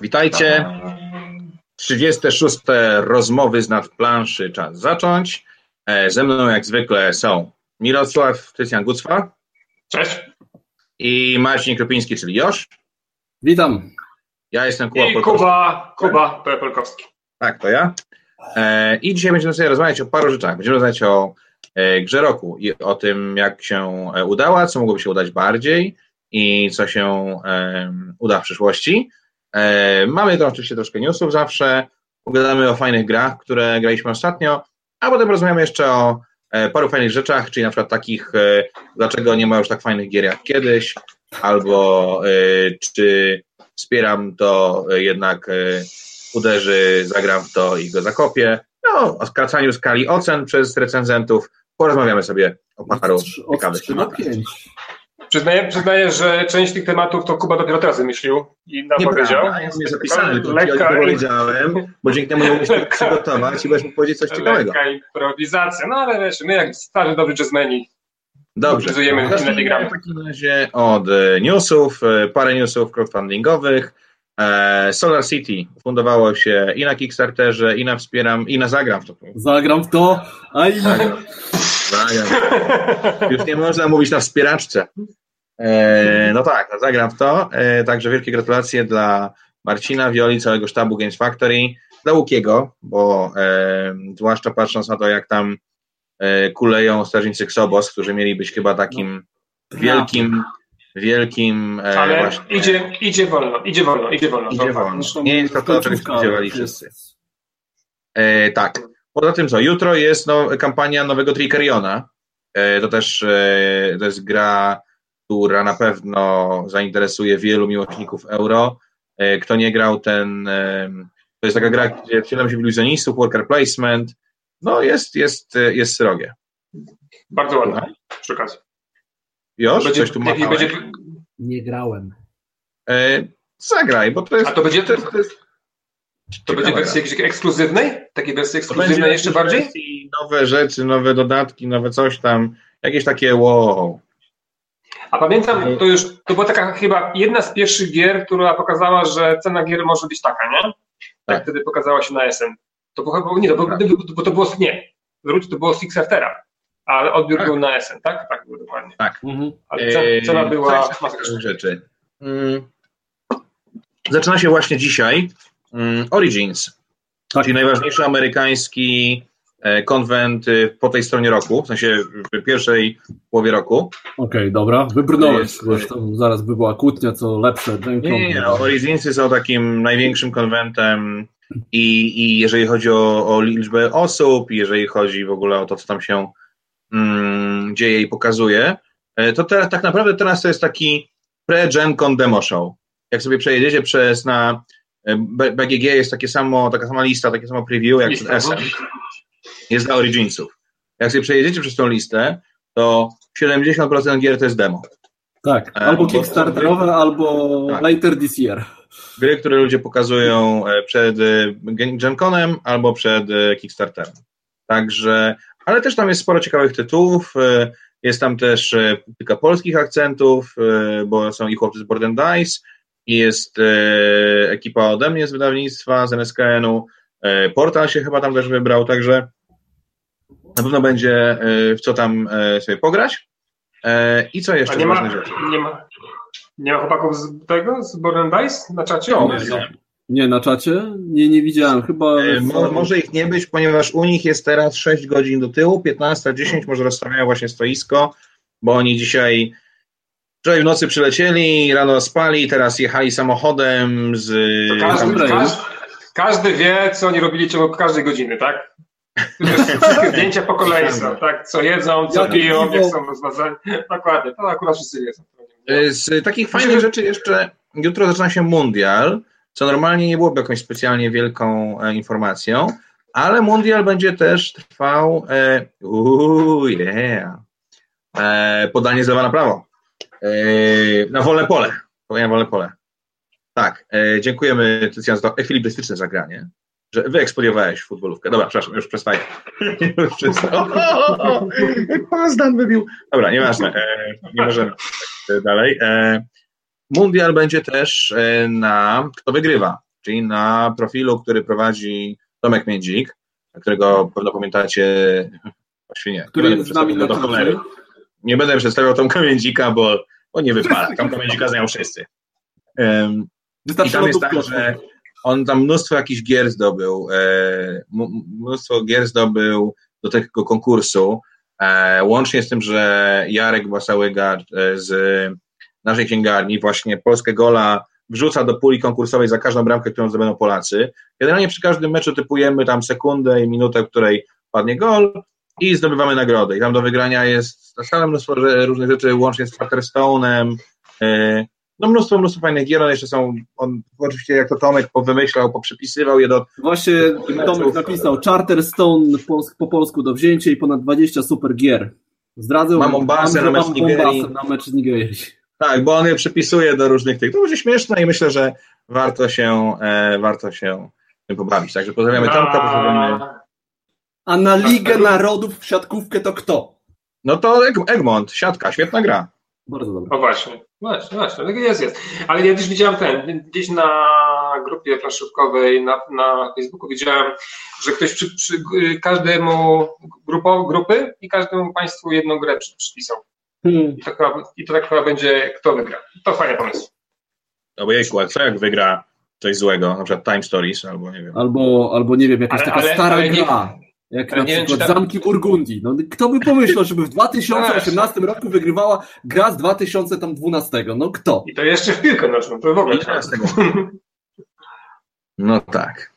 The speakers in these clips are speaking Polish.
Witajcie. 36. rozmowy z nadplanszy. Czas zacząć. E, ze mną jak zwykle są Mirosław Krystian Gucwa. Cześć. I Marcin Kropiński, czyli Josz. Witam. Ja jestem Kuba I Kuba, Kuba Polkowski. Tak, to ja. E, I dzisiaj będziemy sobie rozmawiać o paru rzeczach. Będziemy rozmawiać o e, grze roku i o tym, jak się udała, co mogłoby się udać bardziej i co się uda w przyszłości. E, mamy to oczywiście troszkę newsów zawsze, pogadamy o fajnych grach, które graliśmy ostatnio, a potem rozmawiamy jeszcze o e, paru fajnych rzeczach, czyli na przykład takich, e, dlaczego nie ma już tak fajnych gier jak kiedyś, albo czy wspieram to jednak uderzy, zagram w to i go zakopię. No, o skracaniu skali ocen przez recenzentów porozmawiamy sobie o paru ciekawych tematach. Przyznaję, przyznaję, że część tych tematów to Kuba dopiero teraz wymyślił i nam nie powiedział. Prawda, jest nie zapisane, tylko lekka ja powiedziałem, bo dzięki temu nie mógłbyś przygotować i będziesz powiedzieć coś ciekawego. Lekka improwizacja, no ale wiesz, my jak starzy dobry jazzmeni Dobrze. Zacznijmy w takim razie od e, newsów, e, parę newsów crowdfundingowych. E, Solar City fundowało się i na Kickstarterze, i na Wspieram, i na Zagram w to. Zagram w to, a i... Zagram. Zagram. Już nie można mówić na wspieraczce. E, no tak, no zagram w to. E, także wielkie gratulacje dla Marcina, Wioli, całego sztabu Games Factory, dla Łukiego, bo e, zwłaszcza patrząc na to, jak tam e, kuleją strażnicy Xobos, którzy mieli być chyba takim wielkim, wielkim e, Ale właśnie... idzie, idzie wolno, idzie wolno, idzie wolno. Idzie wolno. Nie jest to to, czego spodziewali wszyscy. E, tak. Poza tym co, jutro jest no, kampania nowego Trickeriona. E, to też e, to jest gra która na pewno zainteresuje wielu miłośników euro. E, kto nie grał, ten. E, to jest taka gra, gdzie wcielam się w iluzjonistów, worker placement. No, jest, jest, jest srogie. Bardzo ładne, przy okazji. Już? Będzie, Coś tu ma. Będzie... Nie grałem. E, zagraj, bo to jest. A to będzie. To, jest, to, jest to będzie wersja jakiejś ekskluzywnej? Takiej wersji ekskluzywnej jeszcze bardziej? Nowe rzeczy, nowe dodatki, nowe coś tam. Jakieś takie wow. A pamiętam, to już to była taka chyba jedna z pierwszych gier, która pokazała, że cena gier może być taka, nie? Tak, tak wtedy pokazała się na SN. To było, nie, to było, bo to było, nie, to było z Kickstartera, ale odbiór tak. był na SN, tak? Tak było dokładnie. Tak. Mhm. Ale cena była rzeczy. Mm. Zaczyna się właśnie dzisiaj mm, Origins, tak. czyli najważniejszy amerykański konwent y, po tej stronie roku, w sensie w pierwszej połowie roku. Okej, okay, dobra. Wybrnąłeś, zresztą zaraz by była kłótnia, co lepsze. Nie, nie, nie. Originsy są takim największym konwentem i, i jeżeli chodzi o, o liczbę osób, jeżeli chodzi w ogóle o to, co tam się mm, dzieje i pokazuje, e, to te, tak naprawdę teraz to jest taki pre-Gen Con demo show. Jak sobie przejedziecie przez na e, BGG jest takie samo, taka sama lista, takie samo preview jak przed SM jest dla Originsów. Jak sobie przejedziecie przez tą listę, to 70% gier to jest demo. Tak, e, albo Kickstarterowe, albo tak. later this year. Gry, które ludzie pokazują e, przed e, GenConem albo przed Kickstarterem. Także, ale też tam jest sporo ciekawych tytułów. Jest tam też kilka polskich akcentów, bo są i chłopcy z Board and Dice, i jest ekipa ode mnie z wydawnictwa, z NSKN-u. Portal się chyba tam też wybrał, także na pewno będzie e, w co tam e, sobie pograć. E, I co jeszcze? A nie ma, nie ma, nie ma chłopaków z tego, z Born Dice na czacie? No, nie, nie, na czacie? Nie, nie widziałem. Chyba. Mo, może ich nie być, ponieważ u nich jest teraz 6 godzin do tyłu, 15-10, może rozstawiają właśnie stoisko, bo oni dzisiaj wczoraj w nocy przylecieli, rano spali, teraz jechali samochodem z. każdy, każdy, każdy wie, co oni robili ciągu każdej godziny, tak? Zdjęcia po kolei są, tak? Co jedzą, co piją, jak są rozmazani. Dokładnie, to akurat wszyscy wiedzą. Z takich fajnych rzeczy jeszcze jutro zaczyna się mundial, co normalnie nie byłoby jakąś specjalnie wielką e, informacją, ale mundial będzie też trwał e, uu, yeah, e, podanie z lewa na prawo. E, na wolne pole. Powiem wolne pole. Tak, e, dziękujemy Tycjan za to ekwilibrystyczne zagranie że wyeksponiowałeś futbolówkę. Dobra, przepraszam, już przestaję. już przestaję. Wybił. Dobra, nieważne. E, nie możemy dalej. E, mundial będzie też e, na kto wygrywa. czyli na profilu, który prowadzi Tomek Miedzik, którego pewno pamiętacie, właściwie nie, Który nie jest z nami na do cholery. Nie będę przedstawiał Tomka Miedzika, bo, bo nie wypada. Tomka Miedzika znają wszyscy. Um, I tam jest tak, że on tam mnóstwo jakichś gier zdobył, e, mnóstwo gier zdobył do tego konkursu, e, łącznie z tym, że Jarek Basałyga e, z naszej księgarni właśnie Polskę Gola wrzuca do puli konkursowej za każdą bramkę, którą zdobędą Polacy. Generalnie przy każdym meczu typujemy tam sekundę i minutę, w której padnie gol i zdobywamy nagrodę. I tam do wygrania jest całe mnóstwo różnych rzeczy, łącznie z Charterstone'em, no mnóstwo, mnóstwo fajnych gier, one jeszcze są, on oczywiście jak to Tomek wymyślał, poprzypisywał je do... Właśnie Tomek napisał Charterstone po polsku do wzięcia i ponad 20 super gier. Zdradzę, mam Mombasę na mecz Nigerii. na mecz z Nigerii. Tak, bo on je przypisuje do różnych tych. To będzie śmieszne i myślę, że warto się, e, warto się tym pobawić. Także pozdrawiamy Tomka, pozdrawiamy... A na Ligę Narodów w siatkówkę to kto? No to Egmont, siatka, świetna gra. Bardzo dobrze. O właśnie, właśnie, właśnie, tak jest, jest. Ale ja też widziałem ten, gdzieś na grupie planszówkowej na, na Facebooku widziałem, że ktoś przy, przy każdemu grupo, grupy i każdemu państwu jedną grę przy, przypisał. Hmm. I, to chyba, I to tak chyba będzie, kto wygra. To fajny pomysł. No bo jejku, a co jak wygra coś złego, na przykład Time Stories albo nie wiem. Albo, albo nie wiem, jakaś ale, taka ale, stara ale gra. Nie jak na przykład wiem, Zamki Burgundii. No, kto by pomyślał, żeby w 2018 roku wygrywała gra z 2012? No kto? I to jeszcze w piłkę nożną, to w ogóle. No tak.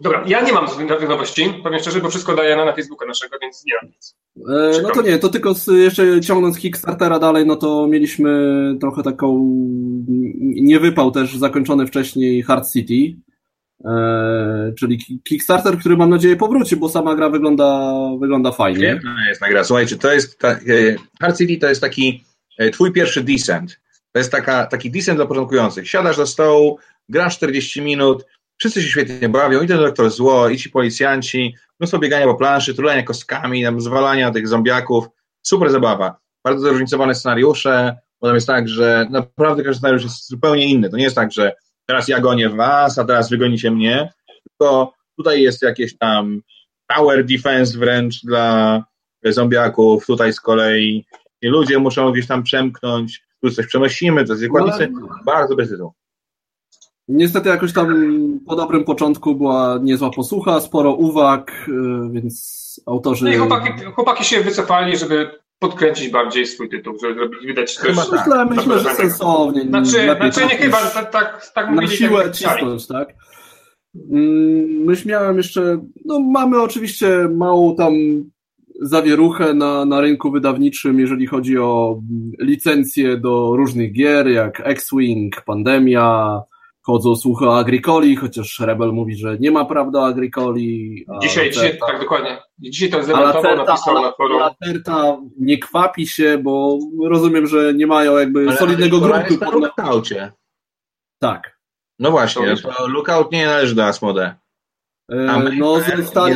Dobra, ja nie mam żadnych nowości, powiem szczerze, bo wszystko daję na, na Facebooka naszego, więc nie mam nic. E, no to nie, to tylko z, jeszcze ciągnąc Kickstartera dalej, no to mieliśmy trochę taką niewypał też zakończony wcześniej Hard City, czyli Kickstarter, który mam nadzieję powróci, bo sama gra wygląda, wygląda fajnie. Świetna jest nagra. Słuchajcie, to jest ta, e, Hard City to jest taki e, twój pierwszy descent. To jest taka, taki descent dla początkujących. Siadasz do stołu, grasz 40 minut, wszyscy się świetnie bawią, i ten doktor zło, i ci policjanci, mnóstwo biegania po planszy, tulania kostkami, tam zwalania tych zombiaków. Super zabawa. Bardzo zróżnicowane scenariusze, bo tam jest tak, że naprawdę każdy scenariusz jest zupełnie inny. To nie jest tak, że teraz ja gonię was, a teraz wygonicie mnie, tylko tutaj jest jakieś tam tower defense wręcz dla zombiaków, tutaj z kolei ludzie muszą gdzieś tam przemknąć, tu coś przenosimy, to jest zakładnicy, no, bardzo bez tytułu. Niestety jakoś tam po dobrym początku była niezła posłucha, sporo uwag, y, więc autorzy... No i chłopaki, chłopaki się wycofali, żeby podkręcić bardziej swój tytuł, żeby zrobić, wydać też... Myślę, myślę że sensownie. Znaczy, znaczy nie chyba, tak, tak, tak Na siłę tak, cisnąć, tak? Mm, myś miałem jeszcze, no mamy oczywiście małą tam zawieruchę na, na rynku wydawniczym, jeżeli chodzi o licencje do różnych gier, jak X-Wing, Pandemia, chodzą słuchy o Agricoli, chociaż Rebel mówi, że nie ma prawda o Agricoli. Dzisiaj, dzisiaj, tak dokładnie. Dzisiaj to zdementował, napisał na forum. Lacerta nie kwapi się, bo rozumiem, że nie mają jakby Ale solidnego gruntu. Jest na lookoutie. Tak. No właśnie, to lookout nie należy do Asmode. E, no,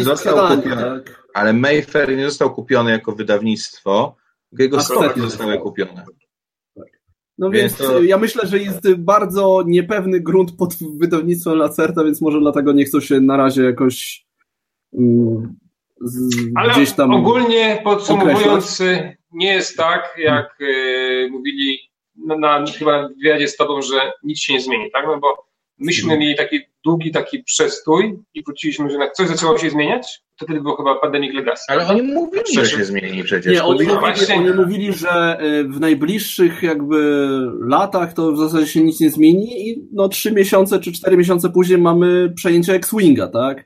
został kupiony, tak. Ale Mayfair nie został kupiony jako wydawnictwo, tylko jego stopy zostały kupione. No więc, więc to... ja myślę, że jest bardzo niepewny grunt pod wydawnictwem Lacerta, więc może dlatego nie chcą się na razie jakoś um, z, Ale gdzieś tam ogólnie podsumowując, określać. nie jest tak, jak y, mówili na, na chyba w wywiadzie z tobą, że nic się nie zmieni, tak? No bo myśmy hmm. mieli taki długi taki przestój i wróciliśmy, że coś zaczęło się zmieniać, to wtedy było chyba Pandemic Legacy. Ale oni mówili, że się zmieni przecież. Nie, oni, mówili, oni mówili, że y, w najbliższych jakby latach to w zasadzie się nic nie zmieni i no trzy miesiące czy cztery miesiące później mamy przejęcie X-Winga, tak?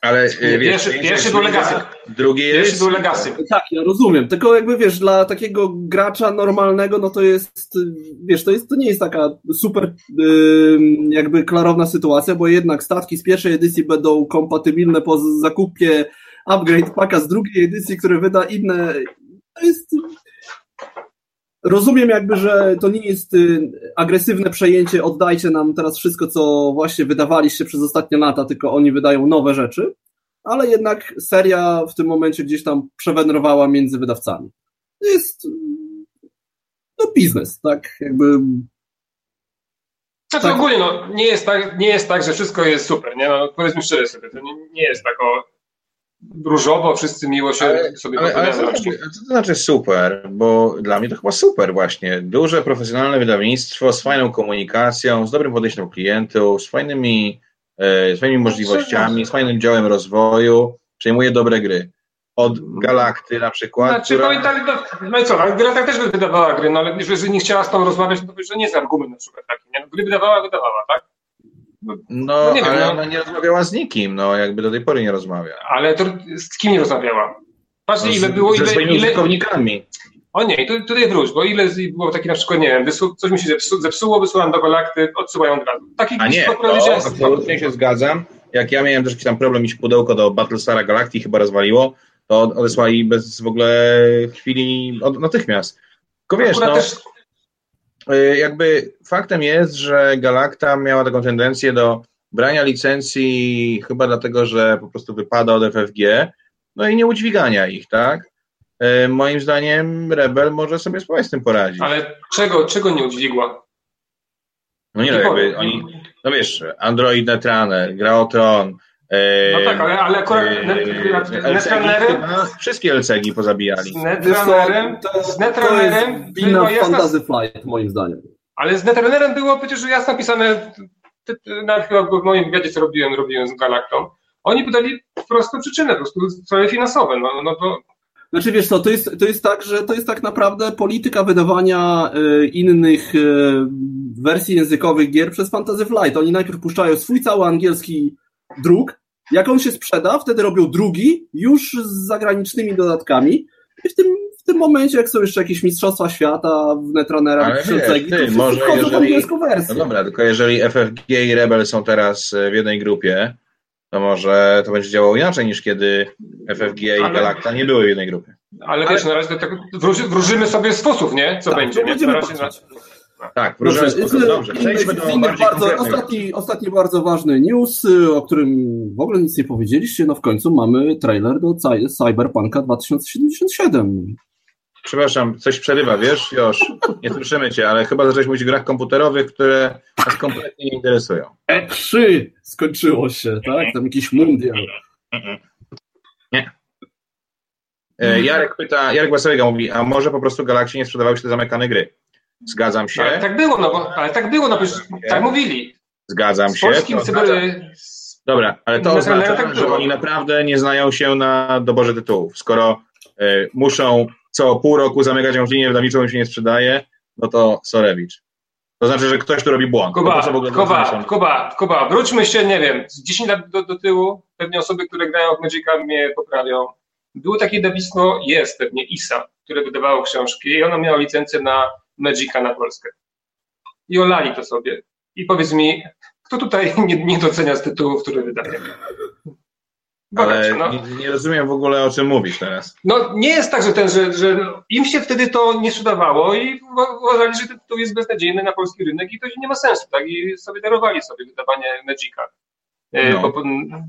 Ale wiesz, pierwszy, pierwszy był Legacy. Drugi jest... Pierwszy był Legacy. Tak, ja rozumiem. Tylko jakby wiesz, dla takiego gracza normalnego, no to jest, wiesz, to, jest, to nie jest taka super yy, jakby klarowna sytuacja, bo jednak statki z pierwszej edycji będą kompatybilne po zakupie upgrade paka z drugiej edycji, który wyda inne. To jest Rozumiem jakby, że to nie jest y, agresywne przejęcie, oddajcie nam teraz wszystko, co właśnie wydawaliście przez ostatnie lata, tylko oni wydają nowe rzeczy, ale jednak seria w tym momencie gdzieś tam przewędrowała między wydawcami. To jest, no biznes, tak? Jakby Znaczy tak. ogólnie no, nie, jest tak, nie jest tak, że wszystko jest super, nie? No, powiedzmy szczerze sobie, to nie, nie jest tak o różowo, wszyscy miło się ale, sobie ale, ale co, co to znaczy super? Bo dla mnie to chyba super właśnie. Duże, profesjonalne wydawnictwo z fajną komunikacją, z dobrym podejściem do klientów, z fajnymi, e, z fajnymi możliwościami, z fajnym działem rozwoju, przejmuje dobre gry od Galakty na przykład. Znaczy, która... no, i tak, no, no i co, Galakta też wydawała gry, no ale jeżeli nie chciała z tą rozmawiać, to że nie jest argument na przykład taki, nie? No, gry wydawała, wydawała, tak? No, no nie ale wiem, no. ona nie rozmawiała z nikim, no jakby do tej pory nie rozmawia. Ale to z kim nie rozmawiała? Patrz, no, ile było, ile... Ze swoimi ile... użytkownikami. O nie, tu, tutaj wróć, bo ile było takich na przykład, nie wiem, wysu, coś mi się zepsuło, zepsuło wysyłam do galakty, odsyłają od razu. Takich A nie, to absolutnie się zgadzam. Jak ja miałem też jakiś tam problem, mi się pudełko do Battlestara Galactii chyba rozwaliło, to odesłali bez w ogóle chwili od, natychmiast. Tylko wiesz, no, też... Y, jakby faktem jest, że Galacta miała taką tendencję do brania licencji chyba dlatego, że po prostu wypada od FFG, no i nie udźwigania ich, tak? Y, moim zdaniem Rebel może sobie z tym poradzić. Ale czego, czego nie udźwigła? No nie, no jakby oni, no wiesz, Android Netrunner, Gra o Tron, no tak, ale, ale akurat Netrunnerem... Wszystkie LCG pozabijali. Z Netrunnerem... Z Netrunnerem... Wina Fantasy Flight, moim zdaniem. Ale z Netrunnerem było przecież jasno napisane, nawet chyba w moim wywiadzie, co robiłem, robiłem z Galaktą, oni podali po prostu przyczynę, po prostu sprawy finansowe, no, no to... Znaczy wiesz co, to jest, to jest tak, że to jest tak naprawdę polityka wydawania y, innych y, wersji językowych gier przez Fantasy Flight. Oni najpierw puszczają swój cały angielski druk. Jak on się sprzeda, wtedy robią drugi, już z zagranicznymi dodatkami. I w tym, w tym momencie, jak są jeszcze jakieś Mistrzostwa Świata w Netrunnera, czy cegi, to może jeżeli, wersję. No dobra, tylko jeżeli FFG i Rebel są teraz w jednej grupie, to może to będzie działało inaczej niż kiedy FFG i ale, Galacta nie były w jednej grupie. Ale wiesz, na razie tak wróżymy sobie z fosów, nie? Co tak, będzie, nie? Będziemy na tak, dobrze, dobrze. Przejdźmy do bardzo, ostatni, ostatni bardzo ważny news, y, o którym w ogóle nic nie powiedzieliście. No w końcu mamy trailer do Cyberpunka 2077. Przepraszam, coś przerywa, wiesz, Już, nie słyszymy cię, ale chyba zacząłeś mówić o grach komputerowych, które nas kompletnie nie interesują. E3 skończyło się, tak? Tam jakiś mundial. Nie. E, Jarek pyta, Jarek Wesołego mówi, a może po prostu Galaxy nie sprzedawały się te zamykane gry? Zgadzam się. Ale tak było, no bo, ale tak było, no bo tak mówili. Zgadzam się. Polskim cyber... Dobra, ale to oznacza, tak że oni naprawdę nie znają się na doborze tytułów. Skoro y, muszą co pół roku zamykać jakąś linię wydawniczą i się nie sprzedaje, no to Sorewicz. To znaczy, że ktoś tu robi błąd. Kuba, Kuba, Kuba, Kuba, wróćmy się, nie wiem, z 10 lat do, do tyłu, pewnie osoby, które grają w Magica mnie poprawią. Było takie wydawnictwo, jest pewnie ISA, które wydawało książki i ono miało licencję na Magica na Polskę. I olali to sobie. I powiedz mi, kto tutaj nie, nie docenia z tytułów, które wydaje? No. nie, nie, rozumiem w ogóle, o czym mówisz teraz. No nie jest tak, że, ten, że, że im się wtedy to nie sprzedawało i uważali, że ten tytuł jest beznadziejny na polski rynek i to nie ma sensu, tak? I sobie darowali sobie wydawanie Magica. E, no. Bo,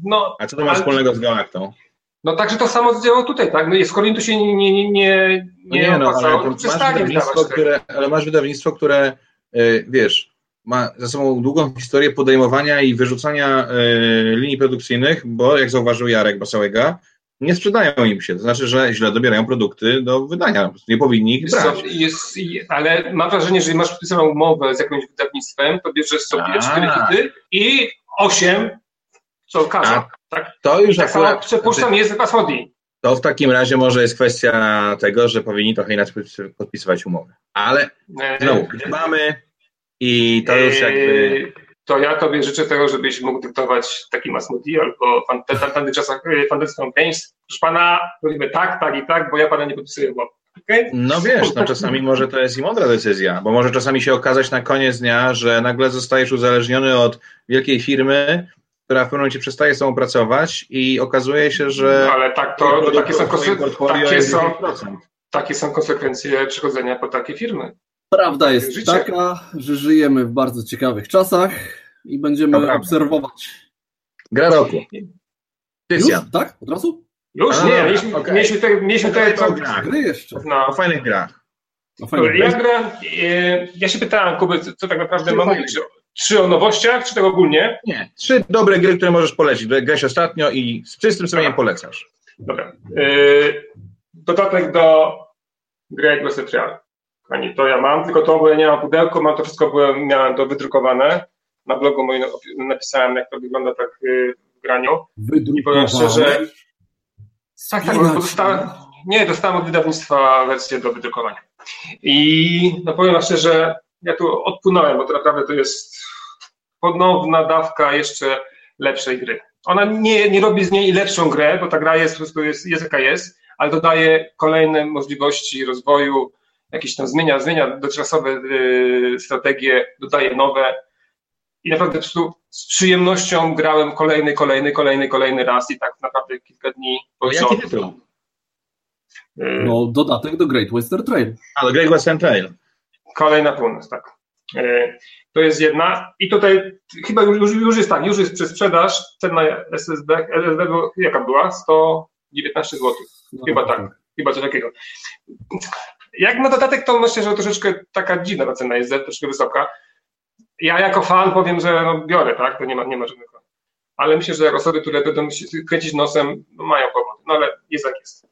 no, A co to ma ale... wspólnego z Galaktą? No także to samo działo tutaj, tak? No, skoro to się nie, nie, nie, nie, nie no, ale masz wydawnictwo, które, ale masz wydawnictwo, które, yy, wiesz, ma za sobą długą historię podejmowania i wyrzucania yy, linii produkcyjnych, bo jak zauważył Jarek Basałega, nie sprzedają im się. To znaczy, że źle dobierają produkty do wydania. Nie powinni ich brać. Jest, ale mam wrażenie, że jeżeli masz podpisaną umowę z jakimś wydawnictwem, to bierzesz sobie cztery hity i osiem co każe. Tak? To już tak akurat... Przypuszczam, jest Pasmodi. To w takim razie może jest kwestia tego, że powinni trochę inaczej podpisywać umowy. Ale znowu, mamy i to już jakby... To ja tobie życzę tego, żebyś mógł dyktować taki Masmudi albo w tamtych czasach Fantasy Games. Proszę pana, robimy tak, tak i tak, bo ja pana nie podpisuję umowy. Okay? No wiesz, no czasami może to jest i mądra decyzja, bo może czasami się okazać na koniec dnia, że nagle zostajesz uzależniony od wielkiej firmy, która w pewnym momencie przestaje z sobą pracować i okazuje się, że. No, ale tak to, to takie, są takie, są, takie są konsekwencje przychodzenia po takie firmy. Prawda jest Życie. taka, że żyjemy w bardzo ciekawych czasach i będziemy obserwować. Gra roku. Już? Tak? Od razu? Już? A, nie, mieliśmy, okay. mieliśmy, te, mieliśmy te, te, gry jeszcze. No. O fajnych grach. O fajnych ja, gra, e, ja się pytałem Kuby, co, co tak naprawdę mam mówić trzy o nowościach, czy tak ogólnie? Nie, trzy dobre gry, które możesz polecić. Grałeś ostatnio i z czystym sumieniem polecasz. Dobra. Yy, dodatek do gry Ghost Trial. Ani to ja mam, tylko to, bo ja nie mam pudełko, mam to wszystko, bo miałem to wydrukowane. Na blogu moim napisałem, jak to wygląda tak yy, w graniu. I powiem szczerze, tak, tak, dostałem, nie, dostałem od wydawnictwa wersję do wydrukowania. I no powiem szczerze, ja tu odpłynąłem, bo to naprawdę to jest ponowna dawka jeszcze lepszej gry. Ona nie, nie robi z niej lepszą grę, bo ta gra jest po prostu jest, jest jaka jest, ale dodaje kolejne możliwości rozwoju, jakieś tam zmienia, zmienia dotychczasowe y, strategie, dodaje nowe. I naprawdę po prostu z przyjemnością grałem kolejny, kolejny, kolejny, kolejny raz i tak naprawdę kilka dni po Jaki tytuł? No, dodatek do Great Western Trail. A, do Great Western Trail. Kolej na północ, tak. Y, to jest jedna. I tutaj chyba już, już jest tak, już jest przez sprzedaż cena SSD, SSD jaka była? 119 zł. No, chyba tak. tak. Chyba coś takiego. Jak na dodatek, to myślę, że troszeczkę taka dziwna ta cena jest, troszkę wysoka. Ja jako fan powiem, że no biorę, tak? To nie ma, nie ma żadnego. Ale myślę, że jak osoby, które będą się kręcić nosem, no mają powód. No ale jest jak jest.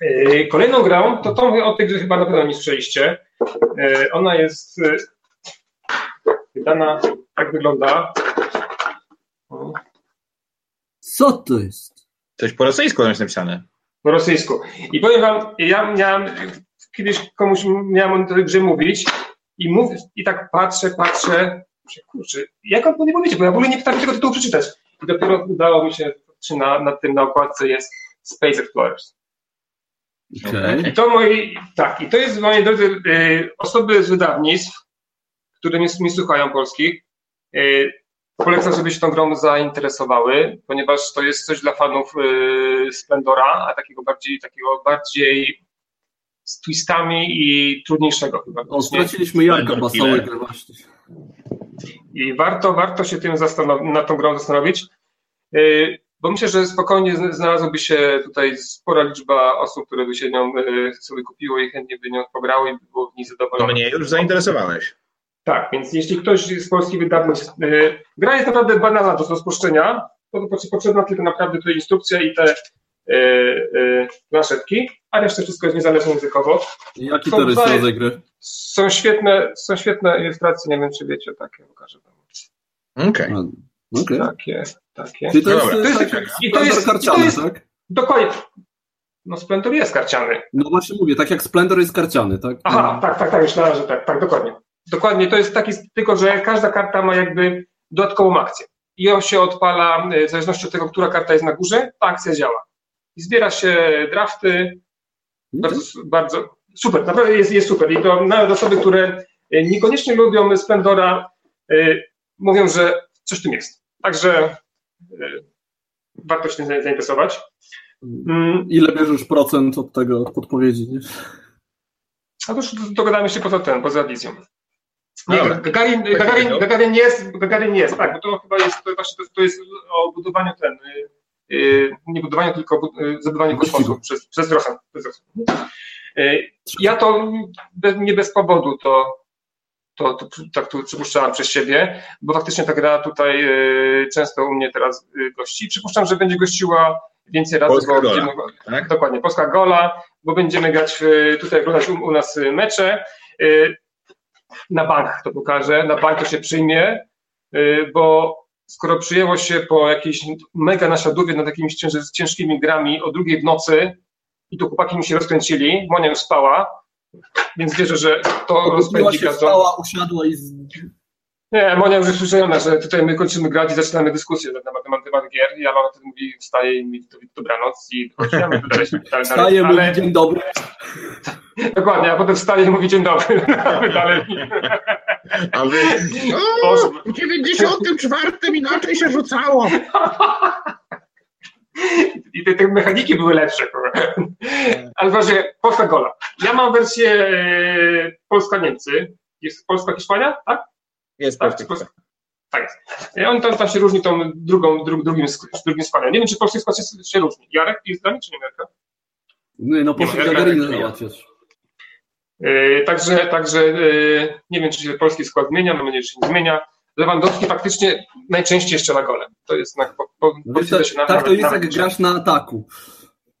Yy, kolejną grą, to tą o tej grze chyba na pewno nie słyszeliście. Yy, ona jest wydana, tak wygląda. Co to jest? Coś po rosyjsku jest napisane. Po rosyjsku. I powiem wam, ja miałem, kiedyś komuś miałem o tej grze mówić i, mów, i tak patrzę, patrzę, kurczę, jak on nie powiedzieć, bo ja w ogóle nie potrafię tego tytułu przeczytać. I dopiero udało mi się, czy na, na tym na okładce jest Space Explorers. Okay. I to moi, tak, i to jest, moi drodzy, y, osoby z wydawnictw, które mnie, mnie słuchają polskich, y, polecam, żeby się tą grą zainteresowały, ponieważ to jest coś dla fanów y, Splendora, a takiego bardziej, takiego bardziej z twistami i trudniejszego chyba. O, straciliśmy Jarka Basałek właśnie. I warto, warto się tym nad tą grą zastanowić. Bo myślę, że spokojnie znalazłoby się tutaj spora liczba osób, które by się nią e, sobie kupiło i chętnie by nią pograły i by było w niej zadowolone. To mnie już zainteresowałeś. Tak, więc jeśli ktoś z polskich wydawnictw, yy, gra jest naprawdę banalna do rozpuszczenia, to potrzebna tylko naprawdę tutaj instrukcja i te yy, yy, a reszta wszystko jest niezależne językowo. Jaki to jest rodzaj gry? Są świetne, są świetne ilustracje, nie wiem czy wiecie, takie pokażę wam. Okej. Okay. Okay. Takie, takie. Czyli to jest, to jest, tak, i to jest, karciany, to jest, tak? Dokładnie. No Splendor jest karciany. No właśnie mówię, tak jak Splendor jest karciany, tak? Aha, no. tak, tak, tak, myślałem, że tak, tak, dokładnie. Dokładnie, to jest taki, tylko że każda karta ma jakby dodatkową akcję. I on się odpala, e, w zależności od tego, która karta jest na górze, ta akcja działa. I zbiera się drafty, bardzo, bardzo super, naprawdę jest, jest super. I to nawet osoby, które e, niekoniecznie lubią Splendora, yy, mówią, że coś w tym jest. Także yy, warto się tym zainteresować. Mm. Ile bierzesz procent od tego, od podpowiedzi? Nie? A to już dogadamy się poza tym, poza wizją. Nie, Gagarin, Gagarin, Gagarin nie jest, Gagarin nie jest, tak, bo to chyba jest, to właśnie to, to jest o budowaniu ten, yy, nie budowaniu, tylko yy, zabudowaniu kosmosu przez, przez Rosjan. Yy, ja to nie bez powodu to to, to tak tu przypuszczałem przez siebie, bo faktycznie ta gra tutaj y, często u mnie teraz y, gości. Przypuszczam, że będzie gościła więcej razy. Polska gola, będziemy, tak? Dokładnie, Polska Gola, bo będziemy grać tutaj oglądać u, u nas mecze. Y, na bank to pokażę, na bank to się przyjmie, bo skoro przyjęło się po jakiejś mega naśladowie nad jakimiś ciężkimi grami o drugiej w nocy i tu chłopaki mi się rozkręcili, Monia już spała, więc wierzę, że to rozpędzi każdą... Stała, usiadła i... Nie, Monia już jest przyzwyczajona, że tutaj my kończymy grać i zaczynamy dyskusję na temat, na temat gier i ja wtedy mówi, wstaje i mówi dobranoc i chodźmy dalej. Wstaje mówi dzień dobry. Dokładnie, a potem wstaje i mówi dzień dobry. dalej. A wy... O, w 94 inaczej się rzucało. I te, te, mechaniki były lepsze. Ale właśnie, Polska Gola. Ja mam wersję e, Polska-Niemcy. Jest Polska-Hiszpania, tak? Jest tak, Polska. Tak jest. On tam, tam się różni tą drugą, dru, drugim, drugim składem. Nie wiem, czy polski skład się, się różni. Jarek jest z nami, czy nie Jarka? Nie, no poszedł Gagarinę załatwiać. Yy, także, także yy, nie wiem, czy się polski skład zmienia, mam nadzieję, że się nie zmienia. Lewandowski faktycznie najczęściej strzela golem. To jest na, po, po, Wiesz, tak, na, tak to jest jak grasz na ataku.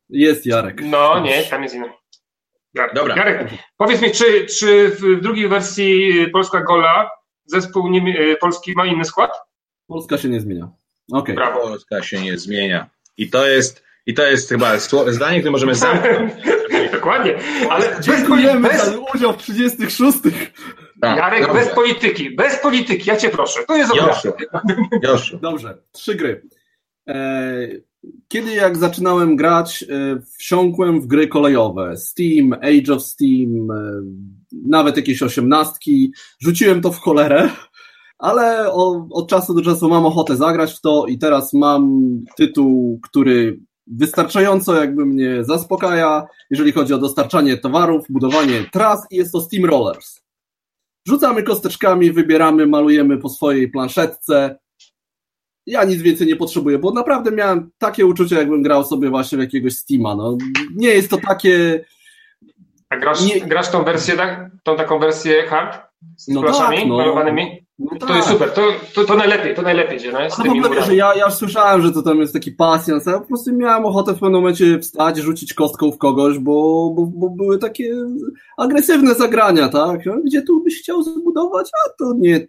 Jest Jarek. No nie, tam jest inny. Jarek. Dobra. Jarek, powiedz mi, czy, czy w drugiej wersji Polska Gola zespół nie, polski ma inny skład? Polska się nie zmienia. Okay. Brawo. Polska się nie zmienia. I to jest, i to jest chyba zdanie, które możemy zamknąć. Dokładnie. Ale Dziękujemy bez... za udział w 36. Tak, Jarek, dobrze. bez polityki, bez polityki, ja cię proszę. To jest Joszu. Joszu. Dobrze, trzy gry. E, kiedy jak zaczynałem grać, e, wsiąkłem w gry kolejowe. Steam, Age of Steam, e, nawet jakieś osiemnastki. Rzuciłem to w cholerę, ale od czasu do czasu mam ochotę zagrać w to i teraz mam tytuł, który wystarczająco jakby mnie zaspokaja, jeżeli chodzi o dostarczanie towarów, budowanie tras i jest to Steam Rollers. Rzucamy kosteczkami, wybieramy, malujemy po swojej planszetce. Ja nic więcej nie potrzebuję, bo naprawdę miałem takie uczucie, jakbym grał sobie właśnie w jakiegoś Steama. No, nie jest to takie... A grasz, nie... grasz tą wersję, tak? tą taką wersję hard? Z no tak, no. malowanymi? No to tak. jest super, to, to, to, najlepiej, to najlepiej idzie. No, z tymi ogóle, że ja, ja już słyszałem, że to tam jest taki pasjans, ja po prostu miałem ochotę w pewnym momencie wstać, rzucić kostką w kogoś, bo, bo, bo były takie agresywne zagrania, tak? Gdzie tu byś chciał zbudować, a to nie...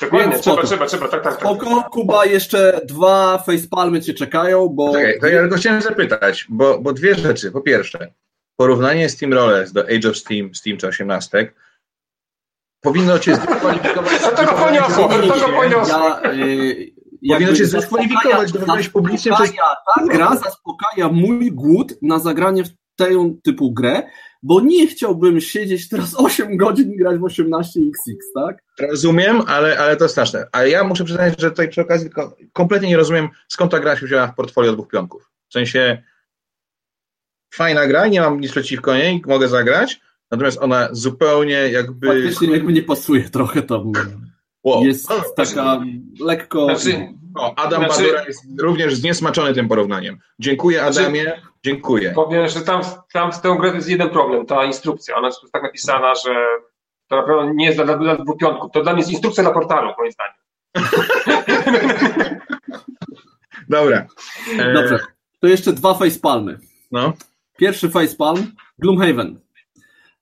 Dokładnie, trzeba, trzeba, trzeba, tak, tak. tak. Kuba, jeszcze dwa facepalmy cię czekają, bo... Czekaj, to ja tylko chciałem zapytać, bo, bo dwie rzeczy. Po pierwsze, porównanie Steam Rollers do Age of Steam, Steam czy 18 powinno cię zdyskwalifikować. To tego poniosło, to tego poniosło. Ja, y, powinno cię zdyskwalifikować, do wejść publicznie przez... Ta gra zaspokaja mój głód na zagranie w tę typu grę, bo nie chciałbym siedzieć teraz 8 godzin i grać w 18XX, tak? Rozumiem, ale, ale to straszne. Ale ja muszę przyznać, że tutaj przy okazji kompletnie nie rozumiem, skąd ta gra się wzięła w portfolio dwóch pionków. W sensie fajna gra, nie mam nic przeciwko niej, mogę zagrać, Natomiast ona zupełnie jakby. Faktycznie jakby nie pasuje trochę tam. Wow. Jest taka lekko. Znaczy, o, Adam znaczy, Badura jest również zniesmaczony tym porównaniem. Dziękuję znaczy, Adamie, znaczy, dziękuję. Powiem, że tam, tam z tą grą jest jeden problem, ta instrukcja. Ona jest tak napisana, że to na pewno nie jest dla, dla dwupiątków. To dla mnie jest instrukcja na portalu, moim zdaniem. Dobra. Dobrze. To jeszcze dwa facepalmy. No. Pierwszy facepalm, Gloomhaven.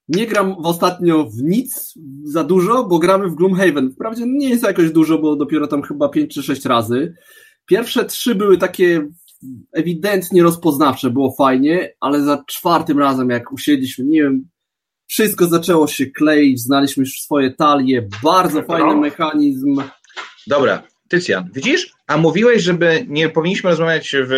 Nie gram w ostatnio w nic za dużo, bo gramy w Gloomhaven. Wprawdzie nie jest jakoś dużo, bo dopiero tam chyba 5 czy 6 razy. Pierwsze trzy były takie ewidentnie rozpoznawcze, było fajnie, ale za czwartym razem, jak usiedliśmy, nie wiem, wszystko zaczęło się kleić, znaliśmy już swoje talie, bardzo fajny mechanizm. Dobra, Tycjan, widzisz? A mówiłeś, żeby nie powinniśmy rozmawiać w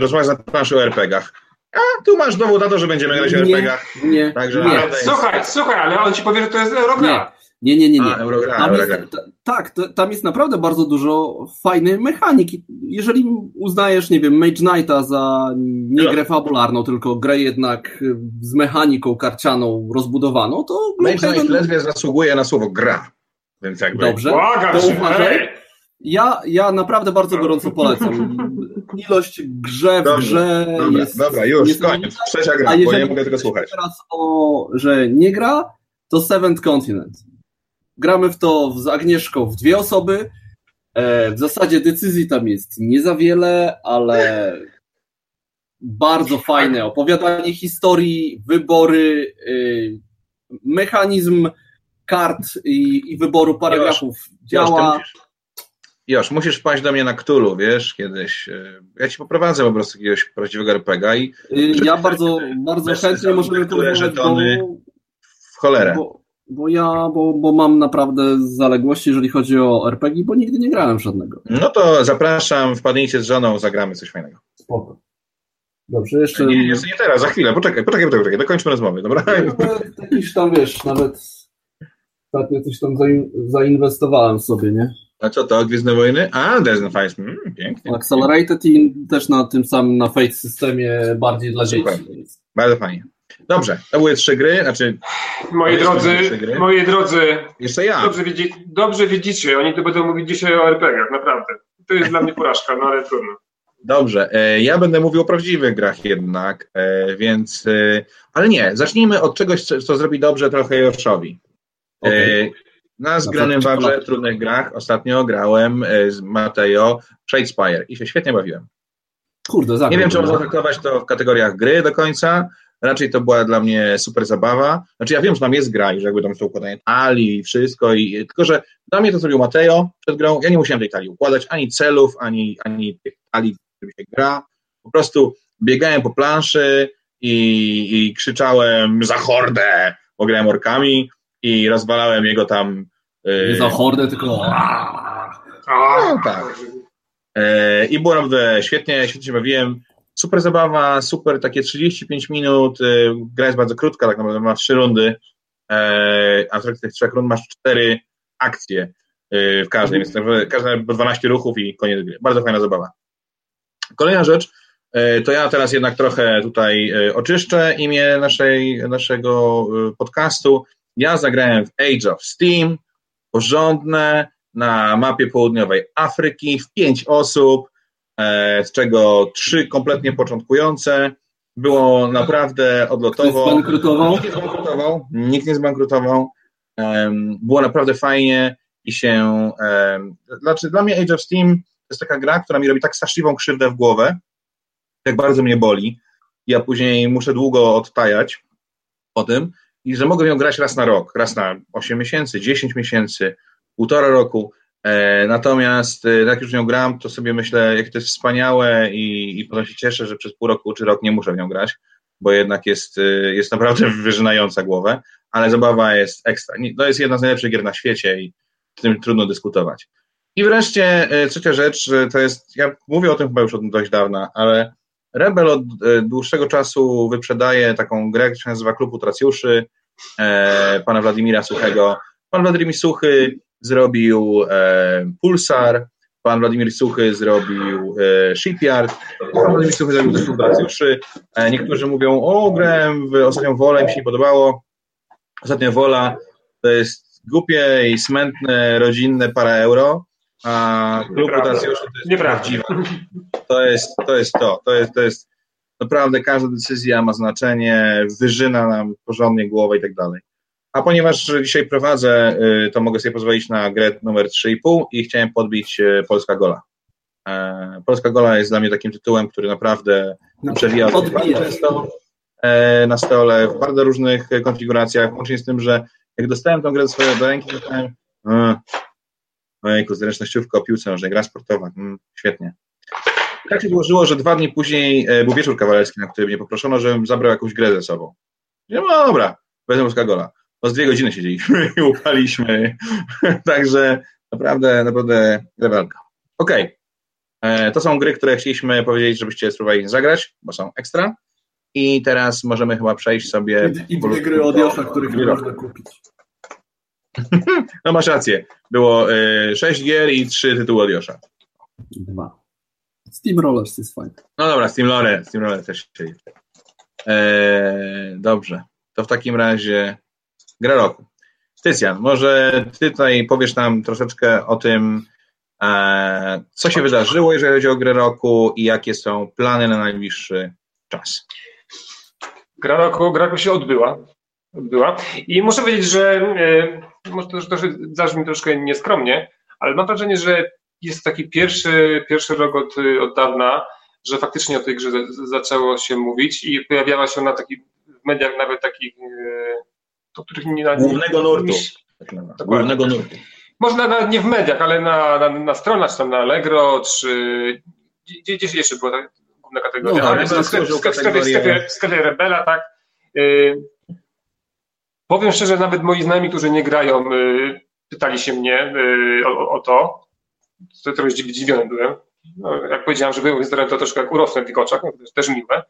rozmawiać na planszy o RPGach. A tu masz dowód na to, że będziemy grać w RPG-ach. Nie, Także nie. Słuchaj, słuchaj, ale on ci powie, że to jest Eurogra. Nie, nie, nie, nie. A, Eurogra, tam Eurogra. Jest, tak, to, tam jest naprawdę bardzo dużo fajnej mechaniki. Jeżeli uznajesz, nie wiem, Mage Knighta za nie no. grę fabularną, tylko grę jednak z mechaniką karcianą rozbudowaną, to... Mage Knight ledwie zasługuje na słowo gra. Więc jakby... Dobrze, to uważaj. Ja, ja naprawdę bardzo gorąco polecam. Ilość grze w Dobrze, grze dobra, jest. Dobra, już, koniec. Trzecia gra, bo nie mogę tego słuchać. teraz o, że nie gra, to Seventh Continent. Gramy w to z Agnieszką w dwie osoby. E, w zasadzie decyzji tam jest nie za wiele, ale bardzo fajne opowiadanie historii, wybory, y, mechanizm kart i, i wyboru paragrafów już, działa. Josz, musisz wpaść do mnie na Ktulu, wiesz, kiedyś. E, ja ci poprowadzę po prostu jakiegoś prawdziwego RPGa i... Y, ja bardzo, bardzo chętnie możemy porozmawiać, bo... W cholerę. Bo, bo ja, bo, bo mam naprawdę zaległości, jeżeli chodzi o RPG, bo nigdy nie grałem żadnego. No to zapraszam, wpadnijcie z żoną, zagramy coś fajnego. Spoko. Dobrze, jeszcze... Nie, jeszcze nie teraz, za chwilę, poczekaj, poczekaj, poczekaj, poczekaj dokończmy rozmowę, dobra? Jakiś tam, wiesz, nawet ostatnio coś tam zainwestowałem sobie, nie? A co to, Gwiezdne Wojny? A, Desert Fires, mm, pięknie. Accelerated i też na tym samym, na Fate systemie bardziej dla dzieci. Bardzo fajnie. Dobrze, to były trzy gry, znaczy... Moi drodzy, moi drodzy... Jeszcze ja. Dobrze, widzi, dobrze widzicie, oni tu będą mówić dzisiaj o RPG-ach, naprawdę. To jest dla mnie porażka, no ale trudno. Dobrze, e, ja będę mówił o prawdziwych grach jednak, e, więc... E, ale nie, zacznijmy od czegoś, co zrobi dobrze trochę Joszowi. Okay. Na zgranym wabrze, trudnych grach ostatnio grałem e, z Mateo Shadespire i się świetnie bawiłem. Kurde, Nie wiem, czy można traktować to w kategoriach gry do końca. Raczej to była dla mnie super zabawa. Znaczy ja wiem, że tam jest gra i że jakby tam są układanie talii i wszystko, i, tylko że dla mnie to zrobił Mateo przed grą. Ja nie musiałem tej talii układać, ani celów, ani, ani tych talii, których się gra. Po prostu biegałem po planszy i, i krzyczałem za hordę, bo grałem orkami i rozwalałem jego tam... Nie za hordę, tylko... No, tak. E, I było naprawdę świetnie, świetnie się bawiłem. Super zabawa, super takie 35 minut. E, gra jest bardzo krótka, tak naprawdę ma trzy rundy, e, a w trakcie tych trzech rund masz cztery akcje w każdej, więc każda 12 ruchów i koniec gry. Bardzo fajna zabawa. Kolejna rzecz, to ja teraz jednak trochę tutaj oczyszczę imię naszej, naszego podcastu. Ja zagrałem w Age of Steam, porządne, na mapie południowej Afryki w pięć osób, e, z czego trzy kompletnie początkujące. Było naprawdę odlotowo. Ktoś zbankrutował? Nikt nie zbankrutował. Nikt nie zbankrutował. Było naprawdę fajnie i się. Znaczy, dla mnie Age of Steam to jest taka gra, która mi robi tak straszliwą krzywdę w głowę, jak bardzo mnie boli. Ja później muszę długo odtajać po tym i że mogę ją grać raz na rok, raz na 8 miesięcy, 10 miesięcy, półtora roku. E, natomiast e, jak już nią gram, to sobie myślę, jak to jest wspaniałe i, i potem się cieszę, że przez pół roku czy rok nie muszę w nią grać, bo jednak jest, e, jest naprawdę wyżynająca głowę, ale zabawa jest ekstra. To jest jedna z najlepszych gier na świecie i z tym trudno dyskutować. I wreszcie trzecia rzecz, to jest, ja mówię o tym chyba już od dość dawna, ale Rebel od dłuższego czasu wyprzedaje taką grę, która się nazywa Klub Utracjuszy, pana Władimira Suchego. Pan Władimir Suchy zrobił e, Pulsar, pan Władimir Suchy zrobił e, Shipyard, pan Władimir Suchy zrobił zespół Bracjuszy. E, niektórzy mówią, o, grałem w Ostatnią Wolę, mi się nie podobało. Ostatnia Wola to jest głupie i smętne, rodzinne para euro, a klub Bracjuszy to jest prawdziwe. To jest, to jest to, to jest, to jest naprawdę każda decyzja ma znaczenie, wyżyna nam porządnie głowę i tak dalej. A ponieważ dzisiaj prowadzę, y, to mogę sobie pozwolić na grę numer 3,5 i chciałem podbić y, Polska Gola. E, Polska Gola jest dla mnie takim tytułem, który naprawdę no, przewija często e, na stole w bardzo różnych konfiguracjach, łącznie z tym, że jak dostałem tą grę do swojej ręki, to myślałem, ojejku, zręcznościówka o piłce nożnej, gra sportowa, mm, świetnie. Tak się złożyło, że dwa dni później e, był wieczór kawalerski, na który mnie poproszono, żebym zabrał jakąś grę ze sobą. No dobra, wezmę Polska Gola no z dwie godziny siedzieliśmy i upaliśmy. Także naprawdę, naprawdę rewelka. Okej. Okay. E, to są gry, które chcieliśmy powiedzieć, żebyście spróbowali zagrać, bo są ekstra. I teraz możemy chyba przejść sobie. I, dwie gry od Josza, których nie można kupić. no masz rację. Było y, sześć gier i trzy tytuły od Josza. Dwa. Steam Rollers jest fajny. No dobra, Steam Roller, Steam Roller też się e, Dobrze. To w takim razie gra roku. Tycjan, może ty tutaj powiesz nam troszeczkę o tym, e, co się wydarzyło, jeżeli chodzi o grę roku i jakie są plany na najbliższy czas. Gra roku, gra roku się odbyła. odbyła. I muszę powiedzieć, że e, może to, to zabrzmi troszkę nieskromnie, ale mam wrażenie, że jest taki pierwszy, pierwszy rok od, od dawna, że faktycznie o tej grze zaczęło się mówić i pojawiała się na takich w mediach nawet takich e, do których nie... Głównego nurtu. Tak Głównego nurtu. Można nawet nie w mediach, ale na, na, na stronach, czy tam na Allegro, czy gdzie, gdzieś jeszcze była ta główna kategoria, no, ale w, sklepie, w, sklepie, Rebela, tak. Yy, powiem szczerze, nawet moi znajomi, którzy nie grają, yy, pytali się mnie yy, o, o, to. To trochę zdziwiony byłem. No, jak powiedziałem, że byłem to troszkę jak urosłem w ich oczach, no, jest też miłe.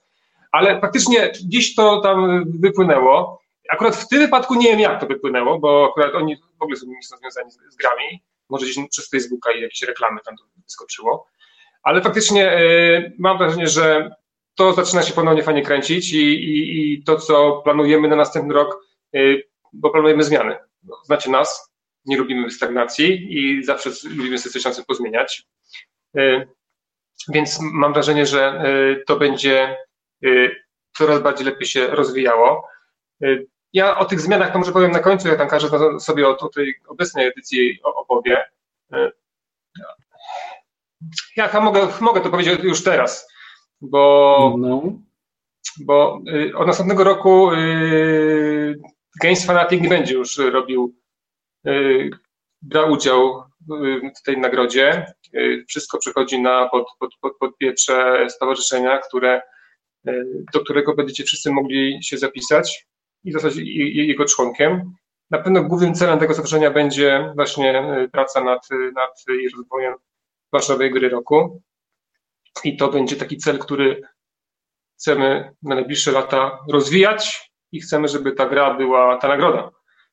Ale faktycznie gdzieś to tam wypłynęło. Akurat w tym wypadku nie wiem, jak to wypłynęło, bo akurat oni w ogóle nie są związani z, z grami. Może gdzieś przez Facebooka i jakieś reklamy tam to wyskoczyło. Ale faktycznie y, mam wrażenie, że to zaczyna się ponownie fajnie kręcić i, i, i to, co planujemy na następny rok, y, bo planujemy zmiany. Znacie nas, nie lubimy stagnacji i zawsze lubimy sobie coś na pozmieniać. Y, więc mam wrażenie, że to będzie coraz bardziej lepiej się rozwijało. ja o tych zmianach to może powiem na końcu, ja tam każę sobie o, o tej obecnej edycji opowie. Ja mogę, mogę to powiedzieć już teraz, bo, no. bo y, od następnego roku y, Games Fanatic nie będzie już robił, y, brał udział w tej nagrodzie. Wszystko przechodzi na pod, pod, pod, pod stowarzyszenia, które, do którego będziecie wszyscy mogli się zapisać i zostać jego członkiem. Na pewno głównym celem tego stowarzyszenia będzie właśnie praca nad, nad rozwojem Warszawej Gry Roku. I to będzie taki cel, który chcemy na najbliższe lata rozwijać i chcemy, żeby ta gra była, ta nagroda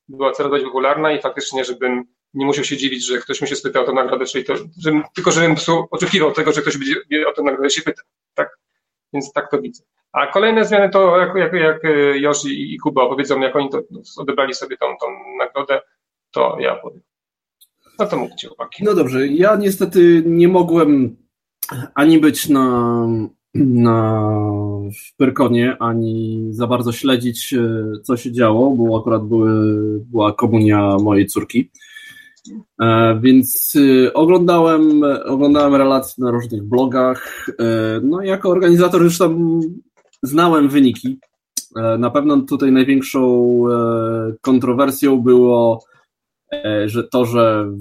była coraz bardziej popularna i faktycznie, żebym nie musiał się dziwić, że ktoś mi się spytał o tę nagrodę, czyli to, żebym, tylko żebym oczekiwał tego, że ktoś będzie o tę nagrodę się pyta. Tak? Więc tak to widzę. A kolejne zmiany to, jak, jak, jak Josi i Kuba opowiedzą, jak oni to odebrali sobie tą, tą nagrodę, to ja powiem. No to mówcie, chłopaki. No dobrze, ja niestety nie mogłem ani być na, na w Pyrkonie, ani za bardzo śledzić, e, co się działo, bo akurat były, była komunia mojej córki. E, więc e, oglądałem, oglądałem relacje na różnych blogach. No, jako organizator już tam znałem wyniki. Na pewno tutaj największą kontrowersją było że to, że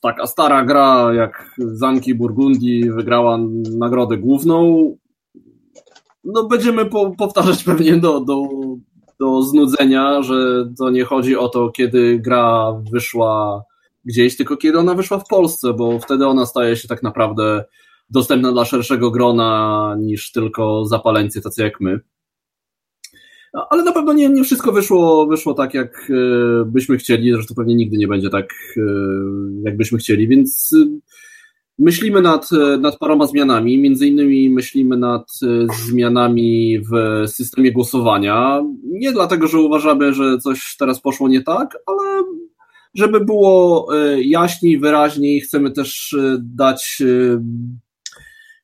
taka stara gra jak Zamki Burgundii wygrała nagrodę główną, no będziemy po, powtarzać pewnie do, do, do znudzenia, że to nie chodzi o to, kiedy gra wyszła gdzieś, tylko kiedy ona wyszła w Polsce, bo wtedy ona staje się tak naprawdę dostępna dla szerszego grona niż tylko zapaleńcy tacy jak my. Ale na pewno nie, nie wszystko wyszło, wyszło tak, jak e, byśmy chcieli. Zresztą pewnie nigdy nie będzie tak, e, jak byśmy chcieli, więc myślimy nad, nad paroma zmianami. Między innymi myślimy nad zmianami w systemie głosowania. Nie dlatego, że uważamy, że coś teraz poszło nie tak, ale żeby było jaśniej, wyraźniej, chcemy też dać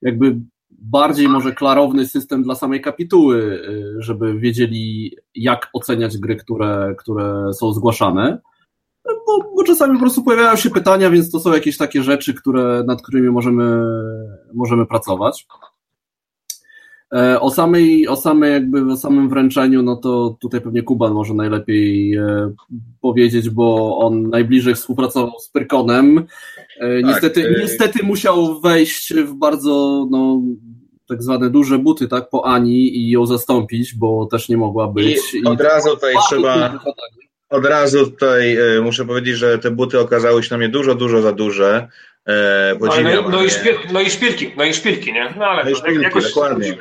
jakby bardziej może klarowny system dla samej kapituły, żeby wiedzieli, jak oceniać gry, które, które są zgłaszane. Bo, bo, czasami po prostu pojawiają się pytania, więc to są jakieś takie rzeczy, które, nad którymi możemy, możemy pracować. E, o samej, o samej jakby o samym wręczeniu, no to tutaj pewnie Kuban może najlepiej e, powiedzieć, bo on najbliżej współpracował z Pyrkonem. E, tak, niestety, niestety musiał wejść w bardzo no, tak zwane duże buty, tak, po Ani i ją zastąpić, bo też nie mogła być. I od I razu tutaj trzeba. Od razu tutaj muszę powiedzieć, że te buty okazały się na mnie dużo, dużo za duże. E, no, no, no, i szpil, no i szpilki, no i szpilki, nie? No ale no i szpilki, jakoś dokładnie.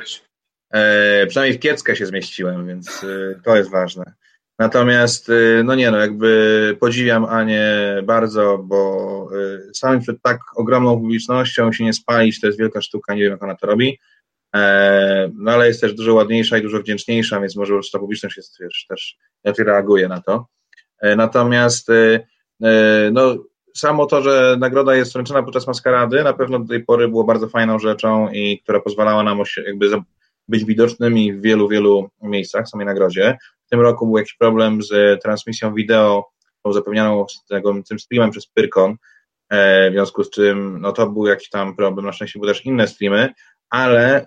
E, przynajmniej w kieckę się zmieściłem, więc e, to jest ważne. Natomiast, e, no nie no, jakby podziwiam Anię bardzo, bo e, samym przed tak ogromną publicznością się nie spalić, to jest wielka sztuka, nie wiem jak ona to robi. E, no ale jest też dużo ładniejsza i dużo wdzięczniejsza, więc może ta publiczność jest wiesz, też lepiej reaguje na to. Natomiast no, samo to, że nagroda jest wręczona podczas maskarady, na pewno do tej pory było bardzo fajną rzeczą i która pozwalała nam jakby być widocznymi w wielu, wielu miejscach w samej nagrodzie. W tym roku był jakiś problem z transmisją wideo, zapewnianą z tego, tym streamem przez Pyrkon, e, w związku z czym no to był jakiś tam problem, na szczęście były też inne streamy, ale e,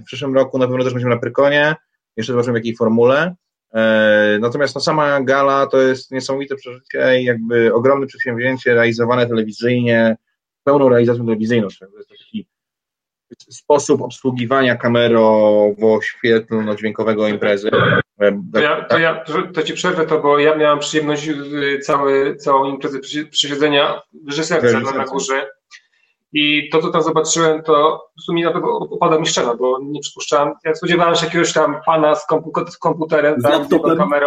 w przyszłym roku na pewno też będziemy na Pyrkonie, jeszcze zobaczymy w jakiej formule, E, natomiast no, sama gala to jest niesamowite przeżycie i jakby ogromne przedsięwzięcie realizowane telewizyjnie, pełną realizacją telewizyjną. To jest taki sposób obsługiwania kamerowo-świetlno-dźwiękowego imprezy. E, to ja, to ja to ci przerwę to, bo ja miałem przyjemność y, cały, całą imprezę przysiedzenia w reżyserce na górze i to, co tam zobaczyłem, to w sumie upada mi szczerze, bo nie przypuszczałem. Ja spodziewałem się jakiegoś tam pana z, kompu z komputerem, tam, z kamerą,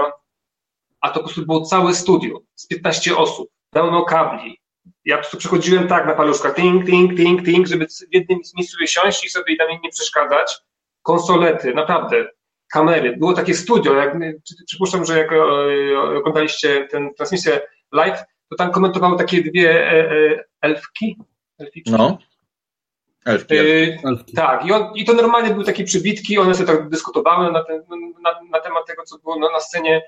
a to po prostu było całe studio z 15 osób, pełno kabli. Ja po prostu przechodziłem tak na paluszkach, ting, ting, ting, ting, żeby w jednym miejscu siąść i sobie tam nie przeszkadzać. Konsolety, naprawdę, kamery. Było takie studio, jak, przypuszczam, że jak e, oglądaliście tę transmisję live, to tam komentowały takie dwie e, e, elfki, no. Elfki, elfki. Elfki. Tak, i, on, i to normalnie były takie przybitki, one sobie tak dyskutowały na, ten, na, na temat tego, co było na, na scenie.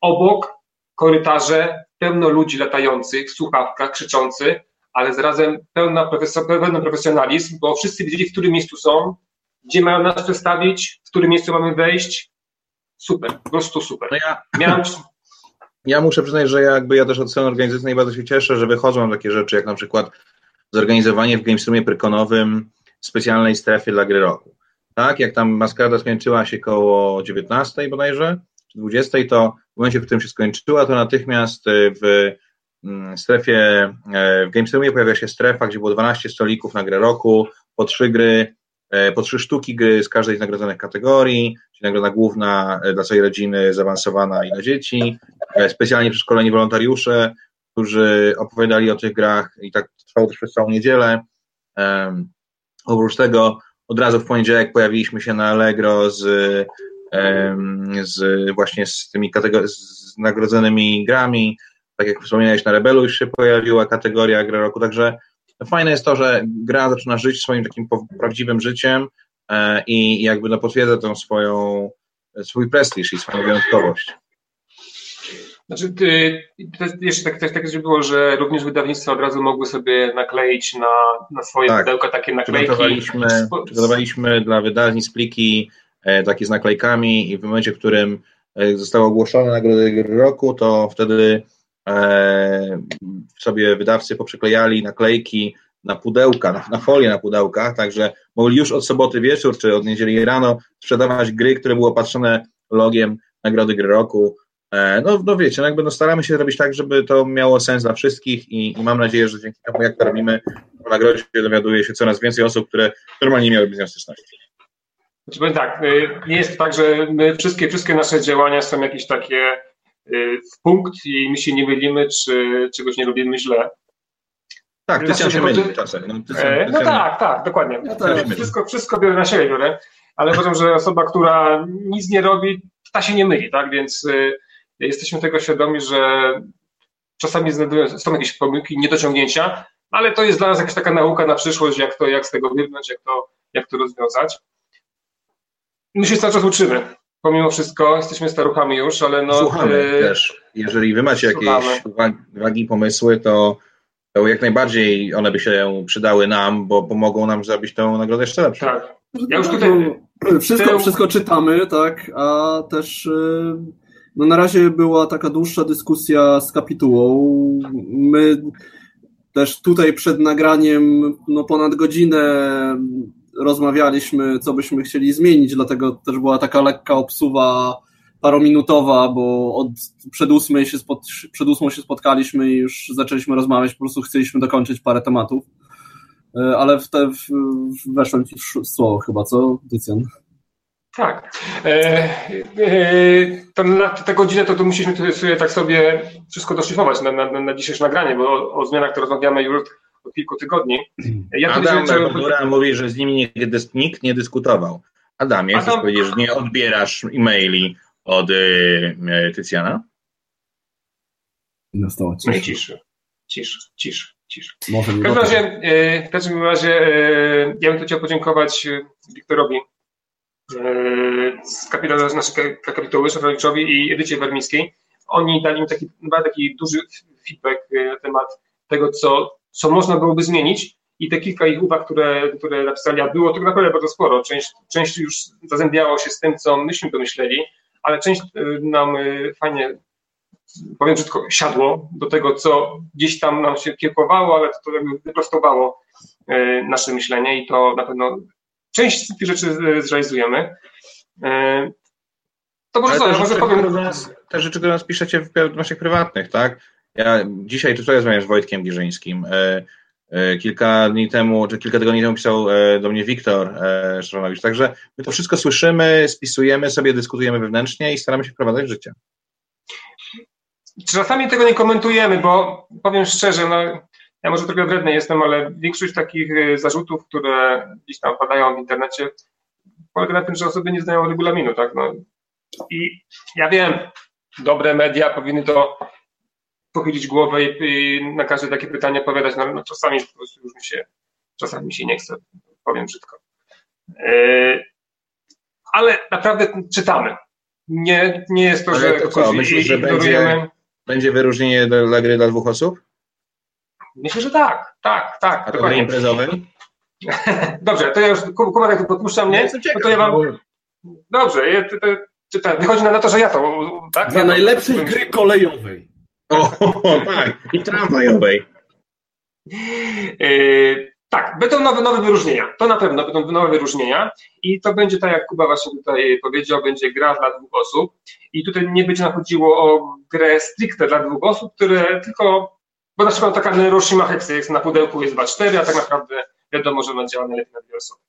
Obok korytarze, pełno ludzi latających, w słuchawkach, krzyczących, ale zarazem pełna pełny profesjonalizm, bo wszyscy wiedzieli, w którym miejscu są, gdzie mają nas przestawić, w którym miejscu mamy wejść. Super, po prostu super. No ja, Miałem... ja muszę przyznać, że jakby ja też od strony organizacyjnej bardzo się cieszę, że wychodzą takie rzeczy, jak na przykład zorganizowanie w GameStrumie Prykonowym specjalnej strefy dla gry roku. Tak, jak tam maskarda skończyła się koło 19 bodajże, czy 20, to w momencie, w którym się skończyła, to natychmiast w Mm, strefie, e, w GameStormie pojawia się strefa, gdzie było 12 stolików na grę roku, po trzy gry, po trzy sztuki gry z każdej z nagrodzonych kategorii, czyli nagroda główna e, dla całej rodziny, zaawansowana i dla dzieci, specjalnie przeszkoleni wolontariusze, którzy opowiadali o tych grach i tak trwało też przez całą niedzielę. Oprócz tego od razu w poniedziałek pojawiliśmy się na Allegro z, z właśnie z tymi z nagrodzonymi grami, tak jak wspomniałeś, na Rebelu już się pojawiła kategoria gra roku, także fajne jest to, że gra zaczyna żyć swoim takim prawdziwym życiem e, i jakby no potwierdza tą swoją, swój prestiż i swoją wyjątkowość. Znaczy, jeszcze tak, tak, tak było, że również wydawnictwa od razu mogły sobie nakleić na, na swoje tak. pudełka takie naklejki. Przygotowaliśmy, przygotowaliśmy dla wydawnictw pliki e, takie z naklejkami i w momencie, w którym e, zostały ogłoszone nagrody roku, to wtedy E, sobie wydawcy poprzyklejali naklejki na pudełka, na, na folię na pudełkach, także mogli już od soboty wieczór czy od niedzieli rano sprzedawać gry, które były opatrzone logiem Nagrody Gry Roku. E, no, no wiecie, no jakby no staramy się zrobić tak, żeby to miało sens dla wszystkich i, i mam nadzieję, że dzięki temu, jak to robimy, w nagrodzie dowiaduje się coraz więcej osób, które normalnie nie miałyby z nią styczności. Znaczy, tak, y, nie jest tak, że my wszystkie, wszystkie nasze działania są jakieś takie w punkt i my się nie mylimy, czy czegoś nie robimy źle. Tak, ty się myli czasem. No, e, no tak, tak, dokładnie. Ja tak, wszystko, wszystko biorę na siebie, biorę, ale uważam, że osoba, która nic nie robi, ta się nie myli, tak, więc y, jesteśmy tego świadomi, że czasami są jakieś pomyłki, niedociągnięcia, ale to jest dla nas jakaś taka nauka na przyszłość, jak, to, jak z tego wybrnąć, jak to, jak to rozwiązać. My się cały czas uczymy pomimo wszystko jesteśmy staruchami już, ale no... Słuchamy yy, też. Jeżeli wy macie słuchamy. jakieś uwagi, pomysły, to, to jak najbardziej one by się przydały nam, bo pomogą nam zrobić tę nagrodę jeszcze lepszą. Tak. Ja już tutaj... Wszystko, wszystko czytamy, tak, a też... Y, no na razie była taka dłuższa dyskusja z kapitułą. My też tutaj przed nagraniem no ponad godzinę rozmawialiśmy, co byśmy chcieli zmienić, dlatego też była taka lekka obsuwa parominutowa, bo od przed, ósmej się przed ósmą się spotkaliśmy i już zaczęliśmy rozmawiać, po prostu chcieliśmy dokończyć parę tematów. E, ale w te, w, weszłem ci w słowo chyba, co, Dycjan? Tak. E, e, to na tę godzinę to, to musieliśmy sobie tak sobie wszystko doszlifować na, na, na dzisiejsze nagranie, bo o, o zmianach to rozmawiamy już od kilku tygodni. Ja Adam Bandura mówi, że z nimi nie, nikt nie dyskutował. Adamie, Adam... chcesz powiedzieć, że nie odbierasz e-maili od y, y, Tycjana? Nastała cisza. No i ciszy, ciszy, ciszy. ciszy. W każdym razie, y, w każdym razie ja bym chciał podziękować Wiktorowi z kapitału, z naszej kapituły, Szafraniczowi i Edycie Wermińskiej. Oni dali mi taki, taki duży feedback na temat tego, co co można byłoby zmienić i te kilka ich uwag, które, które napisali, a było tak naprawdę bardzo sporo. Część, część już zazębiało się z tym, co myśmy pomyśleli, ale część y, nam y, fajnie, powiem brzydko, siadło do tego, co gdzieś tam nam się kiełkowało, ale to, to jakby wyprostowało y, nasze myślenie i to na pewno część z tych rzeczy zrealizujemy. To może, co, może powiem... Nas, te rzeczy, które nas piszecie w naszych prywatnych, tak? Ja dzisiaj tutaj rozmawiam z Wojtkiem Giżyńskim. E, e, kilka dni temu, czy kilka tygodni temu pisał e, do mnie Wiktor Szanowicz. Także my to wszystko słyszymy, spisujemy sobie, dyskutujemy wewnętrznie i staramy się wprowadzać w życie. Czasami tego nie komentujemy, bo powiem szczerze, no, ja może trochę wredny jestem, ale większość takich zarzutów, które gdzieś tam padają w internecie, polega na tym, że osoby nie znają regulaminu, tak? No. I ja wiem, dobre media powinny to pochylić głowę i, i na każde takie pytanie odpowiadać, no, no czasami po prostu już mi się czasami mi się nie chce, powiem brzydko. Yy, ale naprawdę czytamy. Nie, nie jest to, Ale że to co, myślisz, że będzie, będzie wyróżnienie dla gry dla dwóch osób? Myślę, że tak, tak, tak. A to gry imprezowej? Dobrze, to ja już, Kuba tak podpuszcza mnie, no to ja wam... Dobrze, ja, to, to, to, wychodzi na to, że ja to... Tak? Dla najlepszej gry kolejowej. O, tak, i tramwajowej. Yy, tak, będą nowe, nowe wyróżnienia. To na pewno będą nowe wyróżnienia i to będzie, tak jak Kuba właśnie tutaj powiedział, będzie gra dla dwóch osób i tutaj nie będzie nam chodziło o grę stricte dla dwóch osób, które tylko, bo na przykład taka Hiroshima jest na pudełku jest 2-4, a tak naprawdę wiadomo, że ona działa najlepiej na dwie osoby.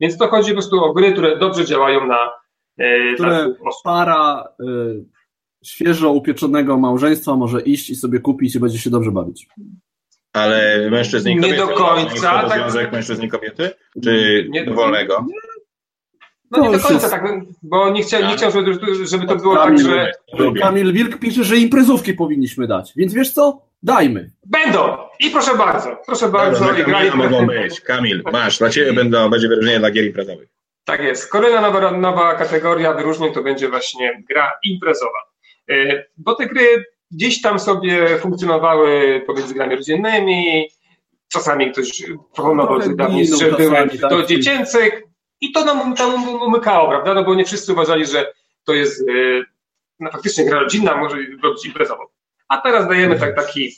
Więc to chodzi po prostu o gry, które dobrze działają na e, które para e, świeżo upieczonego małżeństwa może iść i sobie kupić i będzie się dobrze bawić. Ale mężczyzn i kobiety? Nie do końca. To tak... związek mężczyzn i kobiety? Czy nie, dowolnego? No nie do końca, tak, bo nie chciał, nie chciał żeby, żeby to było Kamil, tak, że... Kamil Wilk pisze, że imprezówki powinniśmy dać, więc wiesz co? Dajmy. Będą! I proszę bardzo, proszę bardzo. Dobra, grali... mogą być. Kamil, masz, dla Ciebie będą, będzie wyróżnienie dla gier imprezowych. Tak jest. Kolejna nowa, nowa kategoria wyróżnień to będzie właśnie gra imprezowa. E, bo te gry gdzieś tam sobie funkcjonowały pomiędzy grami rodzinnymi, czasami ktoś proponował że były tak, do dziecięcych. I to nam tam umykało, prawda, no bo nie wszyscy uważali, że to jest e, no, faktycznie gra rodzinna, może robić imprezową. A teraz dajemy tak, taki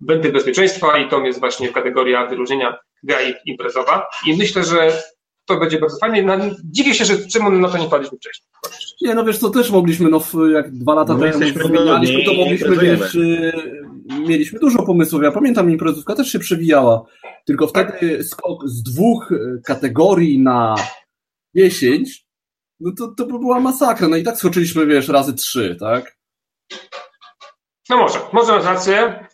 wentyl bezpieczeństwa i to jest właśnie kategoria wyróżnienia gra imprezowa. I myślę, że to będzie bardzo fajnie. No, dziwię się, że czemu na to nie padliśmy wcześniej. Nie, no wiesz, to też mogliśmy, no jak dwa lata no temu zmienialiśmy, to mogliśmy, wiesz, y, mieliśmy dużo pomysłów. Ja pamiętam, imprezówka też się przewijała, tylko wtedy skok z dwóch y, kategorii na dziesięć, no to, to by była masakra. No i tak skoczyliśmy, wiesz, razy trzy, tak? No może, może masz rację.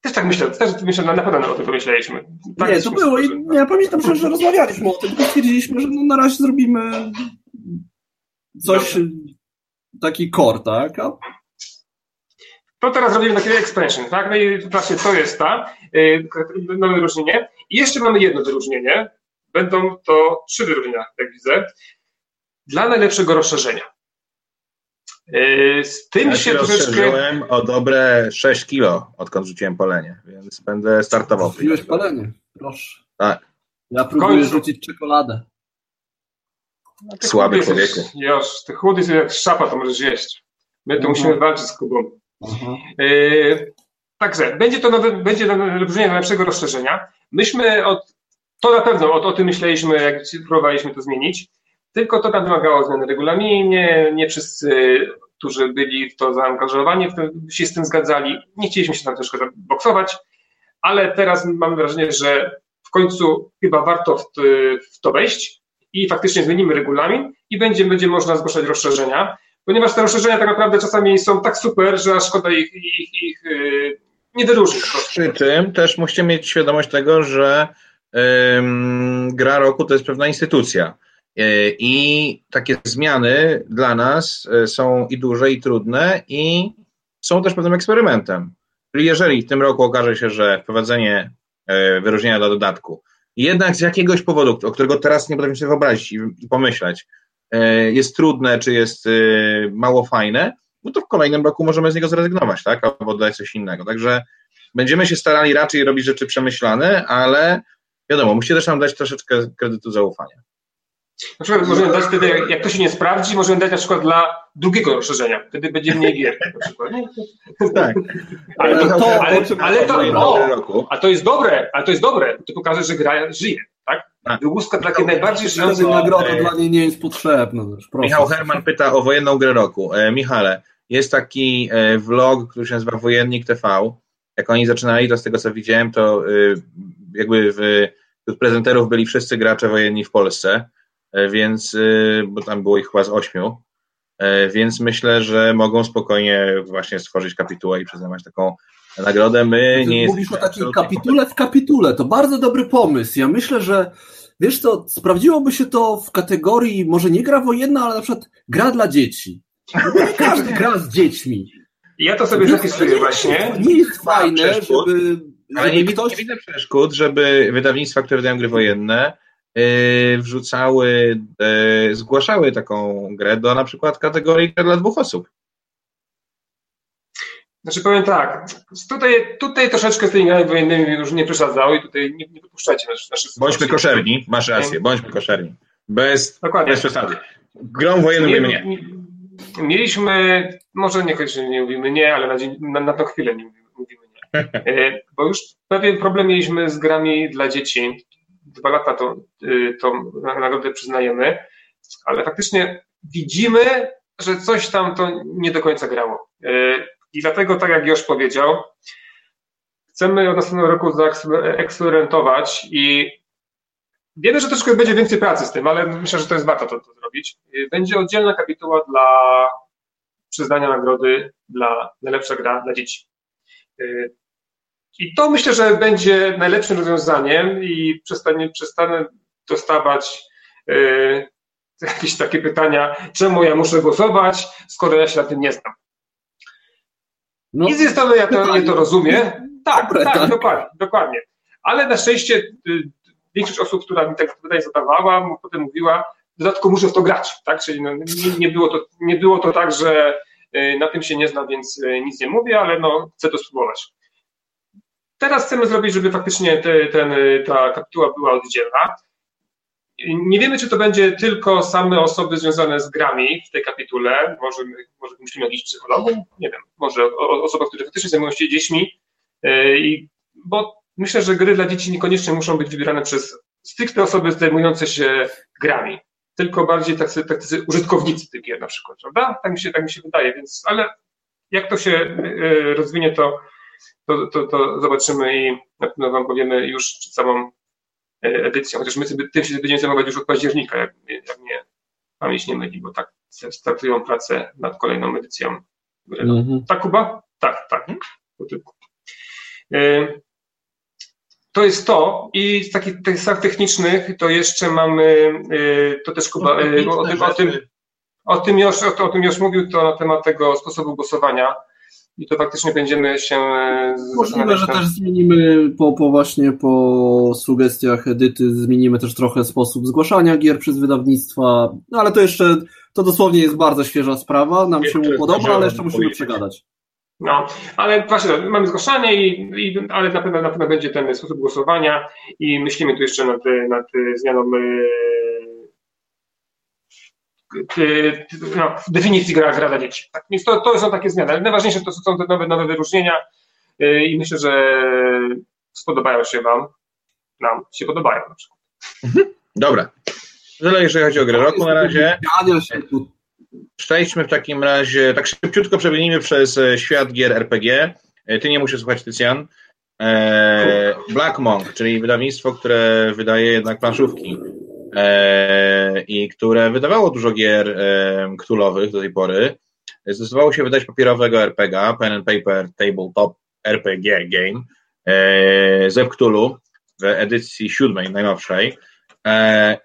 Też tak myślę, też myślę, na pewno o tym pomyśleliśmy. Tak nie, to było i ja pamiętam, że, że rozmawialiśmy o tym, stwierdziliśmy, że no na razie zrobimy coś, Dobrze. taki core, tak? A... To teraz robimy takie expansion, tak? No i właśnie to jest ta, yy, nowe wyróżnienie. I jeszcze mamy jedno wyróżnienie. Będą to trzy wyróżnienia, jak widzę. Dla najlepszego rozszerzenia. Yy, z tym ja się troszeczkę... o dobre 6 kilo, odkąd rzuciłem palenie, więc będę startował. Rzuciłeś palenie, proszę. Tak. Ja próbuję rzucić czekoladę. No, Słaby człowieku. Już, ty chudy jak szapa, to możesz jeść. My tu uh musimy walczyć z Kubą. Yy, także, będzie to nowe, będzie wyróżnienie najlepszego rozszerzenia. Myśmy od, to na pewno o, o tym myśleliśmy, jak próbowaliśmy to zmienić. Tylko to tam wymagało zmiany regulaminie, nie wszyscy, którzy byli w to zaangażowani, się z tym zgadzali. Nie chcieliśmy się tam troszkę boksować, ale teraz mam wrażenie, że w końcu chyba warto w, to wejść i faktycznie zmienimy regulamin i będzie, będzie można zgłaszać rozszerzenia, ponieważ te rozszerzenia tak naprawdę czasami są tak super, że szkoda ich, ich, ich yy, nie wyróżnić. Przy czym też musicie mieć świadomość tego, że yy, gra roku to jest pewna instytucja I takie zmiany dla nas e, są i duże, i trudne, i są też pewnym eksperymentem. Czyli jeżeli w tym roku okaże się, że wprowadzenie e, wyróżnienia dla dodatku jednak z jakiegoś powodu, o którego teraz nie potrafimy sobie wyobrazić i pomyśleć, jest trudne, czy jest mało fajne, no to w kolejnym roku możemy z niego zrezygnować, tak? Albo dodać coś innego. Także będziemy się starali raczej robić rzeczy przemyślane, ale wiadomo, musicie też nam dać troszeczkę kredytu zaufania. Na przykład możemy dać wtedy, jak to się nie sprawdzi, możemy dać na przykład dla drugiego rozszerzenia. Wtedy będzie mniej gier na przykład. Tak. Ale to, ale, ale to, o, a to jest dobre, ale to jest dobre. To pokaże, że gra żyje, tak? tak. Wyłuska dla takiej najbardziej żyjącej nagroda dla niej nie jest potrzebna. Michał Herman pyta o wojenną grę roku. E, Michale, jest taki e, vlog, który się nazywa Wojennik TV. Jak oni zaczynali, to z tego co widziałem, to e, jakby w, wśród prezenterów byli wszyscy gracze wojenni w Polsce więc, e, bo tam było ich chyba z ośmiu, e, więc myślę, że mogą spokojnie właśnie stworzyć kapitułę i przyznawać taką nagrodę. My Ty nie Mówisz o takiej kapitule w kapitule, to bardzo dobry pomysł. Ja myślę, że wiesz to, sprawdziłoby się to w kategorii może nie gra wojenna, ale na przykład gra dla dzieci. No nie każdy gra z dziećmi. Ja to sobie zapisuję właśnie. Nie jest fajne, żeby Ale nie, ktoś... nie widzę przeszkód, żeby wydawnictwa, które wydają gry wojenne, wrzucały, yy, zgłaszały taką grę do na przykład kategorii dla dwóch osób. Znaczy powiem tak, tutaj, tutaj troszeczkę z tymi grami wojennymi już nie przesadzał i tutaj nie, nie wypuszczajcie naszych Bądźmy koszerni, masz rację, bądźmy koszerni. Bez, Dokładnie. bez przesady. Grą wojenną nie, nie. Mieliśmy, może nie, nie mówimy nie, ale na, dzień, na, na tą chwilę nie mówimy nie. E, bo już pewien problem mieliśmy z grami dla dzieci. Dwa lata y, tą nagrodę przyznajemy, ale faktycznie widzimy, że coś tam to nie do końca grało. E, I dlatego, tak jak już powiedział, chcemy od następnego roku zaeksperymentować i Wiemy, że troszkę będzie więcej pracy z tym, ale myślę, że to jest warto to, to zrobić. Będzie oddzielna kapituła dla przyznania nagrody dla najlepsza gra dla dzieci. I to myślę, że będzie najlepszym rozwiązaniem i przestanę, przestanę dostawać yy, jakieś takie pytania, czemu ja muszę głosować, skoro ja się na tym nie znam. No, I z jednej strony ja to, ja to rozumiem. Tak, Dobre, tak, tak, dokładnie, dokładnie. Ale na szczęście y, większość osób, która mi tego pytanie zadawała, potem mówiła, w dodatku muszę w to grać, tak? Czyli no, nie, nie, było to, nie było to tak, że y, na tym się nie znam, więc y, nic nie mówię, ale no, chcę to spróbować. Teraz chcemy zrobić, żeby faktycznie te, ten, y, ta kapituła była oddzielna. Nie wiemy, czy to będzie tylko same osoby związane z grami w tej kapitule. Może, może musimy jakiś psychologów, nie wiem, może osoby, które faktycznie zajmują się dziećmi, i, bo myślę, że gry dla dzieci niekoniecznie muszą być wybierane przez stricte osoby zajmujące się grami, tylko bardziej tacy, tacy użytkownicy tych gier na przykład, prawda? Tak mi się, tak mi się wydaje, więc, ale jak to się e, rozwinie, to, to, to, to zobaczymy i na pewno Wam powiemy już przed samą e, edycją, chociaż my sobie, tym się będziemy zajmować już od października, jak, jak mnie pamięć nie myli, bo tak startują pracę nad kolejną edycją. Mhm. Tak, Kuba? Tak, tak. Hmm? To jest to i z takich testach technicznych to jeszcze mamy, y, to też Kuba, o tym, o tym, o tym, już, o, tym już mówił, to na temat tego sposobu głosowania i to faktycznie będziemy się e, Możliwe, że też zmienimy po, po właśnie po sugestiach Edyty, zmienimy też trochę sposób zgłaszania gier przez wydawnictwa, no ale to jeszcze, to dosłownie jest bardzo świeża sprawa, nam się podoba, ale jeszcze musimy przegadać. No, ale właśnie mamy zgłaszanie, i, i, ale na pewno, na pewno będzie ten sposób głosowania i myślimy tu jeszcze nad, nad zmianą no, definicji gra, gra dla dzieci. Tak, więc to, to są takie zmiany, ale najważniejsze to są te nowe, nowe wyróżnienia yy, i myślę, że spodobają się Wam. Nam się podobają na przykład. Mhm. Dobra. Tyle jeżeli chodzi o grę roku na razie. Przejdźmy w takim razie, tak szybciutko przebiegnijmy przez e, świat gier RPG. E, ty nie musisz słuchać, Tycjan. E, Black Monk, czyli wydawnictwo, które wydaje jednak planszówki i które wydawało dużo gier ktulowych do tej pory, zdecydowało się wydać papierowego RPG, Pen and Paper Tabletop RPG Game ze Cthulhu w edycji siódmej, najnowszej.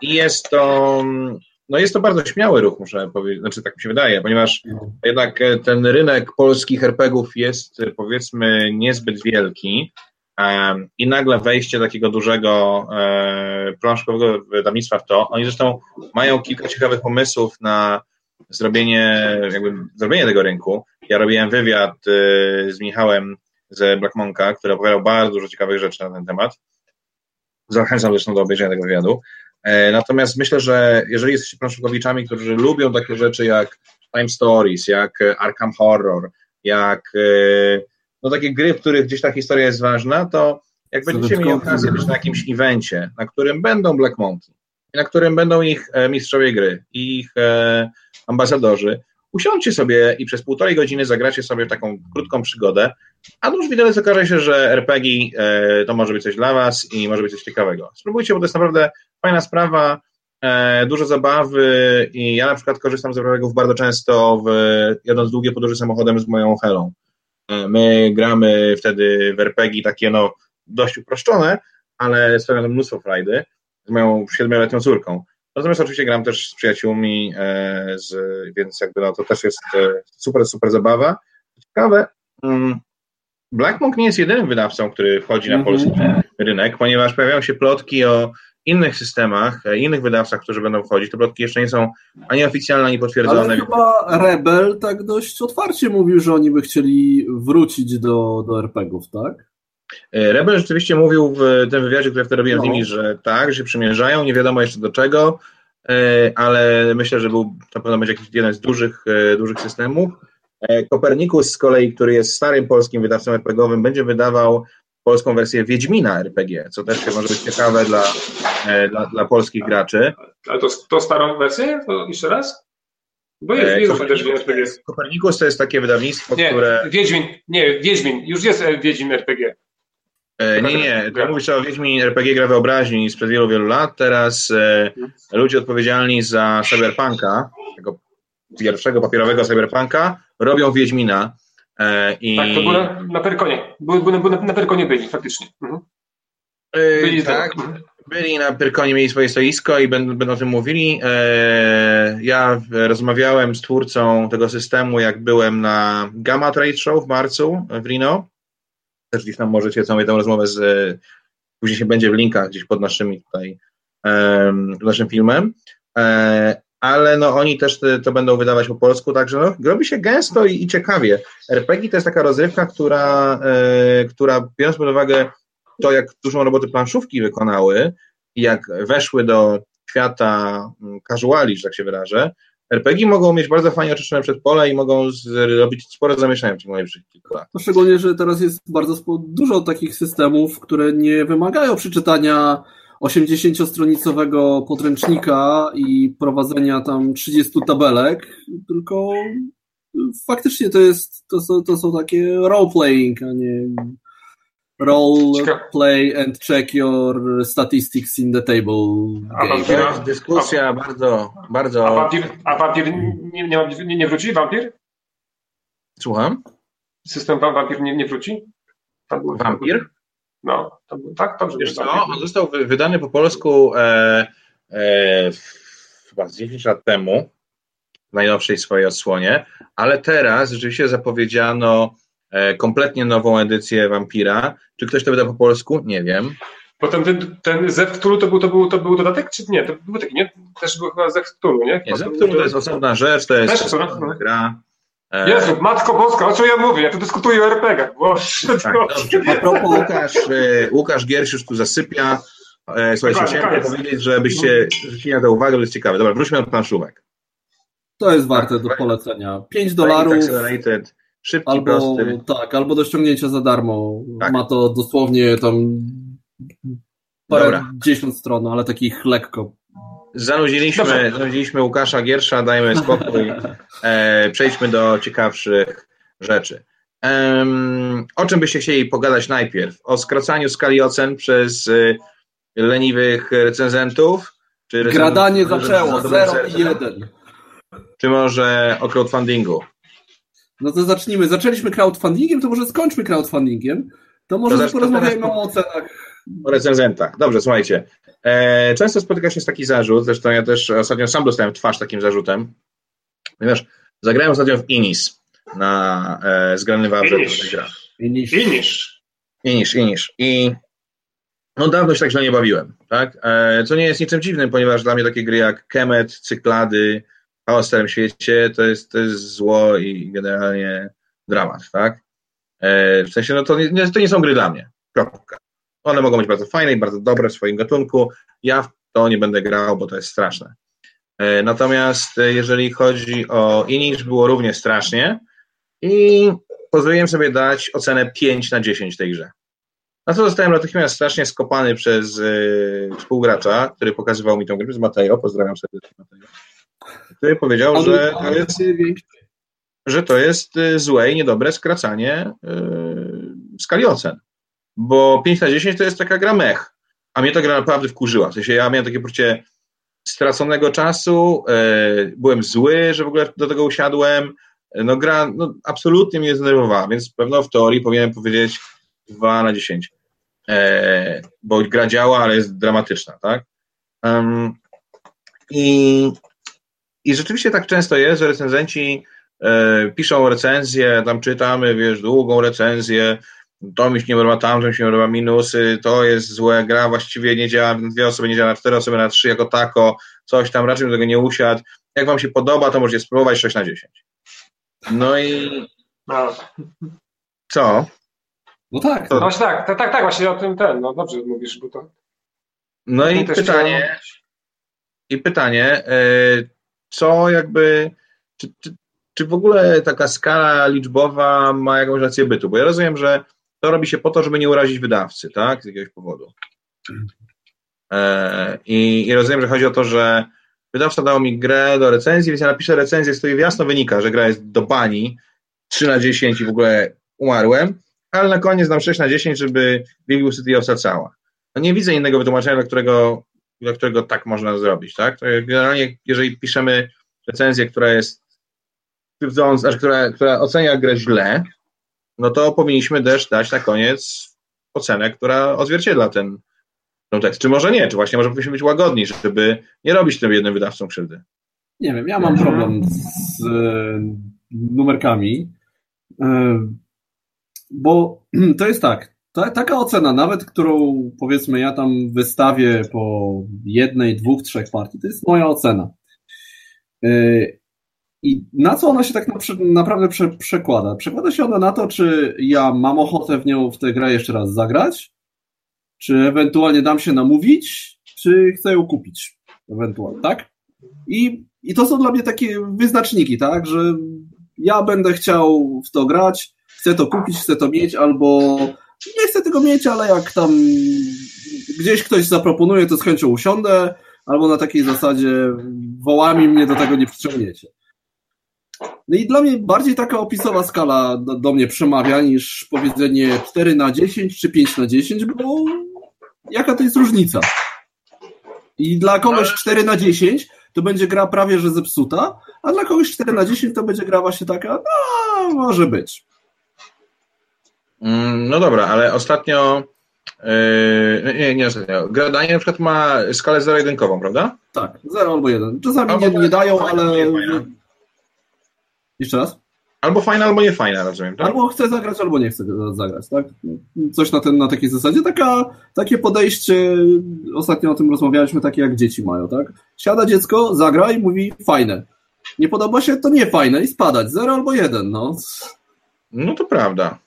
I jest to no jest to bardzo śmiały ruch, muszę powiedzieć, znaczy tak mi się wydaje, ponieważ jednak e, ten rynek polskich RPGów jest e, powiedzmy niezbyt wielki i nagle wejście takiego dużego e, planszkowego wydawnictwa w to, oni zresztą mają kilka ciekawych pomysłów na zrobienie, jakby zrobienie tego rynku. Ja robiłem wywiad z Michałem z Black Monka, który opowiadał bardzo dużo ciekawych rzeczy na ten temat. Zachęcam zresztą do obejrzenia tego wywiadu. E, natomiast myślę, że jeżeli jesteście planszokowiczami, którzy lubią takie rzeczy jak Time Stories, jak e, Arkham Horror, jak e, no takie gry, w których gdzieś ta historia jest ważna, to jak będziecie mieli okazję być na jakimś evencie, na którym będą Black Monkey, na którym będą ich mistrzowie gry, ich ambasadorzy, usiądźcie sobie i przez półtorej godziny zagracie sobie taką krótką przygodę, a już widelec okaże się, że RPG to może być coś dla was i może być coś ciekawego. Spróbujcie, bo to jest naprawdę fajna sprawa, e, dużo zabawy i ja na przykład korzystam z RPGów bardzo często, w, jadąc długie podróże samochodem z moją Helą. E, my gramy wtedy w RPG takie no dość uproszczone, ale sprawia to mnóstwo frajdy z moją siedmioletnią córką. Natomiast oczywiście gram też z przyjaciółmi, e, z, więc jakby no, to też jest super, super zabawa. Ciekawe, mm, Black Monk nie jest jedynym wydawcą, który wchodzi na polski mm -hmm. rynek, ponieważ pojawiają się plotki o innych systemach, e, innych wydawcach, którzy będą wchodzić. Te plotki jeszcze nie są ani oficjalne, ani potwierdzone. Ale chyba Rebel tak dość otwarcie mówił, że oni by chcieli wrócić do, do RPGów, tak? E, Rebel rzeczywiście mówił w tym wywiadzie, który wtedy robiłem no. z nimi, że tak, że się przymierzają, nie wiadomo jeszcze do czego, e, ale myślę, że był, na pewno będzie jakiś jeden z dużych, dużych systemów. Kopernikus z kolei, który jest starym polskim wydawcą RPGowym, będzie wydawał polską wersję Wiedźmina RPG, co też może być ciekawe dla, e, dla, dla polskich graczy. Ale to, to starą wersję? To jeszcze raz? Bo jest, jest Kopernikus, RPG. Kopernikus to jest takie wydawnictwo, nie, które... Wiedźmin, nie, Wiedźmin, już jest e, Wiedźmin RPG. E, nie, nie, to mówisz o Wiedźmin RPG gra wyobraźni sprzed wielu, wielu lat. Teraz e, ludzie odpowiedzialni za Cyberpunka, tego pierwszego papierowego Cyberpunka, robią Wiedźmina E, I... Tak, to było na, na Pyrkonie. Były, były, na, na Pyrkonie byli, faktycznie. Mhm. E, byli tak, byli na Pyrkonie, mieli swoje stoisko i będą, będą o tym mówili. E, ja rozmawiałem z twórcą tego systemu, jak byłem na Gamma Trade Show w marcu w Reno. Też gdzieś tam możecie całą tę rozmowę z... Później się będzie w linkach gdzieś pod naszymi tutaj, naszym filmem ale no oni też to będą wydawać po polsku, także no, robi się gęsto i, i ciekawie. RPG to jest taka rozrywka, która, e, która biorąc pod uwagę to, jak dużą robotę planszówki wykonały i jak weszły do świata mm, casuali, że tak się wyrażę, RPG mogą mieć bardzo fajnie oczyszczone przedpole i mogą zrobić spore zamieszanie w ciągu najbliższych kilku lat. Szczególnie, że teraz jest bardzo dużo takich systemów, które nie wymagają przeczytania 80-stronicowego podręcznika i prowadzenia tam 30 tabelek, tylko faktycznie to jest, to są, to są takie role-playing, a nie role play and check your statistics in the table. A wampira, dyskusja a, bardzo, bardzo... A wampir, a wampir nie, nie, nie, nie wróci? Wampir? Słucham? System wampir nie, nie wróci? Wampir? No, to, tak, dobrze. Wiesz co, on został wydany po polsku e, e, chyba z 10 lat temu, w najnowszej swojej odsłonie, ale teraz rzeczywiście zapowiedziano e, kompletnie nową edycję Vampira. Czy ktoś to wyda po polsku? Nie wiem. Potem ten, ten to był, to, był, to był dodatek, czy nie? To był taki, nie? Też był chyba Zew Cthulhu, nie? Nie, to jest osobna rzecz, to jest osobna gra. E, Jezu, Matko Boska, o czym ja mówię? Ja tu dyskutuję o RPG-ach. Tak, A propos Łukasz, e, Łukasz Gierś już tu zasypia. E, słuchajcie, chciałem powiedzieć, żebyście zwrócili na to uwagę, to jest ciekawe. Dobra, wróćmy do planszówek. To jest warte do polecenia. 5 dolarów. Szybki, albo, prosty. Tak, albo do ściągnięcia za darmo. Tak. Ma to dosłownie tam parę dziesiąt stron, ale takich lekko Zanudziliśmy, zanudziliśmy Łukasza Giersza, dajmy spokój. E, przejdźmy do ciekawszych rzeczy. Um, o czym byście chcieli pogadać najpierw? O skracaniu skali ocen przez y, leniwych recenzentów? Czy Gradanie zaczęło, 0 i 1. Czy może o crowdfundingu? No to zacznijmy. Zaczęliśmy crowdfundingiem, to może skończmy crowdfundingiem. To może to porozmawiajmy o ocenach. O recenzentach. Dobrze, słuchajcie. E, często spotyka się z taki zarzut, zresztą ja też ostatnio sam dostałem twarz takim zarzutem, ponieważ zagrałem ostatnio w Inis na e, zgrany Wawrze. Inis. Inis. Inis, Inis. I no dawno się tak źle nie bawiłem, tak? E, co nie jest niczym dziwnym, ponieważ dla mnie takie gry jak Kemet, Cyklady, Chaos w Starym Świecie to jest, to jest zło i generalnie dramat, tak? E, w sensie, no to nie, to nie są gry dla mnie. Kropka. One mogą być bardzo fajne i bardzo dobre w swoim gatunku. Ja w to nie będę grał, bo to jest straszne. E, natomiast e, jeżeli chodzi o Inish, było równie strasznie i pozwoliłem sobie dać ocenę 5 na 10 tej grze. Na to zostałem natychmiast strasznie skopany przez yy, współgracza, który pokazywał mi tę grę, z Mateo, pozdrawiam serdecznie Mateo, który powiedział, że to jest, że to jest złe i niedobre skracanie yy, skali ocen bo 5 na 10 to jest taka gra mech, a mnie ta gra naprawdę wkurzyła. W sensie ja miałem takie poczucie straconego czasu, e, byłem zły, że w ogóle do tego usiadłem, no gra no, absolutnie mnie zdenerwowała, więc pewno w teorii powinienem powiedzieć 2 na 10, e, bo gra działa, ale jest dramatyczna, tak? Um, i, I rzeczywiście tak często jest, że recenzenci e, piszą recenzję, tam czytamy, wiesz, długą recenzję, to mi się nie podoba, tam, to mi się nie podoba, minusy, to jest złe, gra właściwie nie działa na dwie osoby, nie działa na cztery osoby, na trzy jako tako, coś tam, raczej do tego nie usiadł. Jak wam się podoba, to możecie spróbować 6 na 10. No i No, co? No tak. no właśnie tak, tak, tak, tak, właśnie o tym ten, no dobrze mówisz, bo to... No i to pytanie, chciałem- i pytanie, e, co jakby, czy, czy, czy w ogóle taka skala liczbowa ma jakąś rację bytu? Bo ja rozumiem, że to robi się po to, żeby nie urazić wydawcy, tak? Z jakiegoś powodu. E, I, I rozumiem, że chodzi o to, że wydawca dał mi grę do recenzji, więc ja napiszę recenzję, z której jasno wynika, że gra jest do bani, 3 na 10 i w ogóle umarłem, ale na koniec dam 6 na 10, żeby Big City osacała. No nie widzę innego wytłumaczenia, dla którego, dla którego tak można zrobić, tak? Generalnie, jeżeli piszemy recenzję, która jest krzywdząca, znaczy, która, która ocenia grę źle, no to powinniśmy też dać na koniec ocenę, która odzwierciedla ten, ten tekst. Czy może nie, czy właśnie może powinniśmy być łagodni, żeby nie robić tym jednym wydawcom krzywdy. Nie wiem, ja mam problem z e, numerkami, e, bo to jest tak, ta, taka ocena, nawet którą powiedzmy ja tam wystawię po jednej, dwóch, trzech partii, to jest moja ocena. I na co ona się tak naprawdę prze, przekłada? Przekłada się ona na to, czy ja mam ochotę w nią, w tę grę jeszcze raz zagrać, czy ewentualnie dam się namówić, czy chcę ją kupić, ewentualnie, tak? I, I to są dla mnie takie wyznaczniki, tak, że ja będę chciał w to grać, chcę to kupić, chcę to mieć, albo nie chcę tego mieć, ale jak tam gdzieś ktoś zaproponuje, to z chęcią usiądę, albo na takiej zasadzie wołami mnie do tego nie przyciągniecie. No i dla mnie bardziej taka opisowa skala do, do mnie przemawia niż powiedzenie 4 na 10 czy 5 na 10, bo jaka to jest różnica? I dla kogoś 4 na 10 to będzie gra prawie że zepsuta, a dla kogoś 4 na 10 to będzie gra właśnie taka, no może być. Mm, No dobra, ale ostatnio, yy, nie, nie ostatnio, gra Danie na przykład ma skalę zero-jedynkową, prawda? Tak, 0 albo 1. Czasami Albo nie, nie dają, fajna, ale... Jeszcze raz? Albo fajna, albo nie fajna, rozumiem, tak? Albo chcę zagrać, albo nie chcę zagrać, tak? Coś na, ten, na takiej zasadzie. Taka, takie podejście, ostatnio o tym rozmawialiśmy, takie jak dzieci mają, tak? Siada dziecko, zagra i mówi fajne. Nie podoba się, to nie fajne i spadać. Zero albo jeden, no. No to prawda.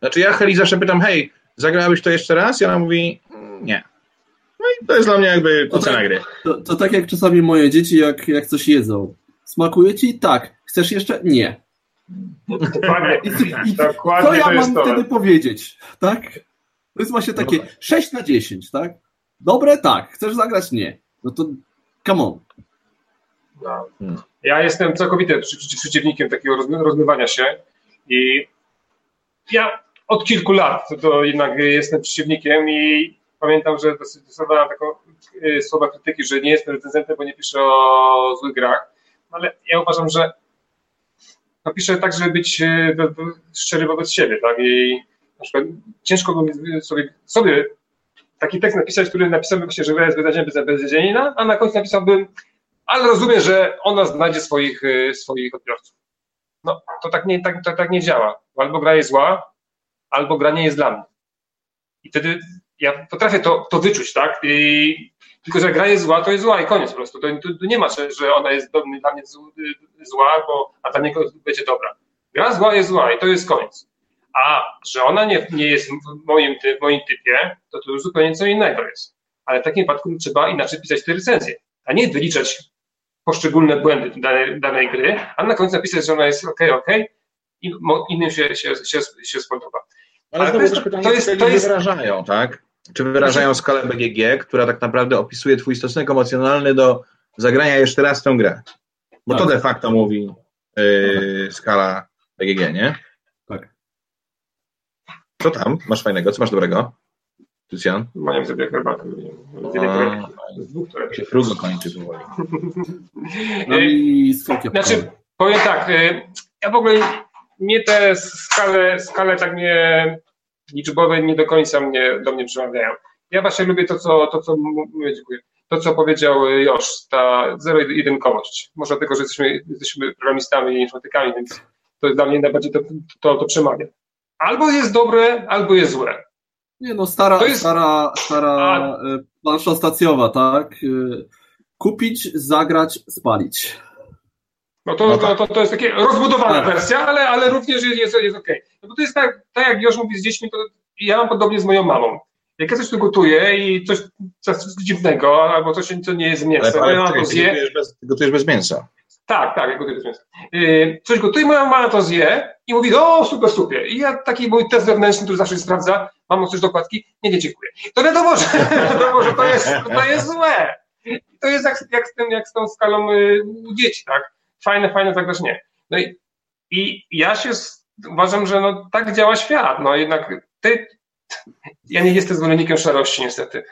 Znaczy ja Heli zawsze pytam, hej, zagrałabyś to jeszcze raz? I ona mówi, "Mm, nie. No i to jest dla mnie jakby ocena tak. gry. To, to tak jak czasami moje dzieci, jak, jak coś jedzą. Smakuje ci? Tak. Chcesz jeszcze? Nie. Dokładnie, I, i dokładnie co ja mam to. wtedy powiedzieć? Tak? To jest właśnie takie 6 na 10, tak? Dobre? Tak. Chcesz zagrać? Nie. No to come on. No. Ja jestem przy- przeciwnikiem takiego rozmy- rozmywania się i ja od kilku lat to jednak jestem przeciwnikiem i pamiętam, że dosyć- dostawałem taką y, słowa krytyki, że nie jestem recenzentem, bo nie piszę o złych grach, ale ja uważam, że no piszę tak, żeby być do- szczery wobec siebie, tak, i na przykład ciężko sobie, sobie taki tekst napisać, który napisałbym właśnie, że jest wydarzeniem bez- beznadziejna, a na końcu napisałbym ale rozumiem, że ona znajdzie swoich, y, swoich odbiorców. No, to tak nie, tak, to tak nie działa. Albo gra jest zła, albo gra nie jest dla mnie. I wtedy ja potrafię to, to wyczuć, tak? I, tylko, że gra jest zła, to jest zła i koniec po prostu. To, to, to nie ma, że, że ona jest do, dla mnie y, zła, bo, a dla niego będzie dobra. Gra zła jest zła i to jest koniec. A że ona nie, nie jest w moim, ty, w moim typie, to to już zupełnie co innego jest. Ale w takim wypadku trzeba inaczej pisać te recenzje, a nie wyliczać poszczególne błędy danej, danej gry, a na końcu napisać, że ona jest ok, ok i innym się, się, się, się spodoba. Ale, Ale to jest pytanie, to jest- to jest- wyrażają, tak? Czy wyrażają skalę BGG, która tak naprawdę opisuje twój stosunek emocjonalny do zagrania jeszcze raz tę grę? Bo to Tak. de facto mówi yy, skala BGG, nie? Tak. Co tam? Masz fajnego? Co masz dobrego? Lucian? Mają sobie herbatę. Z dwóch, które... się frugo kończy powoli. No i skokiem. Znaczy, powiem tak, y, ja w ogóle nie te skale, skale tak nie liczbowe nie do końca mnie, do mnie przemawiają. Ja właśnie lubię to, co, to, co, m- dziękuję, to, co powiedział Josz, ta zero-jedynkowość. Może dlatego, że jesteśmy, jesteśmy programistami i informatykami, więc to dla mnie najbardziej to, to, to przemawia. albo jest dobre, albo jest złe. Nie no, stara, jest... stara, stara A... Plansza stacjowa, tak? E, kupić, zagrać, spalić. No to, no tak. to, to, jest takie rozbudowana tak. wersja, ale, ale również jest, jest, okej. Okay. No bo to jest tak, tak jak już mówi z dziećmi, to ja mam podobnie z moją mamą. Jak ja coś tu gotuję i coś, coś dziwnego, albo coś, co nie jest mięsem, ale, ale, ale to zje. Gotujesz bez, gotujesz bez mięsa. Tak, tak, jak gotuję bez mięsa. Yy, coś gotuję, moja mama to zje i mówi, o super, super. I ja taki mój test wewnętrzny, który zawsze sprawdza, mam coś dokładki, nie, nie, dziękuję. To wiadomo, że, wiadomo, że to, jest, to jest złe. I to jest jak, jak, z tym, jak z tą skalą y, u dzieci, tak? Fajne, fajne, tak nie. No i, i ja się uważam, że no, tak działa świat. No jednak ty, ja nie jestem zwolennikiem szarości niestety.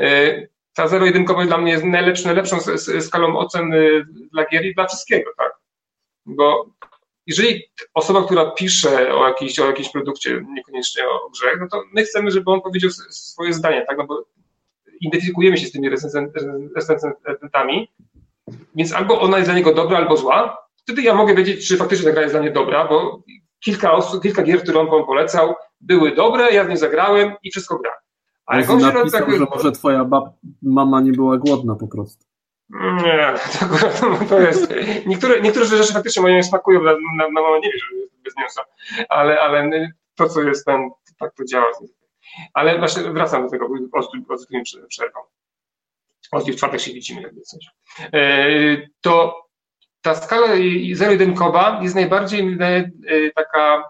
Y, ta zero-jedynkowość dla mnie jest najlepszą, najlepszą skalą ocen y, dla gier i dla wszystkiego, tak? Bo jeżeli osoba, która pisze o jakimś, o jakimś produkcie, niekoniecznie o grze, no to my chcemy, żeby on powiedział swoje zdanie, tak? No bo identyfikujemy się z tymi recenzentami, więc albo ona jest dla niego dobra, albo zła. Wtedy ja mogę wiedzieć, czy faktycznie ta gra jest dla mnie dobra, bo kilka, osób, kilka gier, które on polecał, były dobre, ja w nie zagrałem i wszystko gra. A jak on się napisał, tak... że może twoja bab... mama nie była głodna po prostu. Nie, to, to jest. Niektóre, niektóre rzeczy faktycznie moje nie smakują, na, na, na mamę nie wiem, że jest bez mięsa, ale, ale to, co jest ten, tak to działa. Ale właśnie wracam do tego, o tym przerwą. Ozdź w czwartek się widzimy, jakby coś. E, to ta skala zero-jedynkowa jest najbardziej e, taka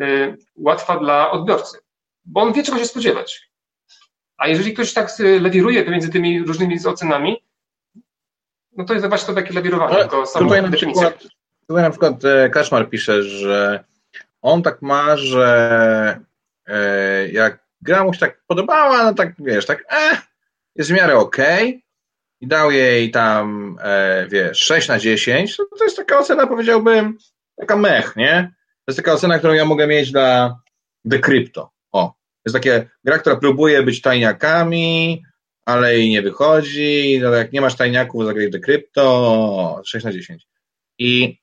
e, łatwa dla odbiorcy, bo on wie, czego się spodziewać. A jeżeli ktoś tak lewiruje pomiędzy tymi różnymi ocenami, no to jest właśnie to takie lawirowanie, Ale to samo tutaj na Przykład, tutaj na przykład Kaszmar pisze, że on tak ma, że jak gra mu się tak podobała, no tak wiesz, tak eh, jest w miarę okej okay, i dał jej tam, e, wiesz, 6 na 10, to, to jest taka ocena, powiedziałbym, taka mech, nie? To jest taka ocena, którą ja mogę mieć dla Crypto. O, jest takie gra, która próbuje być tajniakami, ale jej nie wychodzi, no jak nie masz tajniaków, zagraj The Crypto, 6 na 10. I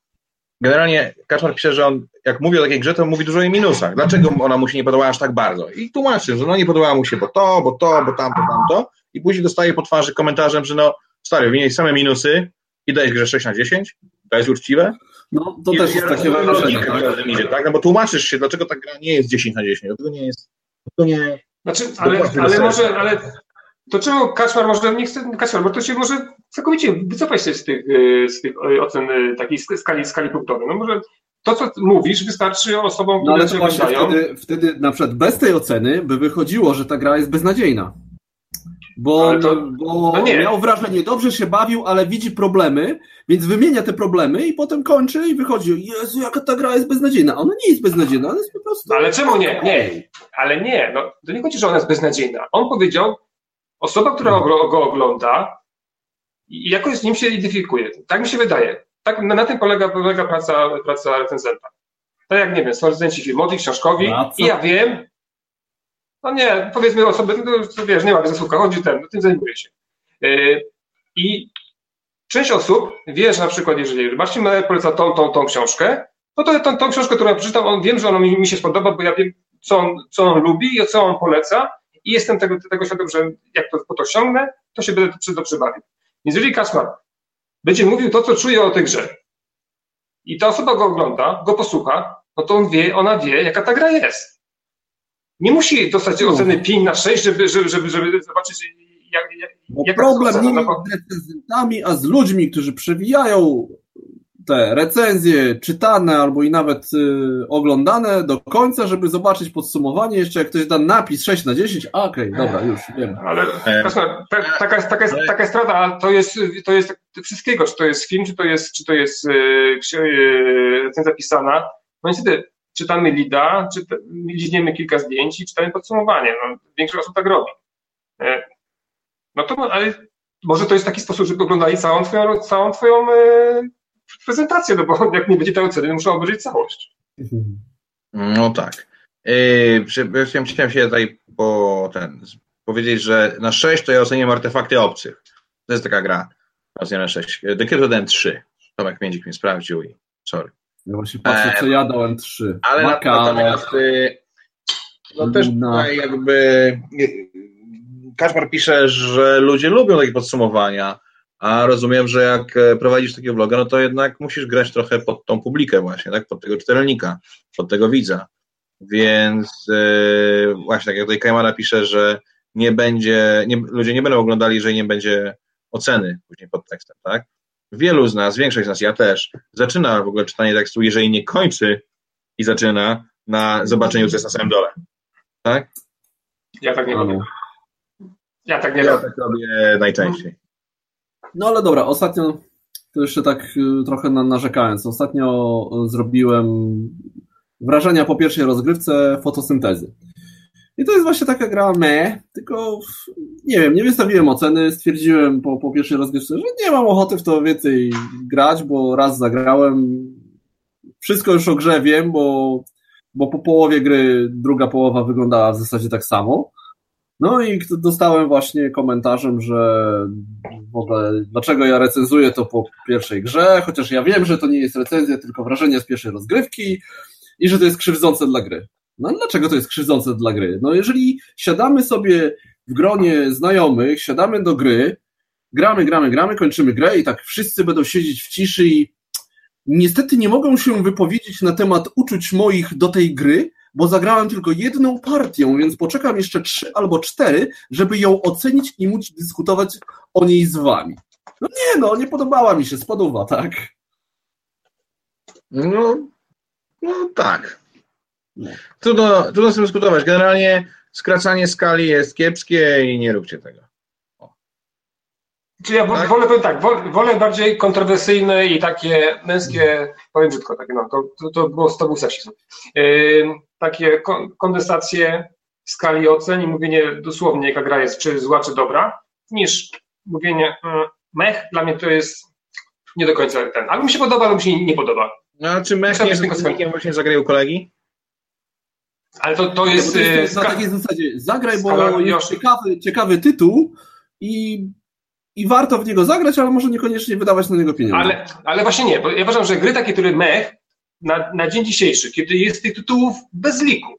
generalnie Kaczmar pisze, że on, jak mówi o takiej grze, to mówi dużo o jej minusach. Dlaczego ona mu się nie podobała aż tak bardzo? I tłumaczy, że no nie podobała mu się, bo to, bo to, bo tamto, tamto. I później dostaje po twarzy komentarzem, że no stary, wymieniaj same minusy i dajesz grze 6 na 10? To jest uczciwe? No, to I też jest takie wrażenie. Tak? Idzie, tak? No bo tłumaczysz się, dlaczego ta gra nie jest 10 na 10. Dlaczego nie jest, to nie... Znaczy, ale, ale może, ale to czemu Kaczmar może, nie chce, Kaczmar, bo to się może całkowicie wycofać się z tych, y, z tych y, ocen y, takiej skali, skali punktowej. No może to, co mówisz, wystarczy osobom, które no, ale właśnie wtedy, wtedy na przykład bez tej oceny by wychodziło, że ta gra jest beznadziejna. Bo, to, bo no miał wrażenie, dobrze się bawił, ale widzi problemy, więc wymienia te problemy i potem kończy i wychodzi, Jezu, jaka ta gra jest beznadziejna. Ona nie jest beznadziejna, ona jest po prostu... Ale czemu nie? Nie, ale nie. No, to nie chodzi, że ona jest beznadziejna. On powiedział, osoba, która go ogląda, jakoś z nim się identyfikuje. Tak mi się wydaje. Tak, na, na tym polega, polega praca, praca recenzenta. Tak jak, nie wiem, są recenzenci filmowi, książkowi i ja wiem, no nie, powiedzmy osoby, no, wiesz, nie ma zasługa, chodzi ten, no, tym zajmuje się. Yy, I część osób wie, że na przykład, jeżeli Marcin Meyer poleca tą, tą, tą książkę, no to tą, tą książkę, którą ja przeczytam, on wiem, że ona mi, mi się spodoba, bo ja wiem, co on, co on lubi i co on poleca i jestem tego, tego świadom, że jak to, po to siągnę, to się będę dobrze bawił. Więc jeżeli Kaczmar będzie mówił to, co czuje o tej grze i ta osoba go ogląda, go posłucha, no to on wie, ona wie, jaka ta gra jest. Nie musi dostać oceny 5 na 6, żeby, żeby, żeby, żeby zobaczyć, jak, jak, Bo problem nie z recenzentami, a z ludźmi, którzy przewijają te recenzje czytane albo i nawet y, oglądane do końca, żeby zobaczyć podsumowanie. Jeszcze jak ktoś da napis 6 na 10, okej, okay, dobra, już wiem. Ale taka, taka, jest, taka, jest, taka jest strata, to jest, to jest wszystkiego, czy to jest film, czy to jest, czy to jest y, y, recenzja pisana. No niestety, czytamy lida, czyta, liźniemy kilka zdjęć i czytamy podsumowanie. No, większość osób tak robi. E, no to, ale może to jest taki sposób, żeby oglądali całą twoją, całą twoją e, prezentację, no bo jak nie będzie tej oceny, muszę obejrzeć całość. No tak. Yy, chciałem się tutaj po ten, powiedzieć, że na 6 to ja oceniam artefakty obcych. To jest taka gra. Oceniam na 6. The Crypto 3. Tomek Międzik mnie sprawdził i sorry. Ja właśnie patrzę, co ja dałem 3. Ale natomiast, y, No też tutaj jakby Kaczmar pisze, że ludzie lubią takie podsumowania, a rozumiem, że jak e, prowadzisz takiego vloga, no to jednak musisz grać trochę pod tą publikę właśnie, tak? Pod tego czytelnika, pod tego widza. Więc yy, właśnie tak jak tutaj Kajmara pisze, że nie będzie, nie, ludzie nie będą oglądali, jeżeli nie będzie oceny później pod tekstem, tak? Wielu z nas, większość z nas, ja też, zaczyna w ogóle czytanie tekstu, jeżeli nie kończy i zaczyna na zobaczeniu, co jest na samym dole. Tak? Ja tak nie robię. Ja tak nie ja robię. tak robię najczęściej. No ale dobra, ostatnio, to jeszcze tak y, trochę narzekając, ostatnio zrobiłem wrażenia po pierwszej rozgrywce fotosyntezy. I to jest właśnie taka gra me, tylko nie wiem, nie wystawiłem oceny, stwierdziłem po, po pierwszej rozgrywce, że nie mam ochoty w to więcej grać, bo raz zagrałem, wszystko już o grze wiem, bo, bo po połowie gry druga połowa wyglądała w zasadzie tak samo. No i dostałem właśnie komentarzem, że w ogóle dlaczego ja recenzuję to po pierwszej grze, chociaż ja wiem, że to nie jest recenzja, tylko wrażenie z pierwszej rozgrywki i że to jest krzywdzące dla gry. No dlaczego to jest krzywdzące dla gry? No jeżeli siadamy sobie w gronie znajomych, siadamy do gry, gramy, gramy, gramy, kończymy grę i tak wszyscy będą siedzieć w ciszy i niestety nie mogą się wypowiedzieć na temat uczuć moich do tej gry, bo zagrałem tylko jedną partię, więc poczekam jeszcze trzy albo cztery, żeby ją ocenić i móc dyskutować o niej z wami. No nie no, nie podobała mi się, spodoba, tak? No, no tak. Trudno, trudno z tym dyskutować. Generalnie skracanie skali jest kiepskie i nie róbcie tego. Czy ja tak? wolę, powiem tak, wolę bardziej kontrowersyjne i takie męskie, powiem brzydko, takie, no, to, to, było, to był seksizm. Yy, takie kondensacje skali ocen i mówienie dosłownie, jaka gra jest, czy zła, czy dobra, niż mówienie mm, mech, dla mnie to jest nie do końca ten. Ale mi się podoba, ale mi się nie podoba. No, a czy mech nie jest właśnie zagraj u kolegi? Ale to, to jest... Ja, to jest na takiej zasadzie, zagraj, bo jest ciekawy, ciekawy tytuł i i warto w niego zagrać, ale może niekoniecznie wydawać na niego pieniądze. Ale, ale właśnie nie, bo ja uważam, że gry takie, które mech, na, na dzień dzisiejszy, kiedy jest tych tytułów bez liku,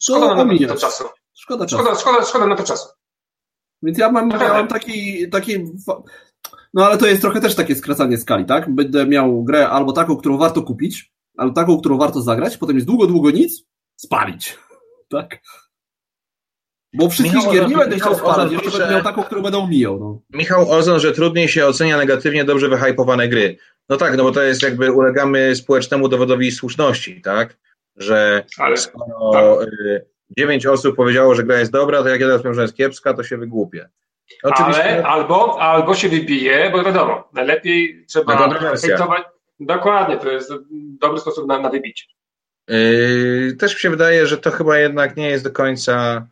szkoda to na to czasu. Szkoda czasu. Szkoda, szkoda, szkoda na to czasu. Więc ja mam, mam taki, taki. No ale to jest trochę też takie skracanie skali, tak? Będę miał grę albo taką, którą warto kupić, albo taką, którą warto zagrać, potem jest długo, długo nic, spalić. Tak? Bo wszystkich Michał gier nie będę chciał spalać, jeszcze będę miał taką, którą będę mijał. No. Michał Ozon, że trudniej się ocenia negatywnie dobrze wyhypowane gry. No tak, no bo to jest jakby ulegamy społecznemu dowodowi słuszności, tak? Że Ale, skoro tak. dziewięć osób powiedziało, że gra jest dobra, to jak ja teraz powiem, że jest kiepska, to się wygłupię. Oczywiście... Ale albo, albo się wybije, bo wiadomo, najlepiej trzeba hejtować. Dokładnie, to jest dobry sposób na, na wybicie. Yy, też mi się wydaje, że to chyba jednak nie jest do końca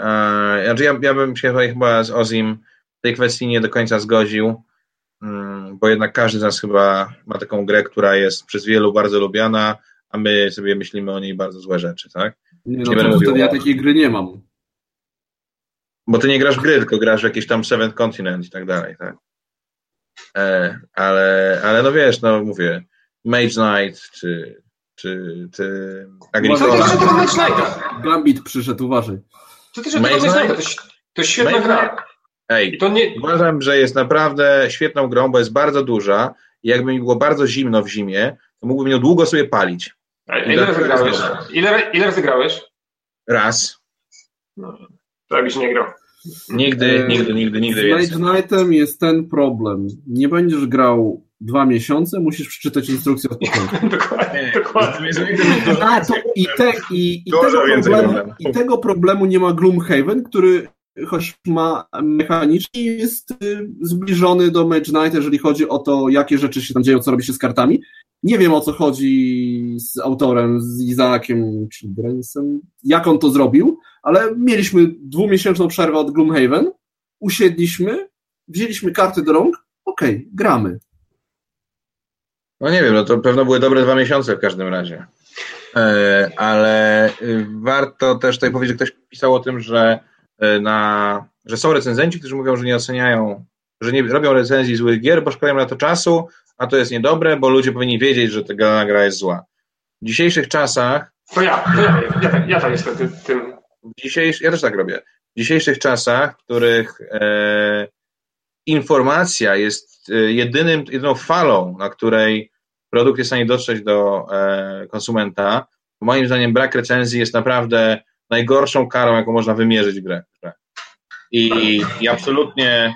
E, znaczy ja, ja bym się chyba z Ozim w tej kwestii nie do końca zgodził, mm, bo jednak każdy z nas chyba ma taką grę, która jest przez wielu bardzo lubiana, a my sobie myślimy o niej bardzo złe rzeczy, tak? Nie, no nie to ja takiej gry nie mam. Bo ty nie grasz w gry, tylko grasz w jakiś tam Seventh Continent i tak dalej, tak? E, ale, ale no wiesz, no mówię, Mage Knight, czy, czy, czy Agricola. Gambit przyszedł, uważaj. To też Maze to, jest, to jest świetna Maze gra. Ej, nie... uważam, że jest naprawdę świetną grą, bo jest bardzo duża i jakby mi było bardzo zimno w zimie, to mógłbym ją długo sobie palić. A ile razy grałeś? Ile, ile razy grałeś? Raz. No, to jakbyś nie grał. Nigdy, e, nigdy, nigdy, nigdy Z więcej. Nightem jest ten problem. Nie będziesz grał dwa miesiące, musisz przeczytać instrukcję od początku. dokładnie, dokładnie. A, to i, te, i, i, tego problemu, I tego problemu nie ma Gloomhaven, który choć ma mechanicznie jest y, zbliżony do Mage Knight, jeżeli chodzi o to, jakie rzeczy się tam dzieją, co robi się z kartami. Nie wiem o co chodzi z autorem, z Izaakiem czy Bransem, jak on to zrobił, ale mieliśmy dwumiesięczną przerwę od Gloomhaven, usiedliśmy, wzięliśmy karty do rąk, okej, okay, gramy. No nie wiem, no to pewno były dobre dwa miesiące w każdym razie. E, ale y, warto też tutaj powiedzieć, że ktoś pisał o tym, że, e, na, że są recenzenci, którzy mówią, że nie oceniają, że nie robią recenzji złych gier, bo szkodają na to czasu, a to jest niedobre, bo ludzie powinni wiedzieć, że ta gra jest zła. W dzisiejszych czasach. To ja, to ja, ja, ja, ja tam jestem tym, tym dzisiejsz, ja też tak robię. W dzisiejszych czasach, w których e, informacja jest e, jedynym, jedyną falą, na której produkt jest w stanie dotrzeć do e, konsumenta, moim zdaniem brak recenzji jest naprawdę najgorszą karą, jaką można wymierzyć grę. I, i absolutnie.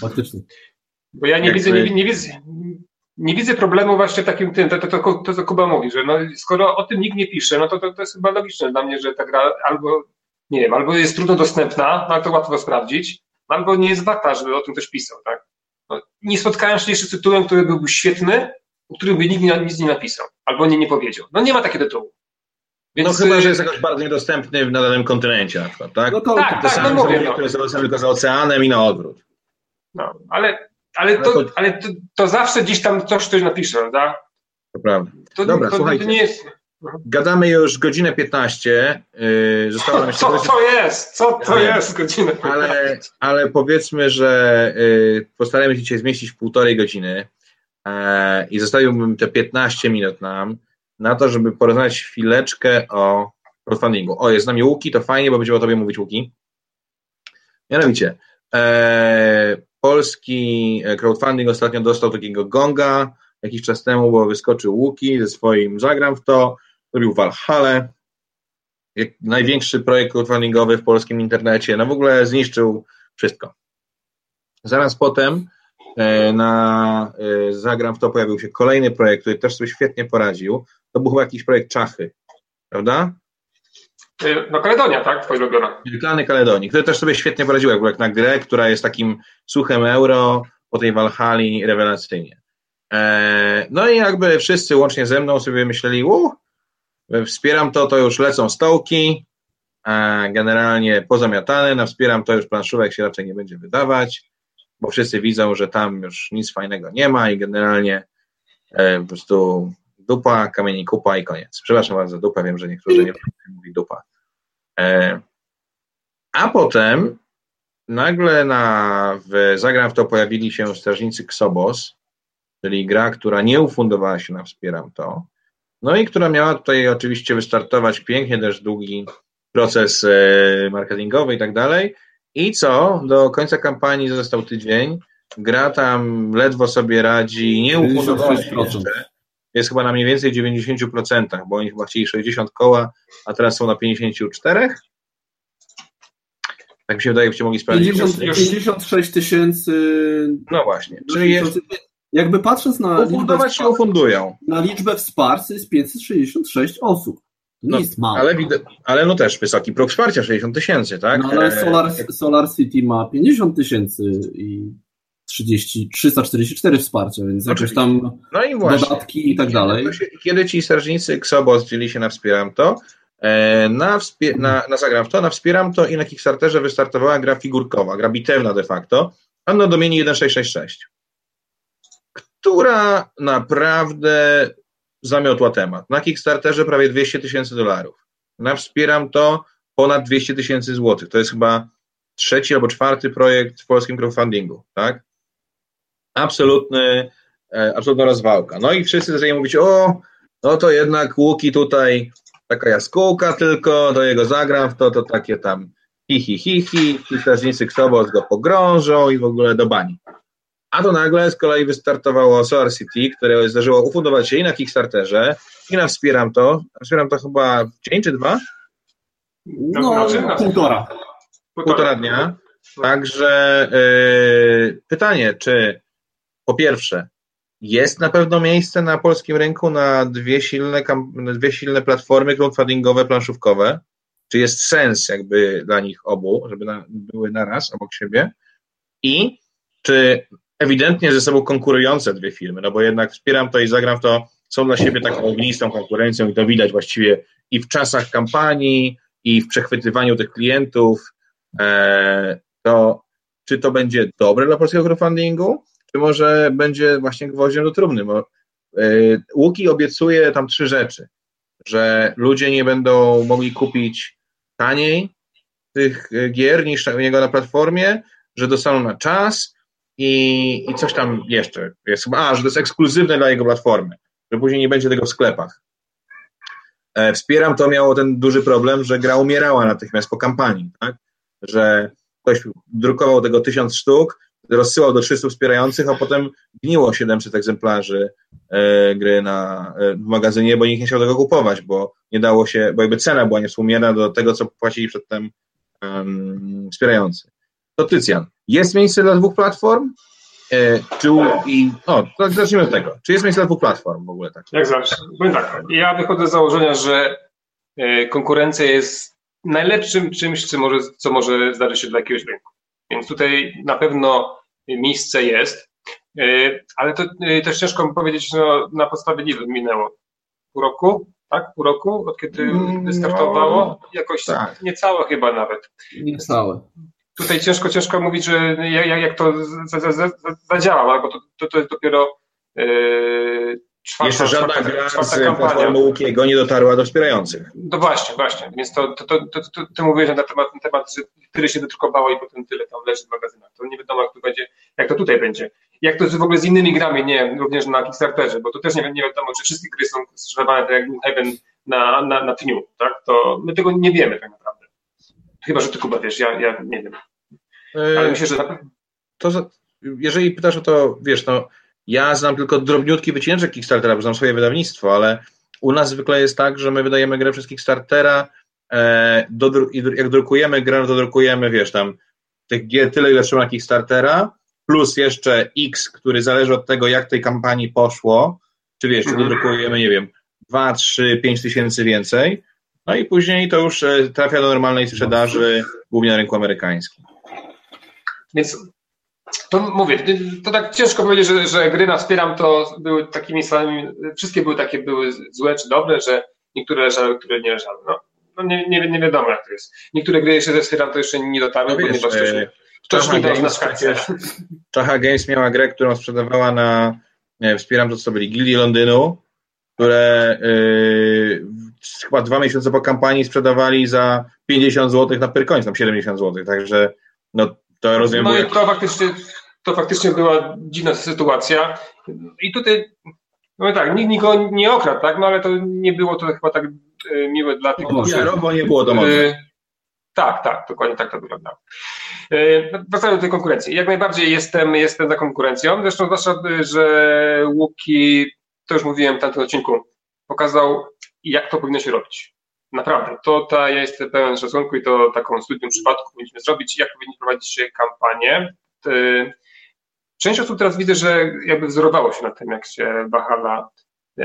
Faktycznie. Bo ja nie widzę, nie, nie, widzę, nie widzę problemu właśnie takim tym, to, to, to, to co Kuba mówi, że no, skoro o tym nikt nie pisze, no to, to, to jest chyba logiczne dla mnie, że ta gra albo, nie wiem, albo jest trudno dostępna, no ale to łatwo sprawdzić, albo nie jest warta, żeby o tym ktoś pisał, tak? No, nie spotkałem się jeszcze z tytułem, który byłby świetny, o którym by nikt nic nie napisał, albo nie, nie powiedział. No nie ma takiego tytułu. Więc... No chyba, że jest jakoś bardzo niedostępny na danym kontynencie na przykład, tak? No to, tak, Te tak, no mówię, no. które są tylko za oceanem i na odwrót. No, ale, ale, to, to... ale to, to, zawsze gdzieś tam coś ktoś napisze, prawda? To prawda. To, Dobra, to, słuchajcie. To nie jest... Gadamy już godzinę 15. Yy, zostało nam jeszcze co, co jest? Co to ale, jest godzinę 15? Ale, ale powiedzmy, że yy, postaramy się dzisiaj zmieścić w półtorej godziny i zostawiłbym te 15 minut nam na to, żeby porozmawiać chwileczkę o crowdfundingu. O, jest z nami Łuki, to fajnie, bo będziemy o tobie mówić, Łuki. Mianowicie, e, polski crowdfunding ostatnio dostał takiego gonga jakiś czas temu, bo wyskoczył Łuki ze swoim Zagram w to, zrobił Valhalla, największy projekt crowdfundingowy w polskim internecie, no w ogóle zniszczył wszystko. Zaraz potem e, na e, Zagram w to pojawił się kolejny projekt, który też sobie świetnie poradził. To był chyba jakiś projekt Czachy, prawda? E, no Kaledonia, tak? Twoja ulubiona. Wielkany Kaledonii, który też sobie świetnie poradził, jak na grę, która jest takim suchem euro po tej Walhali rewelacyjnie. No i jakby wszyscy łącznie ze mną sobie myśleli, u, wspieram to, to już lecą stołki, generalnie pozamiatane, na wspieram to już planszówek się raczej nie będzie wydawać, bo wszyscy widzą, że tam już nic fajnego nie ma i generalnie e, po prostu dupa, kamieni kupa i koniec. Przepraszam bardzo, dupa, wiem, że niektórzy nie mówi dupa. E, a potem nagle na, w, zagram w to pojawili się strażnicy Ksobos, czyli gra, która nie ufundowała się na Wspieram to, no i która miała tutaj oczywiście wystartować pięknie, też długi proces e, marketingowy i tak dalej. I co? Do końca kampanii został tydzień. Gra tam ledwo sobie radzi, nie jeszcze. Jest chyba na mniej więcej 90%, bo oni chyba chcieli 60 koła, a teraz są na 54. Tak mi się wydaje, byście mogli sprawdzić. 50, 56 tysięcy. No właśnie. Czyli jest, jakby patrząc na liczbę, się ufundują. na liczbę wsparcia jest 566 osób. To nie no, jest mało. Ale, ale no też wysoki próg wsparcia, 60 tysięcy, tak? No ale Solar, Solar City ma 50 tysięcy i 30, 344 wsparcia, więc jakieś tam no i właśnie. dodatki i tak dalej. Kiedy ci strażnicy Xobos dzieli się na Wspieram to, e, na, wspie, na, na Zagram to, na Wspieram to i na Kickstarterze wystartowała gra figurkowa, gra bitewna de facto, a na domienie 1666 która naprawdę zamiotła temat. Na Kickstarterze prawie 200 tysięcy dolarów. Na Wspieram to ponad 200 tysięcy złotych. To jest chyba trzeci albo czwarty projekt w polskim crowdfundingu, tak? Absolutny, e, absolutna rozwałka. No i wszyscy zaczęli mówić, o, no to jednak Łuki tutaj taka jaskółka tylko, do jego zagram to, to takie tam hi, hi, hi, hi, hi strażnicy Ksobos go pogrążą i w ogóle do bani. A to nagle z kolei wystartowało Solar City, które zdarzyło ufundować się i na Kickstarterze, i na Wspieram to. Wspieram to chyba dzień czy dwa? No, no półtora. Półtora dnia. Także yy, pytanie, czy po pierwsze, jest na pewno miejsce na polskim rynku na dwie silne, dwie silne platformy crowdfundingowe, planszówkowe? Czy jest sens jakby dla nich obu, żeby na, były naraz obok siebie? I czy ewidentnie ze sobą konkurujące dwie filmy, no bo jednak wspieram to i zagram to, są dla siebie taką ognistą konkurencją i to widać właściwie i w czasach kampanii, i w przechwytywaniu tych klientów, e, to czy to będzie dobre dla polskiego crowdfundingu, czy może będzie właśnie gwoździem do trumny, bo e, Łuki obiecuje tam trzy rzeczy, że ludzie nie będą mogli kupić taniej tych gier niż u niego na platformie, że dostaną na czas, i, i coś tam jeszcze jest a, że to jest ekskluzywne dla jego platformy, że później nie będzie tego w sklepach. e, wspieram, to miało ten duży problem, że gra umierała natychmiast po kampanii, tak? Że ktoś drukował tego tysiąc sztuk, rozsyłał do 300 wspierających, a potem gniło 700 egzemplarzy e, gry na, e, w magazynie, bo nikt nie chciał tego kupować, bo nie dało się, bo jakby cena była niewspółmierna do tego, co płacili przedtem um, wspierający. To Tycjan, jest miejsce dla dwóch platform? E, czy, i, o, zacznijmy od tego. Czy jest miejsce dla dwóch platform w ogóle? Tak? Jak zawsze. Powiem tak, ja wychodzę z założenia, że e, konkurencja jest najlepszym czymś, co może, co może zdarzyć się dla jakiegoś rynku. Więc tutaj na pewno miejsce jest, e, ale to też ciężko powiedzieć no, na podstawie, nie wiem, minęło pół roku, tak? Pół roku, od kiedy mm, wystartowało? No, Jakoś tak. niecałe chyba nawet. Niecałe tutaj ciężko, ciężko mówić, że jak, jak to zadziała, bo to, to, to jest dopiero yy, czwarta, Jeszcze żadna czwarta, gra czwarta z platformy Łukiego nie dotarła do wspierających. No właśnie, właśnie. Więc to, to, to, to, to, to mówiłeś na temat, na temat, że tyle się dodrukowało i potem tyle tam leży w magazynach. To nie wiadomo, jak to będzie, jak to tutaj będzie. Jak to jest w ogóle z innymi grami, nie wiem, również na Kickstarterze, bo to też nie, nie wiadomo, czy wszystkie gry są sprzedawane tak jak Heaven na, na, na pniu, tak? To my tego nie wiemy tak naprawdę. Chyba, że ty Kuba wiesz, ja, ja nie wiem. Ale e, myślę, że. To, jeżeli pytasz o to, wiesz, no, ja znam tylko drobniutki wycineczek Kickstartera, bo znam swoje wydawnictwo, ale u nas zwykle jest tak, że my wydajemy grę przez Kickstartera, e, do, jak drukujemy grę, no to drukujemy, wiesz, tam tych gier tyle, ile trzeba na Kickstartera, plus jeszcze X, który zależy od tego, jak tej kampanii poszło, czyli jeszcze mhm. dodrukujemy, nie wiem, 2, 3, 5 tysięcy więcej, no i później to już e, trafia do normalnej sprzedaży, głównie na rynku amerykańskim. Więc to mówię, to tak ciężko powiedzieć, że, że gry na wspieram to były takimi samymi, wszystkie były takie, były złe czy dobre, że niektóre leżały, które nie leżały. No, no nie, nie, nie wiadomo jak to jest. Niektóre gry jeszcze ze wspieram to jeszcze nie dotarły, no ponieważ to się, to nie Games, Czacha Games miała grę, którą sprzedawała na nie, wspieram to, co byli Gildii Londynu, które yy, chyba dwa miesiące po kampanii sprzedawali za 50 zł na Pyrkoń, tam 70 zł, także no, to rozumiem. No i to faktycznie, to faktycznie była dziwna sytuacja i tutaj no tak, nikt nikogo nie okradł, tak, no ale to nie było to chyba tak yy, miłe dla tych, którzy... bo nie było domowe. Yy, tak, tak, dokładnie tak to wyglądało. Yy, wracając do tej konkurencji. Jak najbardziej jestem, jestem za konkurencją, zresztą zwłaszcza, że Łuki to już mówiłem w tamtym odcinku, pokazał, jak to powinno się robić. Naprawdę, to ta, ja jestem pełen szacunku i to taką studium przypadku powinniśmy zrobić, jak powinni prowadzić się kampanię. Część osób teraz widzę, że jakby wzorowało się na tym, jak się Bahala e,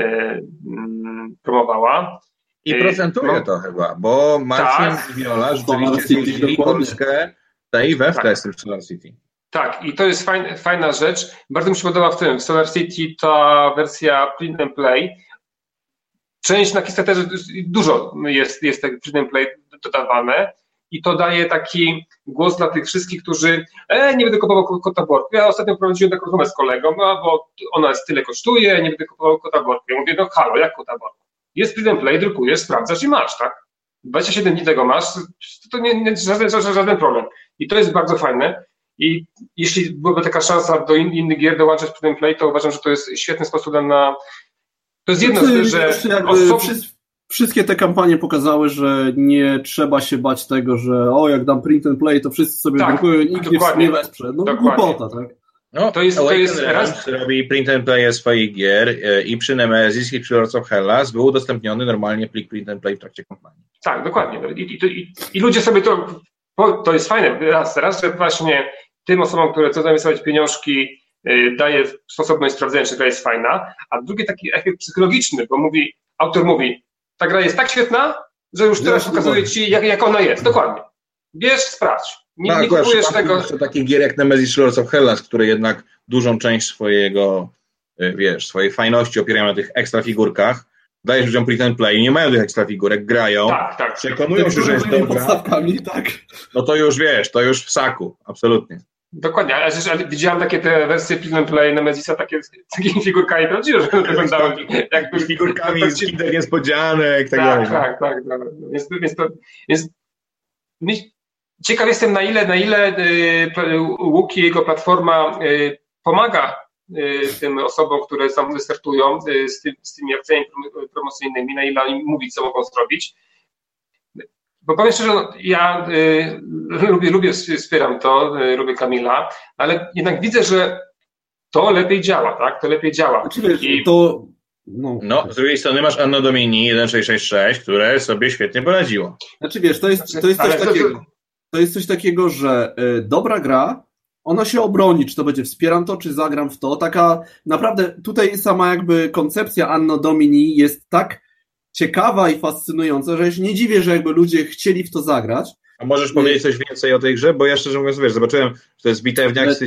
mm, promowała. I procentuje no, to chyba, bo Marcin tak, i Viola rzeczywiście Polskę tej we tak. w tym Solar City. Tak, i to jest fajna, fajna rzecz. Bardzo mi się podoba w tym, w Solar City ta wersja print and play. Część na Kickstarterze dużo jest, jest tak and play dodawane i to daje taki głos dla tych wszystkich, którzy e, nie będę kupował kota worku. Ja ostatnio prowadziłem taką rozmowę z kolegą, no, bo ona jest tyle kosztuje, nie będę kupował kota worku. Ja mówię, no halo, jak kota worku? Jest and play, drukujesz, sprawdzasz i masz, tak? 27 dni tego masz, to nie, nie żaden, żaden problem. I to jest bardzo fajne. I jeśli byłaby taka szansa do in, innych gier dołączać Print Play, to uważam, że to jest świetny sposób na. To jest jedno, znaczy, że. Wszystkie te kampanie pokazały, że nie trzeba się bać tego, że o, jak dam print and play, to wszyscy sobie tak, drukują, nikt dokładnie, nie wesprze. No głupota, tak? No, to jest, to jest raz... robi print and play swoich gier e, i przy Nemesis i przy Lords of Hellas był udostępniony normalnie plik print and play w trakcie kampanii. Tak, dokładnie. I, i, i, i ludzie sobie to to jest fajne, raz, raz, że właśnie tym osobom, które chcą zainwestować pieniążki, daje sposobność sprawdzenia, czy gra jest fajna, a drugi taki efekt psychologiczny, bo mówi, autor mówi, ta gra jest tak świetna, że już teraz pokazuje ci, jak, jak ona jest. Dokładnie. Bierz, sprawdź. Nie, tak, nie kupujesz tego. To takich gier jak Nemesis Lords of Hellas, które jednak dużą część swojego, y, wiesz, swojej fajności opierają na tych ekstra figurkach, dajesz ludziom print and play, nie mają tych ekstra figurek, grają, tak, tak. przekonują się, że jest dobra, tak. no to już wiesz, to już w saku, absolutnie. Dokładnie, ale, ale widziałem takie te wersje print and play Nemezisa takie z takimi figurkami prawdziwe, że one wyglądały jakby... Z figurkami z kinder niespodzianek, tak, tak dalej. Tak, tak, tak. Więc, więc, to, więc ciekaw jestem na ile, na ile y, Łuki, jego platforma y, pomaga tym osobom, które tam wystartują z, tym, z tymi akcjami promocyjnymi, na ile oni mówić, co mogą zrobić. Bo powiem szczerze, no, ja y, lubię, lubię, wspieram to, y, lubię Kamila, ale jednak widzę, że to lepiej działa, tak? To lepiej działa. Wiesz, I... to no. no, z drugiej strony masz Anno Domini 1666, które sobie świetnie poradziło. Znaczy wiesz, to jest, to jest coś takiego, to jest coś takiego, że y, dobra gra, ona się obroni, czy to będzie wspieram to, czy zagram w to. Taka naprawdę tutaj sama jakby koncepcja Anno Domini jest tak ciekawa i fascynująca, że ja się nie dziwię, że jakby ludzie chcieli w to zagrać. A możesz powiedzieć coś więcej o tej grze? Bo ja szczerze mówiąc, wiesz, zobaczyłem, że to jest bitewniak z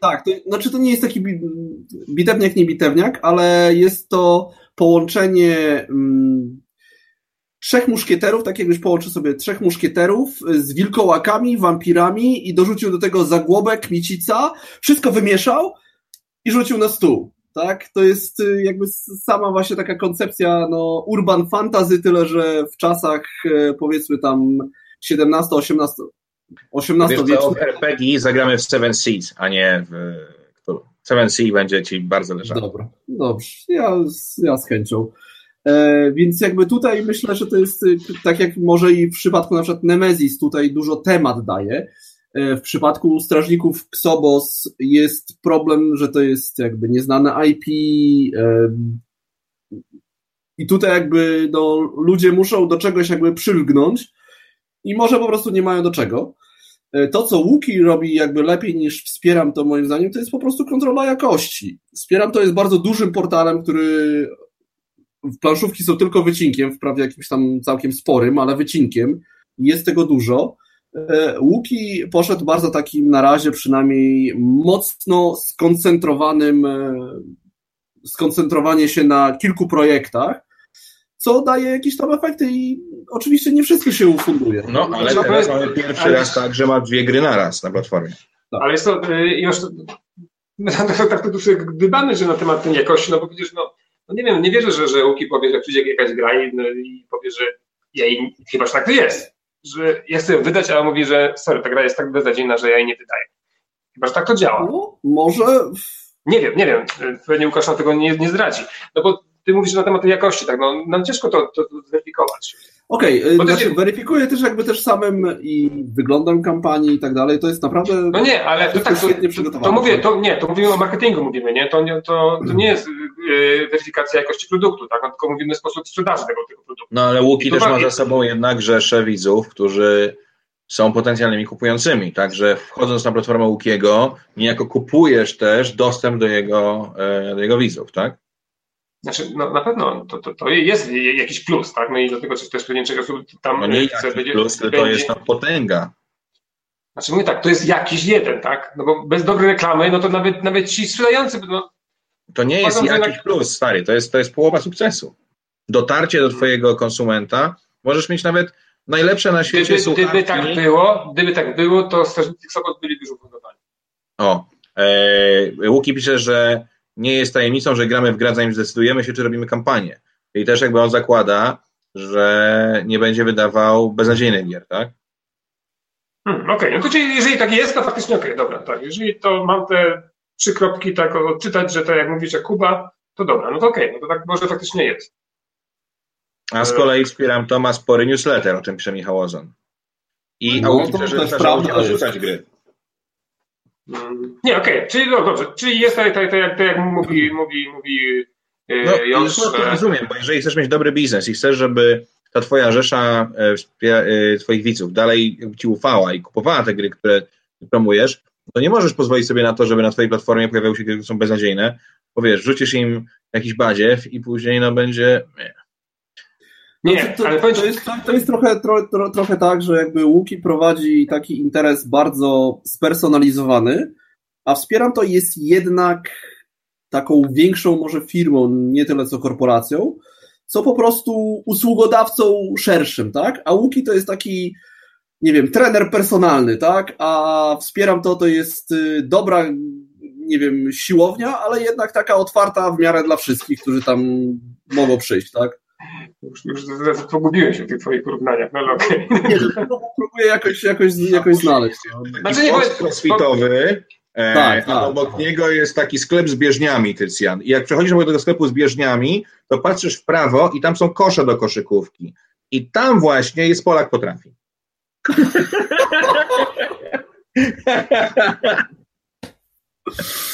Tak, to, znaczy to nie jest taki bitewniak, nie bitewniak, ale jest to połączenie mm, trzech muszkieterów, tak jakbyś połączył sobie trzech muszkieterów z wilkołakami, wampirami i dorzucił do tego zagłobek, micica, wszystko wymieszał i rzucił na stół tak? To jest y, jakby sama właśnie taka koncepcja no, urban fantasy, tyle że w czasach e, powiedzmy tam 17, 18, 18 Wiesz, wiecznych. RPG zagramy w Seven Seas, a nie w Seven Seas będzie ci bardzo leżało. Dobra, dobrze, ja, ja z chęcią. E, więc jakby tutaj myślę, że to jest y, tak jak może i w przypadku na przykład Nemesis tutaj dużo temat daje, w przypadku strażników Xobos jest problem, że to jest jakby nieznane IP. E, I tutaj jakby no, ludzie muszą do czegoś jakby przylgnąć i może po prostu nie mają do czego. E, to, co Łuki robi jakby lepiej niż Wspieram to moim zdaniem, to jest po prostu kontrola jakości. Wspieram to jest bardzo dużym portalem, który planszówki są tylko wycinkiem, wprawdzie jakimś tam całkiem sporym, ale wycinkiem. Jest tego dużo. E, Łuki poszedł bardzo takim na razie przynajmniej mocno skoncentrowanym, e, skoncentrowanie się na kilku projektach, co daje jakieś tam efekty i oczywiście nie wszystko się ufunduje. No, ale teraz mamy pierwszy ale... raz tak, że ma dwie gry na raz na platformie. Tak. Ale jest to y, już tak, tak tu sobie gdybamy, że na temat tej jakości, no bo widzisz, no, no nie wiem, nie wierzę, że, że Łuki powie, że przyjdzie jakaś gra i, no, i powie, że ja jej, chyba że tak to jest że ja chcę wydać, a on mówi, że sorry, ta gra jest tak beznadziejna, że ja jej nie wydaję. Chyba, że tak to działa. No, może... Nie wiem, nie wiem. Pewnie Łukasz na tego nie, nie zdradzi. No bo ty mówisz na temat tej jakości, tak, no nam ciężko to, to, to zweryfikować. Okej, okay, znaczy jest... weryfikuję też jakby też samym i wyglądem kampanii i tak dalej, to jest naprawdę No nie, ale to, tak, to, to mówię, to nie, to mówimy o marketingu mówimy, nie, to, nie, to, to nie jest yy, weryfikacja jakości produktu, tak, no, tylko mówimy w sposób sprzedaży tego, tego produktu. No ale Łuki też ma za sobą jednak rzesze widzów, którzy są potencjalnymi kupującymi, także wchodząc na platformę Łukiego, niejako kupujesz też dostęp do jego, e, do jego widzów, tak? Znaczy, no, na pewno to, to, to jest jakiś plus, tak? No i dlatego też pewnie czegoś tam no nie chce będzie, plus, będzie... jest to potęga. Znaczy mówię tak, to jest jakiś jeden, tak? No bo bez dobrej reklamy, no to nawet, nawet ci sprzedający. No, to nie jest jakiś jednak... plus, stary, to jest, to jest połowa sukcesu. Dotarcie do twojego konsumenta, możesz mieć nawet najlepsze na świecie gdyby, słuchawki. Gdyby tak było, gdyby tak było, to strażnicy sobot byli dużo budowani. O, e, Łuki pisze, że nie jest tajemnicą, że gramy w grę, zanim zdecydujemy się, czy robimy kampanię. I też jakby on zakłada, że nie będzie wydawał beznadziejnych gier, tak? Hmm, okej, okay. no to czyli jeżeli tak jest, to faktycznie okej, okay, dobra, tak. Jeżeli to mam te trzy kropki tak odczytać, że tak jak mówisz, jak Kuba, to dobra, no to okej, okay, no to tak może faktycznie jest. A z kolei wspieram to, ma spory newsletter, o czym pisze Michał Ozon. I no, autor że trzeba odrzucać gry. Nie, okej, okay. czyli no dobrze, czyli jest tak, tak, tak, jak mówi, mówi, mówi e, no, Josz. No, to rozumiem, bo jeżeli chcesz mieć dobry biznes i chcesz, żeby ta twoja rzesza e, e, twoich widzów dalej ci ufała i kupowała te gry, które promujesz, to nie możesz pozwolić sobie na to, żeby na twojej platformie pojawiały się gry, które są beznadziejne, bo wiesz, rzucisz im jakiś badziew i później no będzie... Nie. Nie, no to, ale to, to, jest, to jest trochę, tro, tro, trochę tak, że jakby Łuki prowadzi taki interes bardzo spersonalizowany, a wspieram to jest jednak taką większą może firmą, nie tyle co korporacją, co po prostu usługodawcą szerszym, tak? A Łuki to jest taki, nie wiem, trener personalny, tak? A wspieram to, to jest y, dobra, nie wiem, siłownia, ale jednak taka otwarta w miarę dla wszystkich, którzy tam mogą przyjść, tak? Już, już pogubiłem się w tych twoich porównaniach, no ale okej. Okay. próbuję jakoś, jakoś, jakoś znaleźć. No. Znaczy nie crossfitowy E, tak, tak, obok niego jest taki sklep z bieżniami, Tycjan. I jak przechodzisz obok tego sklepu z bieżniami, to patrzysz w prawo i tam są kosze do koszykówki. I tam właśnie jest Polak potrafi.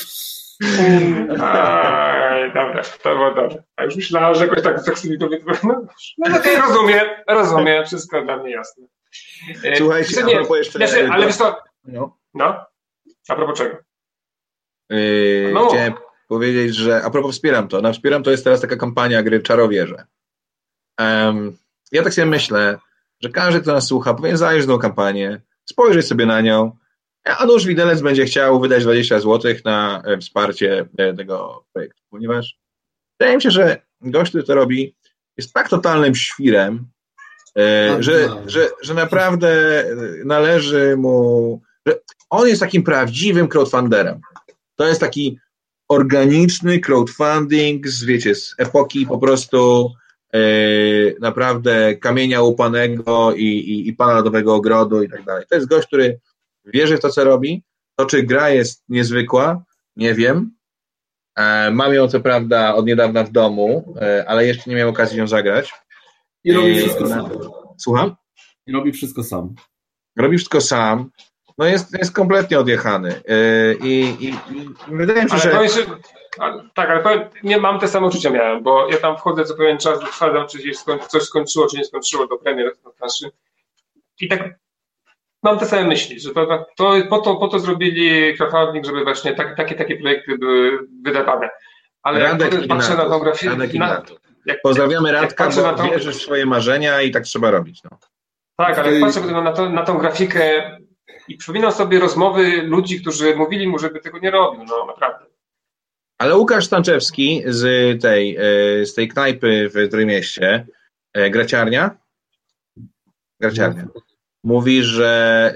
Aj, dobra, to było dobre. A już myślałem, że jakoś tak tak sobie to no, no okej, okay, rozumiem, rozumiem, wszystko dla mnie jasne. Słuchajcie, nie, a propos jeszcze... Znaczy, ale wiesz co, no. no, a propos czego? Yy, no. Chciałem powiedzieć, że a propos wspieram to, na wspieram to jest teraz taka kampania gry Czarowierze. Um, ja tak sobie myślę, że każdy, kto nas słucha, powinien zająć tą kampanię, spojrzeć sobie na nią, a Anusz Widelec będzie chciał wydać 20 zł na e, wsparcie e, tego projektu, ponieważ wydaje mi się, że gość, który to robi, jest tak totalnym świrem, e, no, że, no. że, że naprawdę należy mu. Że on jest takim prawdziwym crowdfunderem. To jest taki organiczny crowdfunding z, wiecie, z epoki po prostu naprawdę kamienia upanego i, i, i pana lodowego ogrodu i tak dalej. To jest gość, który wierzy w to, co robi. To, czy gra jest niezwykła, nie wiem. E, mam ją co prawda od niedawna w domu, e, ale jeszcze nie miałem okazji ją zagrać. I robi e, wszystko sam. Słucham? I robi wszystko sam. Robi wszystko sam. No jest, jest kompletnie odjechany. I, i, i wydaje mi się, ale że... tak, ale powiem, nie mam te same uczucia miałem, bo ja tam wchodzę co pewien czas, sprawdzam, czy coś skończyło, czy nie skończyło do premier do I tak mam te same myśli, że to, to, po, to, po to zrobili crowdfunding, żeby właśnie tak, takie, takie projekty były wydawane. Ale Radek jak patrzę na tą grafikę... Jak, Pozdrawiamy Radka, jak bo tą... wierzysz w swoje marzenia i tak trzeba robić. No. Tak, ale jak patrzę na, to, na tą grafikę i przypominam sobie rozmowy ludzi, którzy mówili mu, żeby tego nie robił, no naprawdę. Ale Łukasz Stanczewski z tej, e, z tej knajpy w Trójmieście, e, Graciarnia? Graciarnia. Mówi, że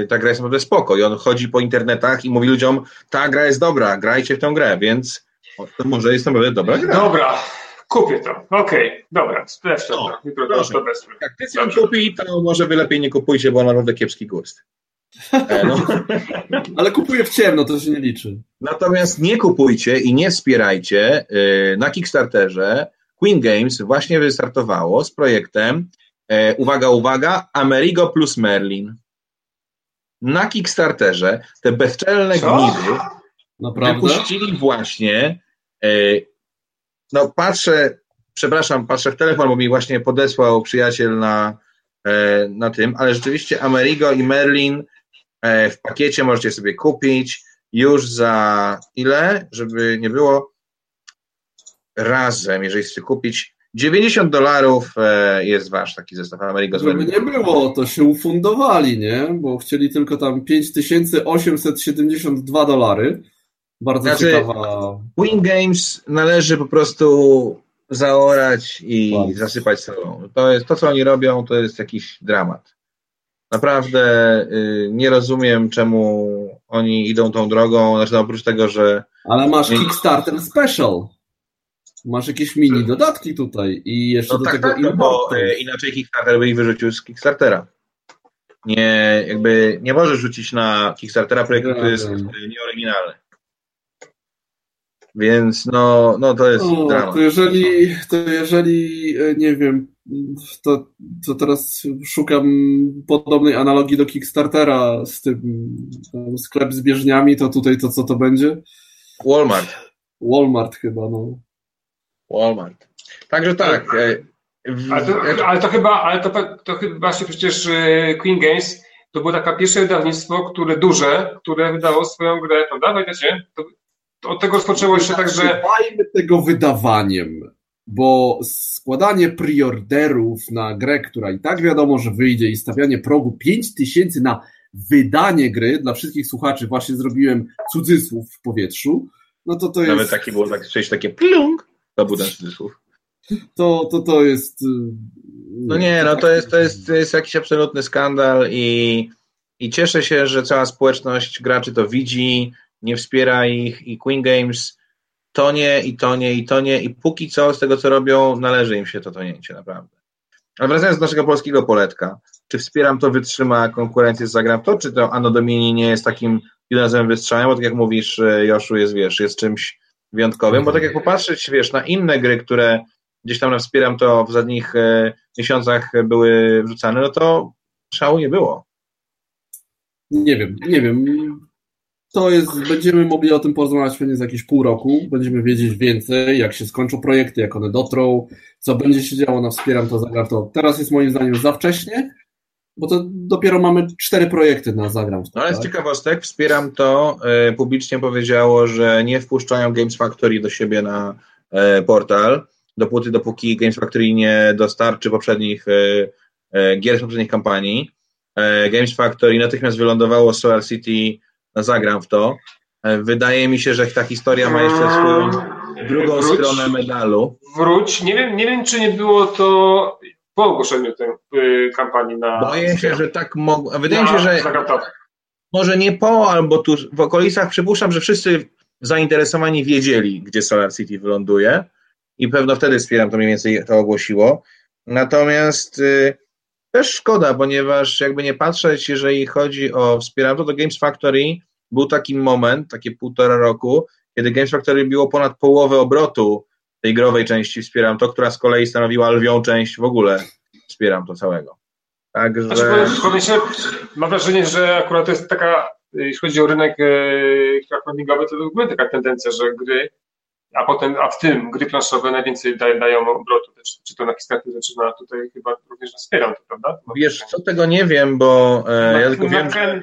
yy, ta gra jest naprawdę spoko i on chodzi po internetach i mówi ludziom, ta gra jest dobra, grajcie w tę grę, więc to może jest naprawdę dobra gra. Dobra, kupię to. Okej, okay. dobra, sprawdź to. to Jak ty ją kupi, to może wy lepiej nie kupujcie, bo on ma naprawdę kiepski gust. E, no. Ale kupuję w ciemno, to się nie liczy. Natomiast nie kupujcie i nie wspierajcie yy, na Kickstarterze. Queen Games właśnie wystartowało z projektem E, uwaga, uwaga, Amerigo plus Merlin. Na Kickstarterze te bezczelne Co? gnidy Naprawdę? wypuścili właśnie e, no patrzę, przepraszam, patrzę w telefon, bo mi właśnie podesłał przyjaciel na, e, na tym, ale rzeczywiście Amerigo i Merlin w pakiecie możecie sobie kupić już za ile, żeby nie było razem, jeżeli chcecie kupić 90 dolarów e, jest wasz taki zestaw Amerigo Żeby nie było, to się ufundowali, nie? Bo chcieli tylko tam 5872 dolary. Bardzo znaczy, ciekawa. Win Games należy po prostu zaorać i zasypać sobą. To jest to, co oni robią, to jest jakiś dramat. Naprawdę y, nie rozumiem, czemu oni idą tą drogą, znaczy no, oprócz tego, że... Ale masz Kickstarter Special. Masz jakieś mini dodatki tutaj i jeszcze no do tak, tego tak, no bo e, inaczej Kickstarter by ich wyrzucił z Kickstartera. Nie, jakby nie możesz rzucić na Kickstartera projektu, który jest nieoryginalny. Więc no, no to jest no, dramat. To jeżeli, to jeżeli, e, nie wiem, to, to teraz szukam podobnej analogii do Kickstartera z tym sklep z bieżniami, to tutaj to co to będzie? Walmart. Walmart chyba, no. Walmart. Także tak. Ale to, ale to chyba, ale to, to chyba właśnie przecież e, Queen Games to było takie pierwsze wydawnictwo, które duże, które wydało swoją grę, prawda? Pamiętacie? To, to od tego rozpoczęło się tak, że... Tego wydawaniem, bo składanie preorderów na grę, która i tak wiadomo, że wyjdzie i stawianie progu 5000 na wydanie gry, dla wszystkich słuchaczy właśnie zrobiłem cudzysłów w powietrzu, no to to jest... Nawet taki było tak, takie plung. Ten cudzysłów. To, to, to jest. Y, no nie, no to jest, to jest, to jest jakiś absolutny skandal i, i cieszę się, że cała społeczność graczy to widzi, nie wspiera ich i Queen Games tonie i tonie i tonie i póki co z tego co robią należy im się to tonięcie naprawdę. Ale wracając do naszego polskiego poletka, czy wspieram to, wytrzyma konkurencję z Zagram to, czy to Anno Domini nie jest takim jednorazowym wystrzałem, bo tak jak mówisz, e, Joszu, jest, wiesz, jest czymś wyjątkowym, bo tak jak popatrzeć, wiesz, na inne gry, które gdzieś tam na wspieram to w zadnich e, miesiącach były wrzucane, no to szału nie było. Nie wiem, nie wiem. To jest, będziemy mogli o tym porozmawiać pewnie za jakieś pół roku. Będziemy wiedzieć więcej, jak się skończą projekty, jak one dotrą, co będzie się działo na Wspieram to Zagram to. Teraz jest moim zdaniem za wcześnie, bo to dopiero mamy cztery projekty na Zagram. No ale z tak? ciekawostek, Wspieram to e, publicznie powiedziało, że nie wpuszczają Games Factory do siebie na e, portal, dopóty, dopóki Games Factory nie dostarczy poprzednich e, gier z poprzednich kampanii. Games Factory natychmiast wylądowało Solar City na Zagram w to. Wydaje mi się, że ta historia ma jeszcze swoją drugą Wróć. stronę medalu. Wróć. Nie wiem, nie wiem, czy nie było to po ogłoszeniu tej y, kampanii na. Boję się, że tak mogło. Wydaje mi się, że. Może nie po, albo tu w okolicach przypuszczam, że wszyscy zainteresowani wiedzieli, gdzie Solar City wyląduje i pewno wtedy wspieram to mniej więcej to ogłosiło. Natomiast y, też szkoda, ponieważ jakby nie patrzeć, jeżeli chodzi o wspieram to, to Games Factory był taki moment, takie półtora roku, kiedy Games Factory było ponad połowę obrotu tej growej części wspieram to, która z kolei stanowiła lwią część w ogóle wspieram to całego. Także... Znaczy, mam wrażenie, że akurat to jest taka, jeśli chodzi o rynek e, crowdfundingowy, to ogóle taka tendencja, że gry, a potem, a w tym gry planszowe najwięcej dają, dają obrotu, też, czy to na Kickstarterze, czy na tutaj chyba również na wspieram to, prawda? Wiesz, co tego nie wiem, bo e, ja tylko wiem, że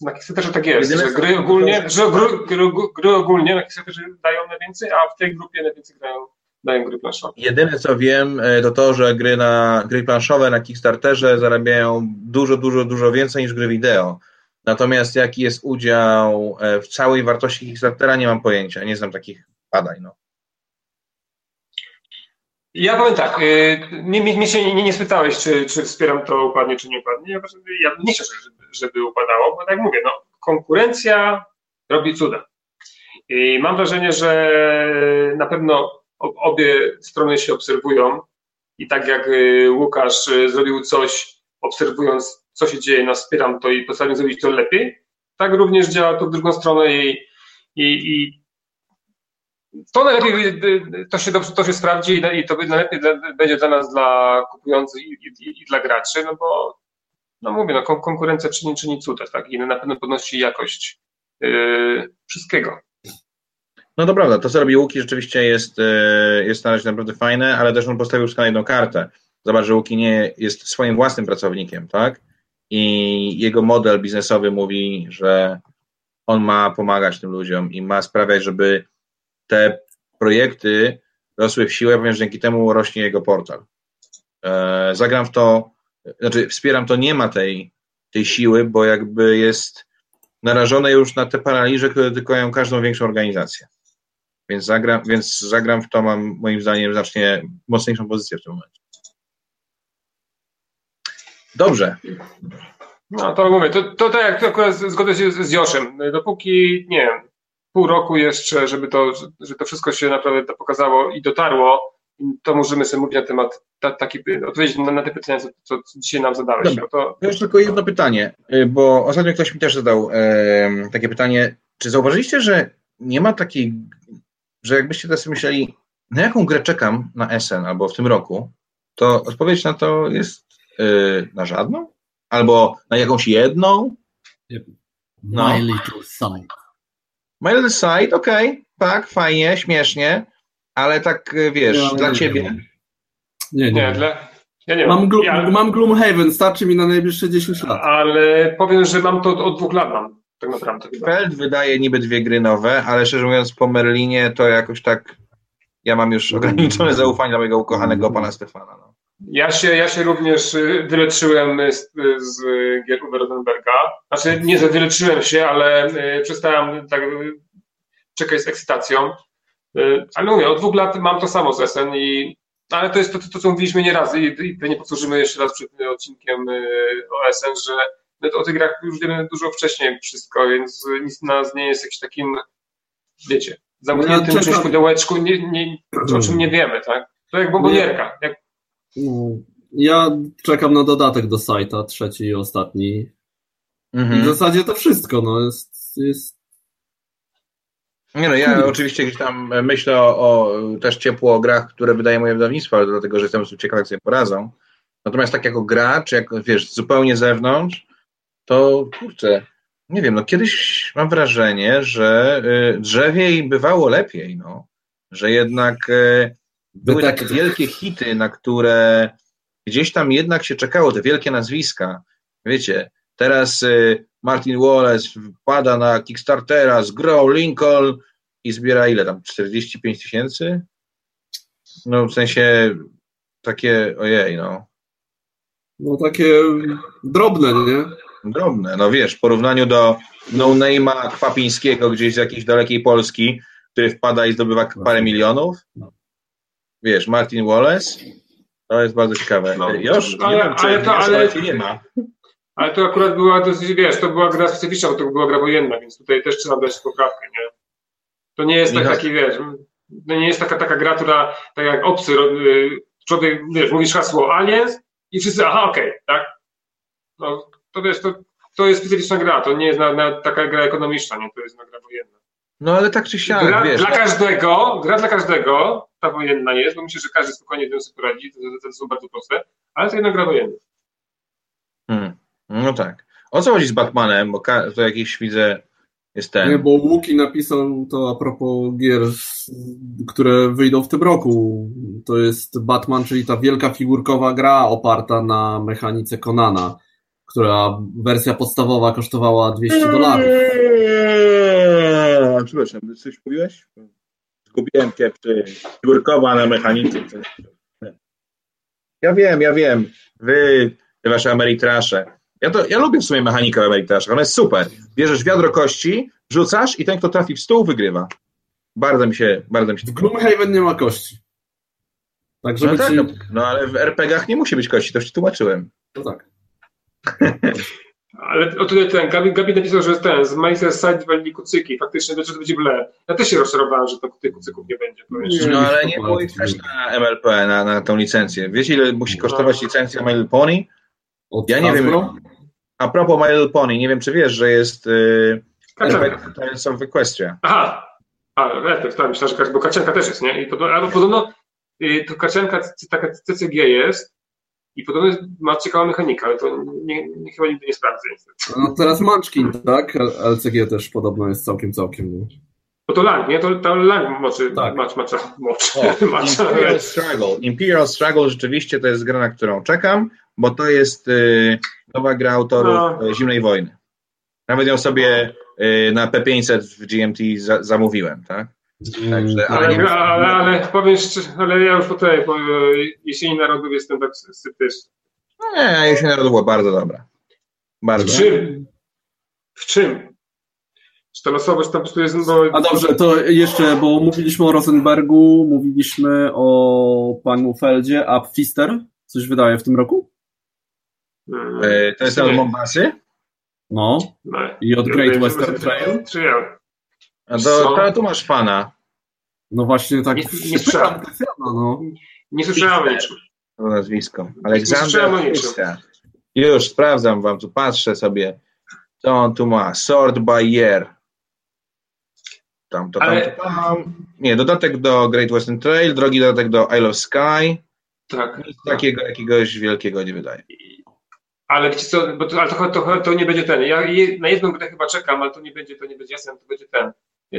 na Kickstarterze tak jest, że gry ogólnie, że gry, gry, gry ogólnie na Kickstarterze dają najwięcej, a w tej grupie najwięcej grają dają gry planszowe. Jedyne co wiem, e, to to, że gry, na, gry planszowe na Kickstarterze zarabiają dużo, dużo, dużo więcej niż gry wideo. Natomiast jaki jest udział e, w całej wartości Kickstartera, nie mam pojęcia. Nie znam takich badań. No. Ja powiem tak, mnie, mnie się nie, nie spytałeś, czy, czy wspieram to upadnie, czy nie upadnie. Ja, ja nie chcę, żeby, żeby upadało, bo tak mówię, no, konkurencja robi cuda. I mam wrażenie, że na pewno obie strony się obserwują i tak jak y, Łukasz y, zrobił coś, obserwując, co się dzieje, no wspieram to i postanowił zrobić to lepiej, tak również działa to w drugą stronę i, i, i to najlepiej, y, to się to się sprawdzi i to najlepiej będzie dla nas, dla kupujących i, i, i dla graczy, no bo, no mówię, no konkurencja czyni, czyni cuda, tak, i na pewno podnosi jakość yy, wszystkiego. No to prawda, to co robi Łuki rzeczywiście jest, yy, jest na razie naprawdę fajne, ale też on postawił na jedną kartę. Zobacz, że Łuki nie jest swoim własnym pracownikiem, tak? I jego model biznesowy mówi, że on ma pomagać tym ludziom i ma sprawiać, żeby te projekty rosły w siłę, ponieważ dzięki temu rośnie jego portal. E, zagram w to, znaczy wspieram to, nie ma tej, tej siły, bo jakby jest narażone już na te paraliże, które dotykają każdą większą organizację. Więc zagram, więc zagram w to, mam moim zdaniem znacznie mocniejszą pozycję w tym momencie. Dobrze. No to mówię, to, to tak jak akurat zgodzę się z, z Joszem. Dopóki, nie wiem, pół roku jeszcze, żeby to, że to wszystko się naprawdę pokazało i dotarło, to możemy sobie mówić na temat, ta, taki, odpowiedzieć na, na te pytania, co, co dzisiaj nam zadałeś. Dobra. To... to już tylko jedno pytanie, y, bo ostatnio ktoś mi też zadał e, takie pytanie. Czy zauważyliście, że nie ma takiej, że jakbyście teraz myśleli, na jaką grę czekam na SN albo w tym roku, to odpowiedź na to jest e, na żadną? Albo na jakąś jedną? No. My Little Side. My Little Side, okej, okay, tak, fajnie, śmiesznie, ale tak, y, wiesz, nie, dla nie, ciebie. Nie, nie. nie dla... Ja nie mam, glu, ja... mam Gloomhaven, starczy mi na najbliższe 10 lat. Ale powiem, że mam to od dwóch lat mam, tak naprawdę. Feld wydaje niby dwie gry nowe, ale szczerze mówiąc po Merlinie to jakoś tak ja mam już ograniczone zaufanie do mojego ukochanego pana Stefana. No. Ja się, ja się również y, wyleczyłem z, z gier Uwe Rosenberga. Znaczy nie, że wyleczyłem się, ale y, przestałem tak czekać z ekscytacją. Y, ale mówię, od dwóch lat mam to samo z SN i ale to jest to, to co mówiliśmy nieraz i, i pewnie powtórzymy jeszcze raz przed odcinkiem o SN, że my o tych grach już wiemy dużo wcześniej wszystko, więc nic nas nie jest jakimś takim, wiecie, zamkniętym czymś pudełeczku, nie, nie, o czym nie wiemy, tak? To jak bombonierka. Jak no, Ja czekam na dodatek do sajta, trzeci i ostatni. Mhm. I w zasadzie to wszystko, no jest, jest... Nie no, ja hmm. oczywiście gdzieś tam myślę o, o, też ciepło o grach, które wydaje moje wydawnictwo, ale dlatego, że jestem ciekaw, jak sobie poradzą. Natomiast tak jako gracz, jak wiesz, zupełnie zewnątrz, to kurczę, nie wiem, no kiedyś mam wrażenie, że y, drzewiej bywało lepiej, no. Że jednak y, były tak... takie wielkie hity, na które gdzieś tam jednak się czekało, te wielkie nazwiska. Wiecie, teraz y, Martin Wallace wpada na Kickstartera z grą Lincoln i zbiera ile tam, 45 tysięcy? No w sensie takie, ojej, no. No takie drobne, nie? Drobne, no wiesz, w porównaniu do no-name'a Kwapińskiego gdzieś z jakiejś dalekiej Polski, który wpada i zdobywa parę milionów. Wiesz, Martin Wallace, to jest bardzo ciekawe. No, Już, ale, wiem, ale, to, ale, nie ma. Ale to akurat była dosyć, wiesz, to była gra specyficzna, bo to była gra wojenna, więc tutaj też trzeba dać poprawkę, nie? To nie jest tak, taki, wiesz, to nie jest taka, taka gra, która, tak jak obcy, y, człowiek, wiesz, mówisz hasło aliens i wszyscy, aha, okej, okay, tak? No, to wiesz, to, to jest specyficzna gra, to nie jest na, na, taka gra ekonomiczna, nie? To jest na gra wojenna. No ale tak czy siak, gra, wiesz. Dla każdego, gra dla każdego, ta wojenna jest, bo myślę, że każdy spokojnie tym sobie poradzi, to są bardzo proste, ale to jednak gra wojenna. Hmm. No tak. O co chodzi z Batmanem? Bo to jakiś widzę jest ten. Nie, bo Łuki napisał to a propos gier, które wyjdą w tym roku. To jest Batman, czyli ta wielka figurkowa gra oparta na mechanice Konana, która wersja podstawowa kosztowała 200 dolarów. Eee, przepraszam, coś mówiłeś? Zgubiłem kiepty. Figurkowa na mechanice. Ja wiem, ja wiem. Wy, te wasze Ameritrasze. Ja, to, ja lubię w sumie mechanikę w Ameritraszach, ona jest super. Bierzesz wiadro kości, rzucasz i ten, kto trafi w stół, wygrywa. Bardzo mi się, bardzo mi się... W Gloomhaven nie ma kości. Tak, żeby no, tak, ci... no, no, ale w RPGach nie musi być kości, to już ci tłumaczyłem. No tak. Ale o tutaj ten, Gabi, Gabi napisał, że ten, z Manchester Side walili kucyki, faktycznie, to będzie ble. Ja też się rozczarowałem, że to, tych kucyków nie będzie. Nie, no ale nie było ich też na MLP, na, na tą licencję. Wiecie, ile musi kosztować licencja My Little Pony? Ja nie wiem. A propos My Little Pony, nie wiem, czy wiesz, że jest yy, Tales of Equestria. Aha, a, ja tak, myślałem, że bo Kacianka też jest, nie? I podobno, ale podobno yy, to Kacianka, taka CCG jest, i podobno ma ciekawą mechanikę, ale to nie, nie, chyba nigdy nie sprawdzę niestety. No teraz Munchkin, tak? LCG też podobno jest całkiem, całkiem. No. Bo to Lang, nie? To, to Lang moczy, tak. macz, macza, moczy. Imperial Struggle. Imperial Struggle rzeczywiście to jest gra, na którą czekam, bo to jest y, nowa gra autorów no. Zimnej Wojny. Nawet ją sobie y, na P500 w GMT za, zamówiłem, tak? Także, ale, ale, ale, ale powiem szczerze, ale ja już po tej po jesieni narodów jestem tak sceptyczny. Nie, jesień narodów była bardzo dobra. Bardzo. W czym? W czym? Czy ta losowość tam po prostu jest... No... A dobrze, to jeszcze, bo mówiliśmy o Rosenbergu, mówiliśmy o panu Feldzie, a Pfister coś wydaje w tym roku? Hmm. E, to jest od Mombasy? No. no. I od Great Western Trail? A to, to tu masz fana. No właśnie tak. Nie, nie słyszałem. No. Nie słyszałem niczym. To nazwisko. Aleksander Już sprawdzam wam, tu patrzę sobie, co on tu ma. Sort by year. Tam, to, tam, Ale... to, tam. Nie, dodatek do Great Western Trail, drogi dodatek do Isle of Sky. Tak. Nic takiego jakiegoś wielkiego nie wydaje. Ale wiecie co, bo to, ale to, to, to nie będzie ten. Ja na jedną grę chyba czekam, ale to nie będzie, to nie będzie jasne, to będzie ten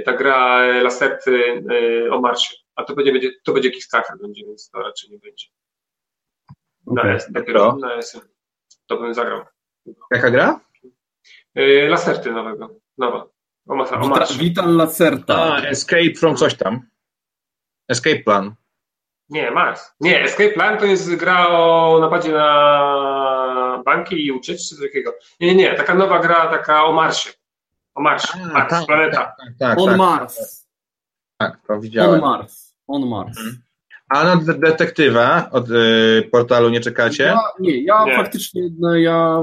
ta gra Laserty y, o Marsie, a to będzie, będzie, to będzie Kickstarter będzie, więc to raczej nie będzie. Na okay. S, dopiero na S. To bym zagrał. Jaka gra? Y, Laserty nowego, nowa. O, masa, o Marsie. Witam Lacerta. A, Escape from coś tam. Escape Plan. Nie, Mars. Nie, Escape Plan to jest gra o napadzie na banki i ucieczce, coś takiego. Nie, nie, taka nowa gra, taka o Marsie. O Mars, A, Mars tak, planeta. Tak, tak, tak On tak, Mars. Tak, to widziałem. On Mars. On Mars. Mhm. A na detektywa od y, portalu nie czekacie? Ja, nie, ja nie. faktycznie no, ja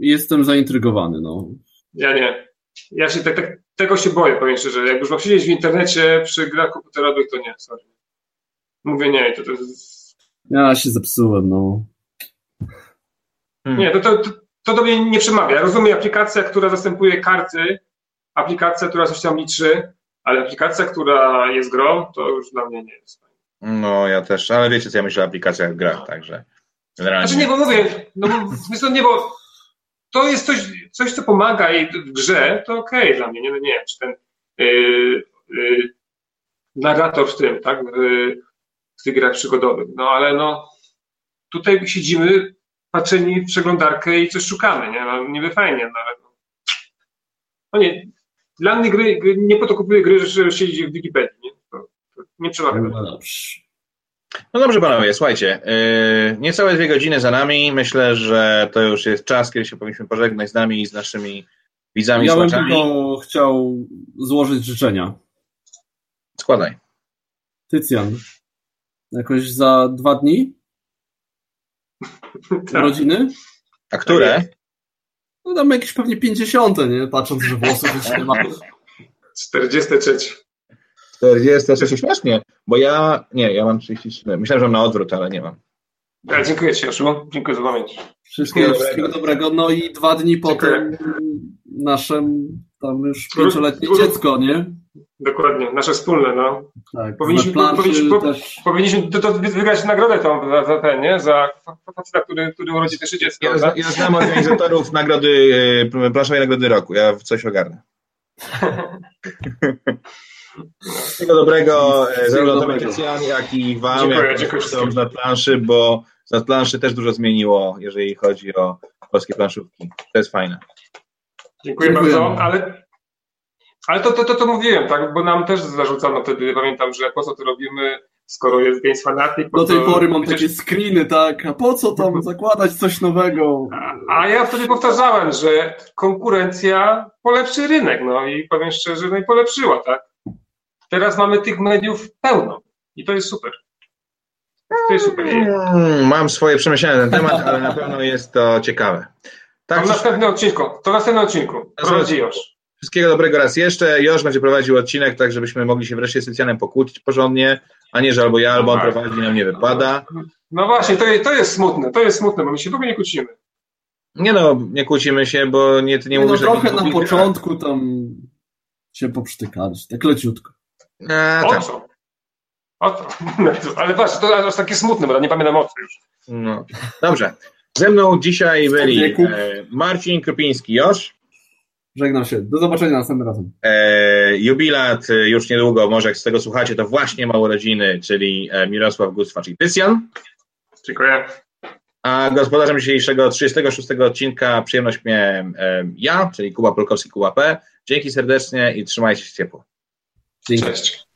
jestem zaintrygowany. No. Ja nie. Ja się te, te, tego się boję, powiem szczerze. Jak już mam siedzieć w internecie przy grach komputerowych, to nie, sorry. Mówię nie, to, to jest Ja się zepsułem, no. Hmm. Nie, to, to, to do mnie nie przemawia. Ja rozumiem aplikacja, która zastępuje karty, aplikacja, która coś tam liczy, ale aplikacja, która jest grą, to już dla mnie nie jest. No, ja też, ale wiecie, co ja myślę o aplikacjach w grach, także generalnie... Znaczy nie, bo mówię, no, w nie, bo to jest coś, coś co pomaga jej w grze, to okej okay dla mnie, nie, no nie wiem, czy ten yy, yy, narrator w tym, tak, w, w tych grach przygodowych, no ale no tutaj siedzimy patrzeni w przeglądarkę i coś szukamy, nie, no niby fajnie, no ale no, nie, dla mnie gry, nie po to kupuję gry, że siedzi w Wikipedii, nie, to, to nie przemawia. No dobrze. No dobrze, panowie, słuchajcie. Yy, niecałe dwie godziny za nami. Myślę, że to już jest czas, kiedy się powinniśmy pożegnać z nami i z naszymi widzami. Ja bym tylko chciał złożyć życzenia. Składaj. Tycjan. Jakoś za dwa dni? Tak. Rodziny? A które? Tak no tam jakieś pewnie 50, nie? Patrząc, że włosów już nie ma. 43. 46 śmiesznie, bo ja, nie, ja mam 33. Myślałem, że mam na odwrót, ale nie mam. Ja, dziękuję Ci, Joszu. Dziękuję za pamięć. Wszystkiego, wszystkiego dobrego. No i dwa dni potem naszym tam już pięcioletnie dziecko, nie? Dokładnie, nasze wspólne, no. Tak, powinniśmy, powinniśmy, też... powinniśmy to, to wygrać nagrodę tą za, za ten, nie? Za faceta, który, który urodzi też dziecko. Ja, tak? ja znam organizatorów nagrody, e, planszowej nagrody roku. Ja coś ogarnę. Wszystkiego dobrego e, zarówno Tobie, jak i Wam, dziękuję, jak dziękuję z nad planszy, bo z planszy też dużo zmieniło, jeżeli chodzi o polskie planszówki. To jest fajne. Dziękuję, dziękuję. bardzo, ale ale to, to, to, to mówiłem, tak, bo nam też zarzucano wtedy, pamiętam, że po co to robimy, skoro jest Games Fanatic. Do tej pory mam takie screeny, tak, a po co tam zakładać coś nowego? A, a, ja wtedy powtarzałem, że konkurencja polepszy rynek, no i powiem szczerze, no i polepszyła, tak. Teraz mamy tych mediów pełno i to jest super. To jest super. Hmm, mam swoje przemyślenia na ten temat, ale na pewno jest to ciekawe. Tak, to następny odcinku, to następny odcinku. Prowadzi już. Wszystkiego dobrego raz jeszcze. Joż będzie prowadził odcinek, tak żebyśmy mogli się wreszcie z Tycjanem pokłócić porządnie, a nie, że albo ja, albo on tak. prowadzi, nam nie wypada. No właśnie, to, to jest smutne, to jest smutne, bo my się w ogóle nie kłócimy. Nie no, nie kłócimy się, bo nie, nie, nie mówisz... No trochę na początku tam się poprztykalić, tak leciutko. A, o tak. co? O co? Ale patrz, to aż takie smutne, bo nie pamiętam o co już. No. Dobrze. Ze mną dzisiaj byli e, Marcin Kropiński, Josz. Żegnam się. Do zobaczenia następnym razem. E, jubilat e, już niedługo, może jak z tego słuchacie, to właśnie ma urodziny, czyli e, Mirosław Gustwacz i Tycjan. Dziękuję. A gospodarzem dzisiejszego 36 odcinka przyjemność miałem e, ja, czyli Kuba Polkowski, Kuba P. Dzięki serdecznie i trzymajcie się ciepło. Dzięki. Cześć.